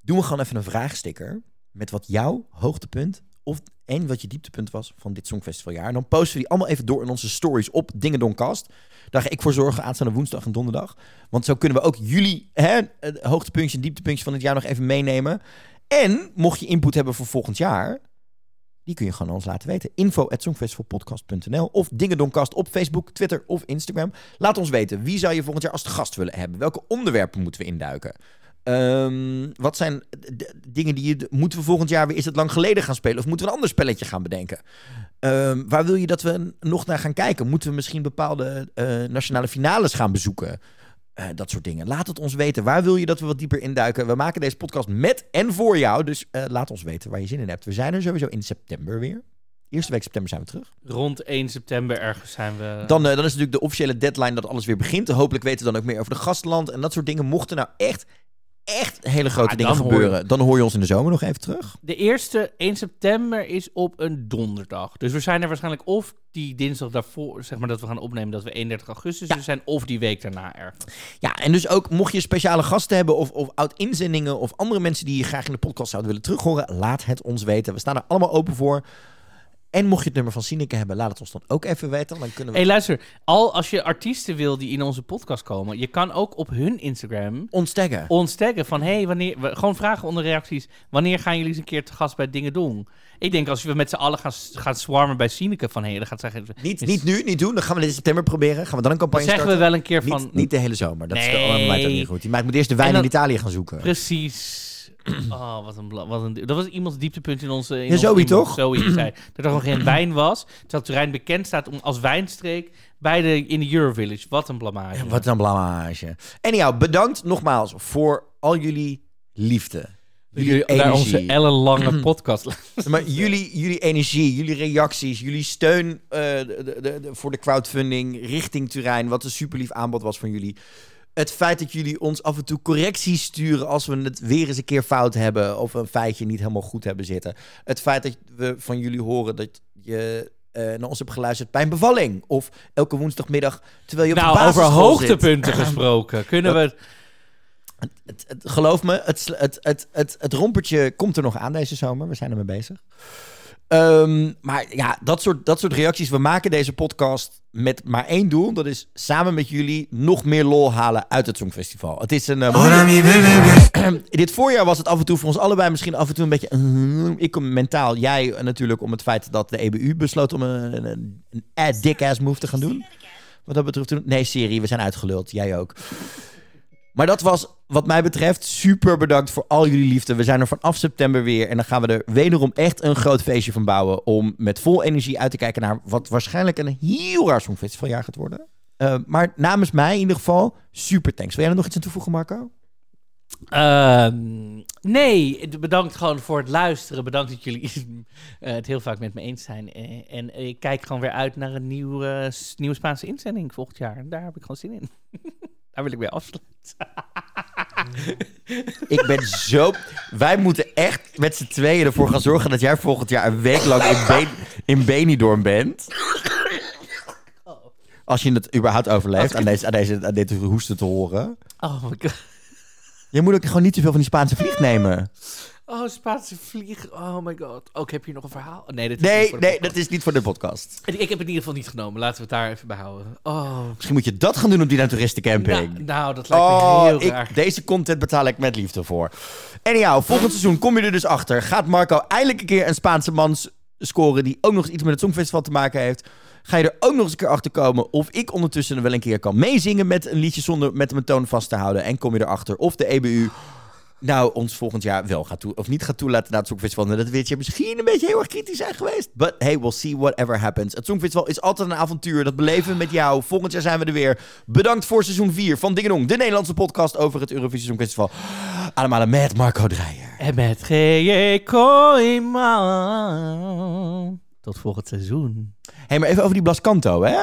doen we gewoon even een vraagsticker met wat jouw hoogtepunt of en wat je dieptepunt was van dit Songfestivaljaar. En dan posten we die allemaal even door in onze stories op Dingedonkast. Daar ga ik voor zorgen aanstaande woensdag en donderdag. Want zo kunnen we ook jullie hè, eh, hoogtepuntjes en dieptepuntjes van het jaar nog even meenemen. En mocht je input hebben voor volgend jaar, Die kun je gewoon ons laten weten. Info at songfestivalpodcast.nl of Dingedonkast op Facebook, Twitter of Instagram. Laat ons weten, wie zou je volgend jaar als gast willen hebben? Welke onderwerpen moeten we induiken? Ehm, wat zijn dingen die je... Moeten we volgend jaar weer Is het lang geleden gaan spelen? Of moeten we een ander spelletje gaan bedenken? Ehm, waar wil je dat we nog naar gaan kijken? Moeten we misschien bepaalde eh, nationale finales gaan bezoeken? Eh, dat soort dingen. Laat het ons weten. Waar wil je dat we wat dieper induiken? We maken deze podcast met en voor jou. Dus eh, laat ons weten waar je zin in hebt. We zijn er sowieso in september weer. Eerste week september zijn we terug. Rond 1 september ergens zijn we... Dan, dan is natuurlijk de officiële deadline dat alles weer begint. Hopelijk weten we dan ook meer over de gastland en dat soort dingen. Mochten nou echt, echt hele grote Ah, dingen dan hoor je- gebeuren, dan hoor je ons in de zomer nog even terug. De eerste 1 september is op een donderdag. Dus we zijn er waarschijnlijk of die dinsdag daarvoor, zeg maar dat we gaan opnemen, dat we 31 augustus Ja. er zijn, of die week daarna ergens. Ja, en dus ook mocht je speciale gasten hebben of, of oud-inzendingen of andere mensen die je graag in de podcast zouden willen terughoren, laat het ons weten. We staan er allemaal open voor. En mocht je het nummer van Sineke hebben, laat het ons dan ook even weten. Dan kunnen we hey, luister. Al als je artiesten wil die in onze podcast komen, je kan ook op hun Instagram ons taggen. ons taggen van, hey, wanneer, gewoon vragen onder reacties, wanneer gaan jullie eens een keer te gast bij Dingen Doen? Ik denk als we met z'n allen gaan, gaan swarmen bij Sineke van, hé, hey, dan gaat zeggen... Niet, is- niet nu, niet doen. Dan gaan we dit in september proberen. Gaan we dan een Dan campagne zeggen we wel een keer van... Niet, niet de hele zomer. Dat is Nee. de, oh, ook niet goed. Maar ik moet eerst de wijn dan- in Italië gaan zoeken. Precies. Oh, [clears throat] wat een, wat een... Dat was iemands dieptepunt in onze... In Ja, onze Zoe, toch? Zoe zei dat er gewoon geen wijn was. Terwijl Turijn bekend staat om, als wijnstreek bij de, in de Eurovillage. Wat een blamage. Wat een blamage. Anyhow, bedankt nogmaals voor al jullie liefde. Jullie naar onze ellenlange [clears throat] podcast. Maar jullie, jullie energie, jullie reacties, jullie steun eh, de, de, de- voor de crowdfunding richting Turijn, wat een super lief aanbod was van jullie. Het feit dat jullie ons af en toe correcties sturen als we het weer eens een keer fout hebben of een feitje niet helemaal goed hebben zitten. Het feit dat we van jullie horen dat je eh, naar ons hebt geluisterd bij een bevalling of elke woensdagmiddag terwijl je op nou, de over basisschool zit. hoogtepunten [laughs] gesproken. Kunnen we... Het, het- geloof me, het, het, het, het rompertje komt er nog aan deze zomer. We zijn ermee bezig. Ehm, maar ja, dat soort, dat soort reacties. We maken deze podcast met maar één doel. Dat is samen met jullie nog meer lol halen uit het Songfestival. Het is een... eh, [clears throat] dit voorjaar was het af en toe voor ons allebei misschien af en toe een beetje... eh, ik kom mentaal, jij eh, natuurlijk om het feit dat de EBU besloot om een, een, een dick-ass move te gaan doen. Wat dat betreft toen... Nee, serie, we zijn uitgeluld. Jij ook. Maar dat was wat mij betreft super bedankt voor al jullie liefde. We zijn er vanaf september weer. En dan gaan we er wederom echt een groot feestje van bouwen. Om met vol energie uit te kijken naar wat waarschijnlijk een heel raar songfestivaljaar gaat worden. Eh, maar namens mij in ieder geval, super thanks. Wil jij er nog iets aan toevoegen, Marco? Ehm, nee, bedankt gewoon voor het luisteren. Bedankt dat jullie [laughs] eh, het heel vaak met me eens zijn. Eh, en ik kijk gewoon weer uit naar een nieuwe, nieuwe Spaanse inzending volgend jaar. En daar heb ik gewoon zin in. [laughs] daar wil ik weer afsluiten. [laughs] Ik ben zo... Wij moeten echt met z'n tweeën ervoor gaan zorgen dat jij volgend jaar een week lang in, ben... in Benidorm bent. Als je het überhaupt overleeft aan, deze, aan, deze, aan dit hoesten te horen. Oh my god. Je moet ook gewoon niet te veel van die Spaanse vlieg nemen. Oh, Spaanse vlieg. Oh my god. Ook heb je nog een verhaal? Nee, dat is niet Nee, voor de nee, podcast. dat is niet voor de podcast. Ik heb het in ieder geval niet genomen. Laten we het daar even bij houden. Oh, Misschien moet je dat gaan doen op die naturisten-camping. nou, nou, dat lijkt Oh, me heel ik, raar. deze content betaal ik met liefde voor. Anyhow, volgend seizoen kom je er dus achter. Gaat Marco eindelijk een keer een Spaanse man scoren... die ook nog iets met het Songfestival te maken heeft... Ga je er ook nog eens een keer achter komen of ik ondertussen wel een keer kan meezingen met een liedje zonder met mijn toon vast te houden. En kom je erachter of de EBU nou ons volgend jaar wel gaat toe of niet gaat toelaten naar het Songfestival. En dat weet je misschien een beetje heel erg kritisch zijn geweest. But hey, we'll see whatever happens. Het Songfestival is altijd een avontuur. Dat beleven we met jou. Volgend jaar zijn we er weer. Bedankt voor seizoen 4 van Dingenong, de Nederlandse podcast over het Eurovisie Songfestival. Allemaal met Marco Dreyer. En met G.J. Kooijman. Tot volgend seizoen. Hé, hey, maar even over die Blascanto, hè?